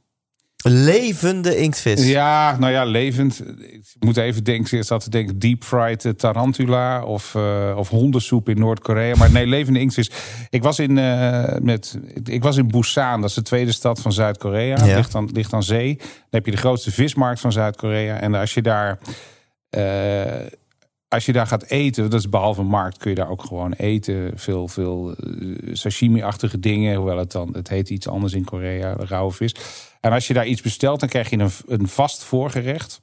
Levende inktvis. Ja, nou ja, levend. Ik moet even denken, ik zat te denken deep fried eh, tarantula of, eh, of hondensoep in Noord-Korea. Maar nee, levende inktvis. Ik was in, eh, met, ik was in Busan, dat is de tweede stad van Zuid-Korea. Ja. Ligt, aan, ligt aan zee. Dan heb je de grootste vismarkt van Zuid-Korea. En als je daar... als je daar gaat eten, dat is behalve markt, kun je daar ook gewoon eten. Veel, veel eh, sashimi-achtige dingen. Hoewel het dan, het heet iets anders in Korea, rauwe vis. En als je daar iets bestelt, dan krijg je een, een vast voorgerecht.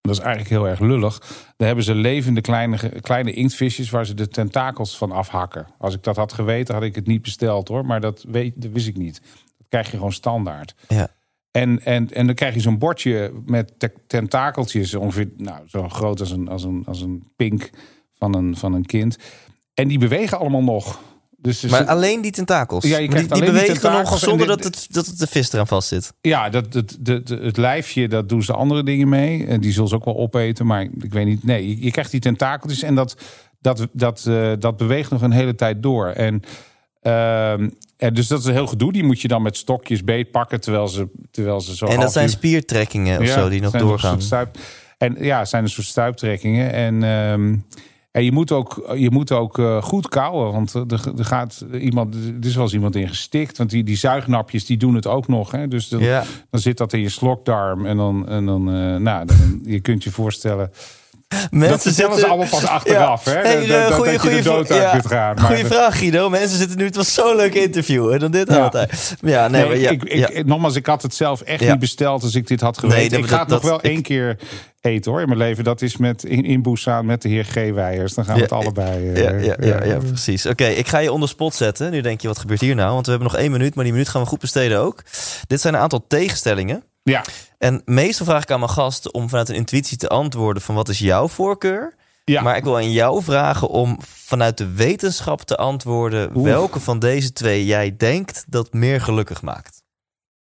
Dat is eigenlijk heel erg lullig. Dan hebben ze levende kleine, kleine inktvisjes waar ze de tentakels van afhakken. Als ik dat had geweten, had ik het niet besteld hoor. Maar dat, weet, dat wist ik niet. Dat krijg je gewoon standaard. Ja. En, en, en dan krijg je zo'n bordje met te- tentakeltjes, ongeveer nou, zo groot als een, als een, als een pink van een, van een kind. En die bewegen allemaal nog. Dus Maar alleen die tentakels. Ja, je die, krijgt die die bewegen nog zonder de- dat, het, dat het de vis eraan vast zit. ja, dat, dat, dat, het lijfje, dat doen ze andere dingen mee. En die zullen ze ook wel opeten, maar ik weet niet. Nee, je, je krijgt die tentakeltjes en dat, dat, dat, eh, dat beweegt nog een hele tijd door. En, ehm, en dus dat is een heel gedoe. Die moet je dan met stokjes beetpakken, terwijl ze, terwijl ze zo En dat zijn uur- spiertrekkingen of Ja, zo die nog doorgaan. stuip- en ja, zijn een soort stuiptrekkingen. En, ehm, En je moet ook, je moet ook eh, goed kouwen. Want er, er gaat iemand, er is wel eens iemand in gestikt. Want die, die zuignapjes die doen het ook nog. Hè? Dus dan, Ja. dan zit dat in je slokdarm. En dan, en dan eh, nou, dan, je kunt je voorstellen. Dat vertellen ze allemaal pas achteraf. Hè? Hey, dat, eh, dat, goeie- dat je goeie de dood vra- uit ja, kunt gaan. Maar Goeie dat- vraag, Guido. Mensen zitten nu... Het was zo'n leuk interview. En dan dit Ja. altijd. Ja, nee, Nee, maar ja, ik, ik, nogmaals, ik had het zelf echt niet besteld als ik dit had geweten. Nee, dat- ik ga dat- het nog dat- wel één keer eten hoor in mijn leven. Dat is met in, in Busan met de heer G. Weijers. Dan gaan we het allebei. eh, Ja, ja, ja, ja, precies. Oké, ik ga je onder spot zetten. Nu denk je, wat gebeurt hier nou? Want we hebben nog één minuut, maar die minuut gaan we goed besteden ook. Dit zijn een aantal tegenstellingen. Ja, En meestal vraag ik aan mijn gasten om vanuit een intuïtie te antwoorden van wat is jouw voorkeur? ja. Maar ik wil aan jou vragen om vanuit de wetenschap te antwoorden welke van deze twee jij denkt dat meer gelukkig maakt.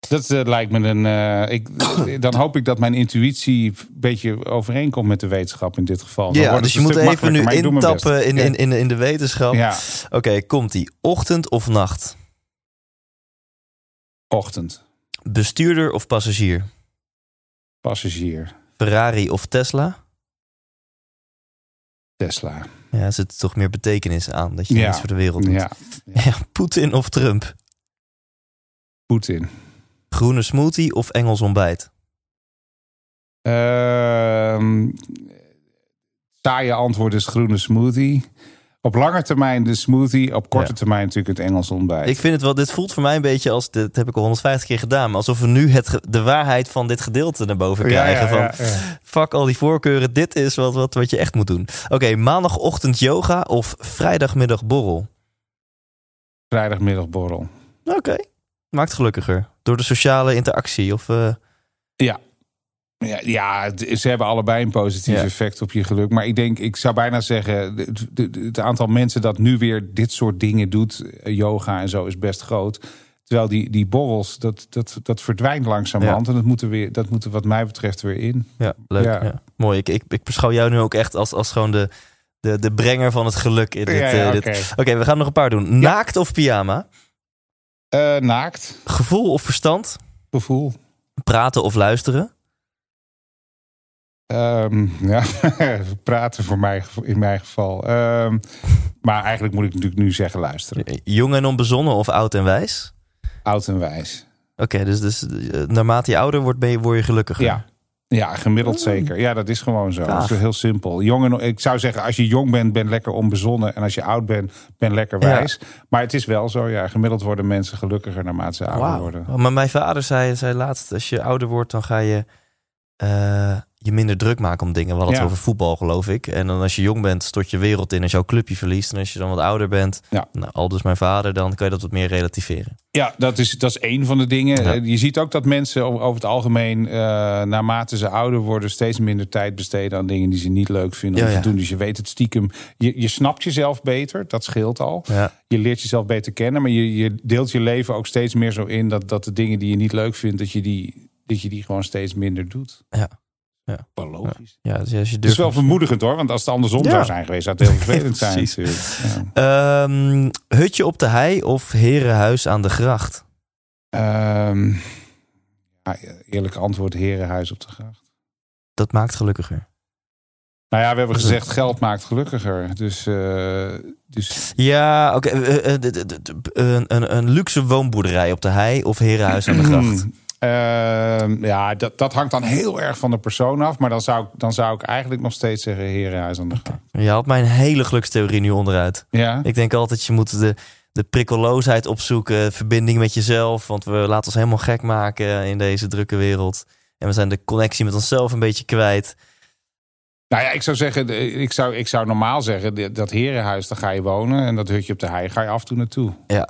dat eh, lijkt me een. eh, ik, dan hoop ik dat mijn intuïtie een beetje overeenkomt met de wetenschap in dit geval. Dan Ja, dus je moet even nu intappen in, in, in de wetenschap. Ja, Oké, komt die. Ochtend of nacht? ochtend. Bestuurder of passagier? Passagier. Ferrari of Tesla? Tesla. Ja, er zit toch meer betekenis aan dat je Ja. iets voor de wereld doet. Ja. Ja, Poetin of Trump? Poetin. Groene smoothie of Engels ontbijt? Ehm saaie antwoord is groene smoothie. Op lange termijn de smoothie. Op korte Ja. termijn natuurlijk het Engels ontbijt. Ik vind het wel, dit voelt voor mij een beetje als, dit heb ik al 150 keer gedaan, maar alsof we nu het, de waarheid van dit gedeelte naar boven krijgen. van, ja. Fuck al die voorkeuren, dit is wat, wat, wat je echt moet doen. Oké, maandagochtend yoga of vrijdagmiddag borrel? Vrijdagmiddagborrel. Oké, maakt gelukkiger. Door de sociale interactie of... eh, Ja. Ja, ja, het- ze hebben allebei een positief Ja. effect op je geluk. Maar ik denk, ik zou bijna zeggen, de- het aantal mensen dat nu weer dit soort dingen doet, eh, yoga en zo, is best groot. Terwijl die, die borrels, dat, dat, dat verdwijnt langzamerhand. En dat moet, er weer, dat moet er wat mij betreft weer in. Ja, leuk. Ja. Ja. Mooi. Ik, ik, ik beschouw jou nu ook echt als, als gewoon de, de, de brenger van het geluk. In dit, Ja, ja, eh. Oké, we gaan nog een paar doen. Naakt of pyjama? Eh, naakt, Gevoel of verstand? gevoel. Praten of luisteren? Ehm, ja, praten voor mij in mijn geval. Ehm, maar eigenlijk moet ik natuurlijk nu zeggen luisteren. Jong en onbezonnen of oud en wijs? Oud en wijs. Oké, dus, dus eh, naarmate je ouder wordt, ben je, word je gelukkiger. Ja. Ja, gemiddeld zeker. Ja, dat is gewoon zo. Dat is heel simpel. Jong en, ik zou zeggen, als je jong bent, ben lekker onbezonnen. En als je oud bent, ben lekker Ja. wijs. Maar het is wel zo, ja. Gemiddeld worden mensen gelukkiger naarmate ze ouder worden. Maar mijn vader zei, zei laatst, als je ouder wordt, dan ga je eh, je minder druk maken om dingen. We hadden het over voetbal, geloof ik. En dan als je jong bent, stort je wereld in als jouw clubje verliest. En als je dan wat ouder bent, Ja. nou, al dus mijn vader, dan kan je dat wat meer relativeren. Ja, dat is, dat is één van de dingen. Ja. Eh, Je ziet ook dat mensen over, het algemeen, eh, naarmate ze ouder worden, steeds minder tijd besteden aan dingen die ze niet leuk vinden om te doen. Dus je weet het stiekem. Je, je snapt jezelf beter, dat scheelt al. Je leert jezelf beter kennen, maar je, je deelt je leven ook steeds meer zo in dat, dat de dingen die je niet leuk vindt, dat je die, dat je die gewoon steeds minder doet. Ja. Ja. Wel logisch. Ja, dus als je Het is wel vermoedigend hoor, want als het andersom Ja. zou zijn geweest, zou het heel vervelend zijn. Precies. Ja. Ehm, hutje op de hei of herenhuis aan de gracht? Ehm, ja, eerlijk antwoord, herenhuis op de gracht. Dat maakt gelukkiger. Nou ja, we hebben gezegd geld maakt gelukkiger. Dus, eh, dus Ja, oké. eh, eh, een, een, een luxe woonboerderij op de hei of herenhuis aan de gracht? Ehm, ja, dat, dat hangt dan heel erg van de persoon af. Maar dan zou, ik, dan zou ik eigenlijk nog steeds zeggen herenhuis aan de. Je haalt mijn hele gelukstheorie nu onderuit. Ja? Ik denk altijd, je moet de, de prikkelloosheid opzoeken, verbinding met jezelf. Want we laten ons helemaal gek maken in deze drukke wereld. En we zijn de connectie met onszelf een beetje kwijt. Nou ja, ik zou zeggen, ik zou, ik zou normaal zeggen, dat herenhuis, daar ga je wonen. En dat hutje op de hei ga je af en toe naartoe. Ja,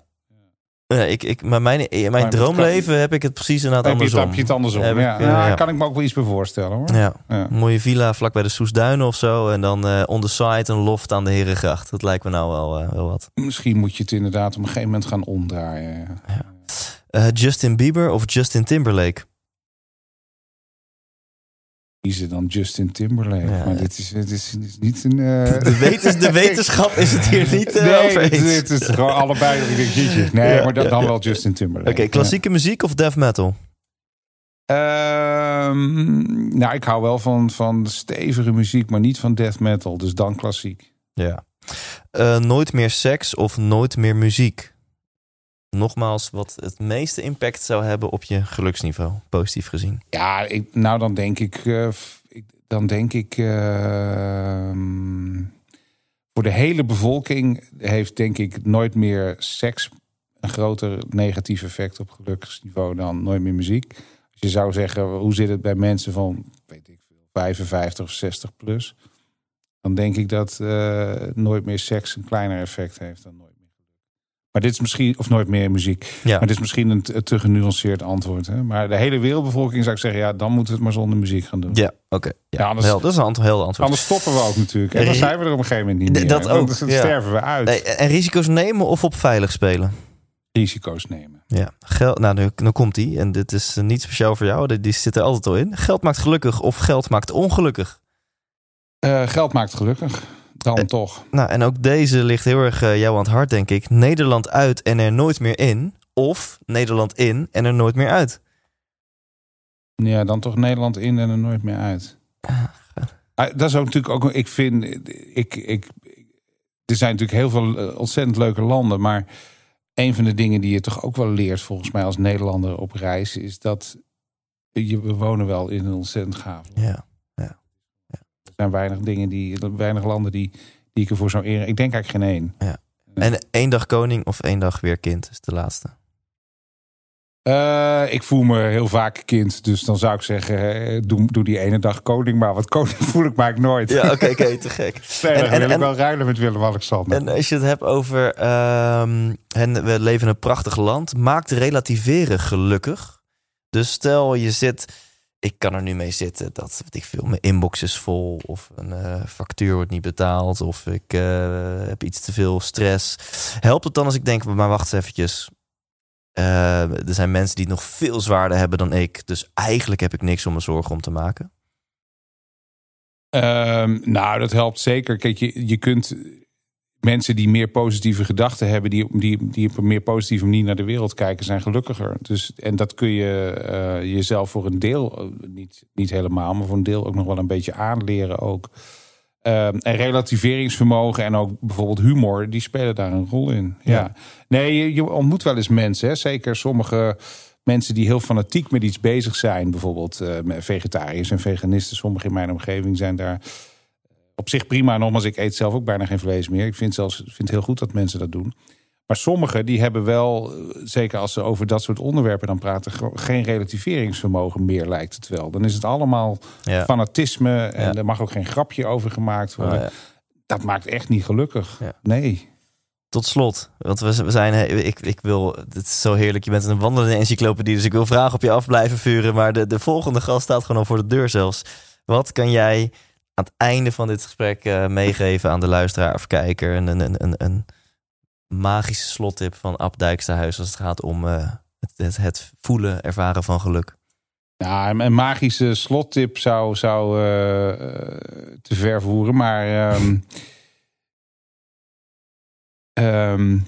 ik, ik, maar mijn, in mijn Maar droomleven heb ik het precies inderdaad Heb je, andersom. heb je het andersom? Ik, ja. ja, Ja, ja. kan ik me ook wel iets bij voorstellen hoor. Ja, Ja. mooie villa vlak bij de Soesduinen of zo. En dan eh on the side een loft aan de Herengracht. Dat lijkt me nou wel, eh, wel wat. Misschien moet je het inderdaad op een gegeven moment gaan omdraaien. Eh, Justin Bieber of Justin Timberlake? Kiezen dan Justin Timberlake. Ja. Maar dit is, dit is, dit is niet een... eh, De, wetens, de wetenschap is het hier niet eh, nee, over het, eens. het is gewoon allebei. Ik denk, jeetje. Nee, Ja, maar dan, ja, dan ja. wel Justin Timberlake. Oké, klassieke muziek of death metal? Ehm, nou, ik hou wel van, van stevige muziek, maar niet van death metal. Dus dan klassiek. Ja. Uh, nooit meer seks of nooit meer muziek? Nogmaals, wat het meeste impact zou hebben op je geluksniveau, positief gezien. Ja, ik, nou dan denk ik, uh, dan denk ik, uh, voor de hele bevolking heeft denk ik nooit meer seks een groter negatief effect op geluksniveau dan nooit meer muziek. Als je zou zeggen, hoe zit het bij mensen van, weet ik veel, 55 of 60 plus? Dan denk ik dat uh, nooit meer seks een kleiner effect heeft dan nooit. Maar dit is misschien, of nooit meer muziek. Ja. Maar dit is misschien een, te genuanceerd antwoord. Hè? Maar de hele wereldbevolking zou ik zeggen, ja, dan moeten we het maar zonder muziek gaan doen. Ja, oké. Ja, anders, dat is een heel antwoord. Anders stoppen we ook natuurlijk. En dan zijn we er op een gegeven moment niet meer. Dat ook. Dan sterven we uit. Nee, en risico's nemen of op veilig spelen? risico's nemen. Ja, geld, nou, nu, nu komt die. En dit is niet speciaal voor jou. Die, die zit er altijd al in. Geld maakt gelukkig of geld maakt ongelukkig? Uh, geld maakt gelukkig. Dan toch. Nou, en ook deze ligt heel erg uh, jou aan het hart, denk ik. Nederland uit en er nooit meer in. Of Nederland in en er nooit meer uit. Ja, dan toch Nederland in en er nooit meer uit. Ah, dat is ook natuurlijk ook. Ik vind. Ik, ik, er zijn natuurlijk heel veel ontzettend leuke landen. Maar een van de dingen die je toch ook wel leert, volgens mij, als Nederlander op reis, is dat je, we wonen wel in een ontzettend gaaf. Ja. Er zijn weinig dingen die, weinig landen die, die ik ervoor zou eren. Ik denk eigenlijk geen één. Ja. En één dag koning of één dag weer kind is de laatste. Uh, ik voel me heel vaak kind, dus dan zou ik zeggen, doe, doe die ene dag koning maar. Want koning voel ik maar nooit. Ja, oké, oké, te gek. nee, en, en, wil ik wel ruilen met Willem-Alexander. En als je het hebt over, um, en we leven in een prachtig land, maakt relativeren gelukkig. Dus stel je zit, ik kan er nu mee zitten, dat ik veel, mijn inbox is vol, of een uh, factuur wordt niet betaald, of ik uh, heb iets te veel stress. Helpt het dan als ik denk, maar wacht eens eventjes, uh, er zijn mensen die het nog veel zwaarder hebben dan ik. Dus eigenlijk heb ik niks om me zorgen om te maken. Um, nou, dat helpt zeker. Kijk, je, je kunt mensen die meer positieve gedachten hebben, die, die, die op een meer positieve manier naar de wereld kijken, zijn gelukkiger. Dus, en dat kun je uh, jezelf voor een deel, niet, niet helemaal, maar voor een deel ook nog wel een beetje aanleren ook. Uh, en relativeringsvermogen en ook bijvoorbeeld humor, die spelen daar een rol in. Ja. Nee, je, je, ontmoet wel eens mensen, hè? zeker sommige mensen die heel fanatiek met iets bezig zijn. Bijvoorbeeld uh, vegetariërs en veganisten. Sommigen in mijn omgeving zijn daar op zich prima. Nogmaals, ik eet zelf ook bijna geen vlees meer. Ik vind zelfs vind heel goed dat mensen dat doen. Maar sommigen die hebben wel, eh, zeker als ze over dat soort onderwerpen dan praten, geen relativeringsvermogen meer lijkt het wel. Dan is het allemaal fanatisme en er mag ook geen grapje over gemaakt worden. Oh, dat maakt echt niet gelukkig. Nee. Tot slot, want we, we zijn, ik, ik wil, het is zo heerlijk, je bent een wandelende encyclopedie, dus ik wil vragen op je af blijven vuren, maar de, de volgende gast staat gewoon al voor de deur zelfs. Wat kan jij aan het einde van dit gesprek uh, meegeven aan de luisteraar of kijker? Een, een, een, een, magische slottip van Ab Dijksterhuis als het gaat om uh, het, het, voelen, ervaren van geluk? Ja, een magische slottip zou, zou uh, te ver voeren, maar um,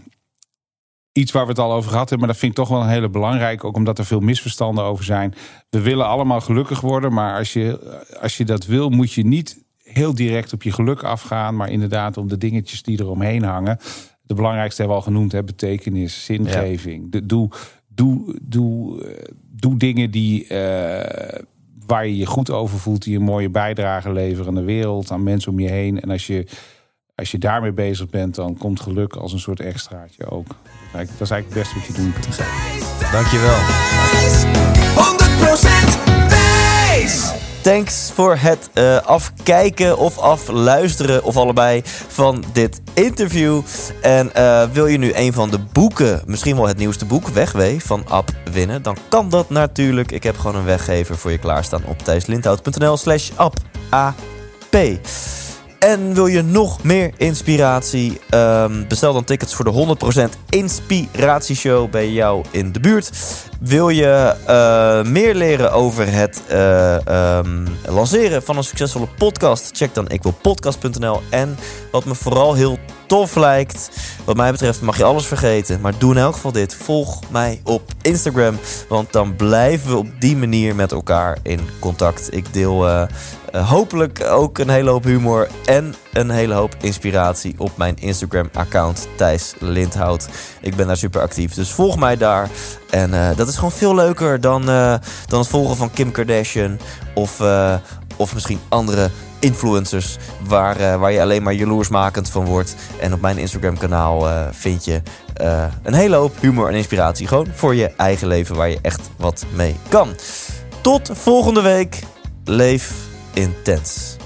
iets waar we het al over gehad hebben, maar dat vind ik toch wel een hele belangrijke, ook omdat er veel misverstanden over zijn. We willen allemaal gelukkig worden, maar als je, als je dat wil, moet je niet heel direct op je geluk afgaan, maar inderdaad om de dingetjes die eromheen hangen de belangrijkste hebben we al genoemd, hè, betekenis, zingeving. De, doe, doe, doe, eh, doe dingen die, uh, waar je je goed over voelt, die een mooie bijdrage leveren aan de wereld, aan mensen om je heen. En als je, als je daarmee bezig bent, dan komt geluk als een soort extraatje ook. Dat is eigenlijk het beste wat je doen kunt. Dankjewel. 100% Thanks voor het uh, afkijken of afluisteren of allebei van dit interview. En uh, wil je nu een van de boeken, misschien wel het nieuwste boek, Wegwee van App winnen, dan kan dat natuurlijk. Ik heb gewoon een weggever voor je klaarstaan op thijslindhout.nl slash app. En wil je nog meer inspiratie? Um, bestel dan tickets voor de 100% Inspiratieshow bij jou in de buurt. Wil je uh, meer leren over het uh, um, lanceren van een succesvolle podcast? Check dan ikwilpodcast.nl. En wat me vooral heel tof lijkt. Wat mij betreft mag je alles vergeten. Maar doe in elk geval dit. Volg mij op Instagram. Want dan blijven we op die manier met elkaar in contact. Ik deel uh, hopelijk ook een hele hoop humor en een hele hoop inspiratie op mijn Instagram-account Thijs Lindhout. Ik ben daar super actief, dus volg mij daar. En uh, dat is gewoon veel leuker dan, dan het volgen van Kim Kardashian of, of misschien andere influencers waar, waar je alleen maar jaloersmakend van wordt. En op mijn Instagram kanaal uh, vind je een hele hoop humor en inspiratie. Gewoon voor je eigen leven waar je echt wat mee kan. Tot volgende week. Leef intens.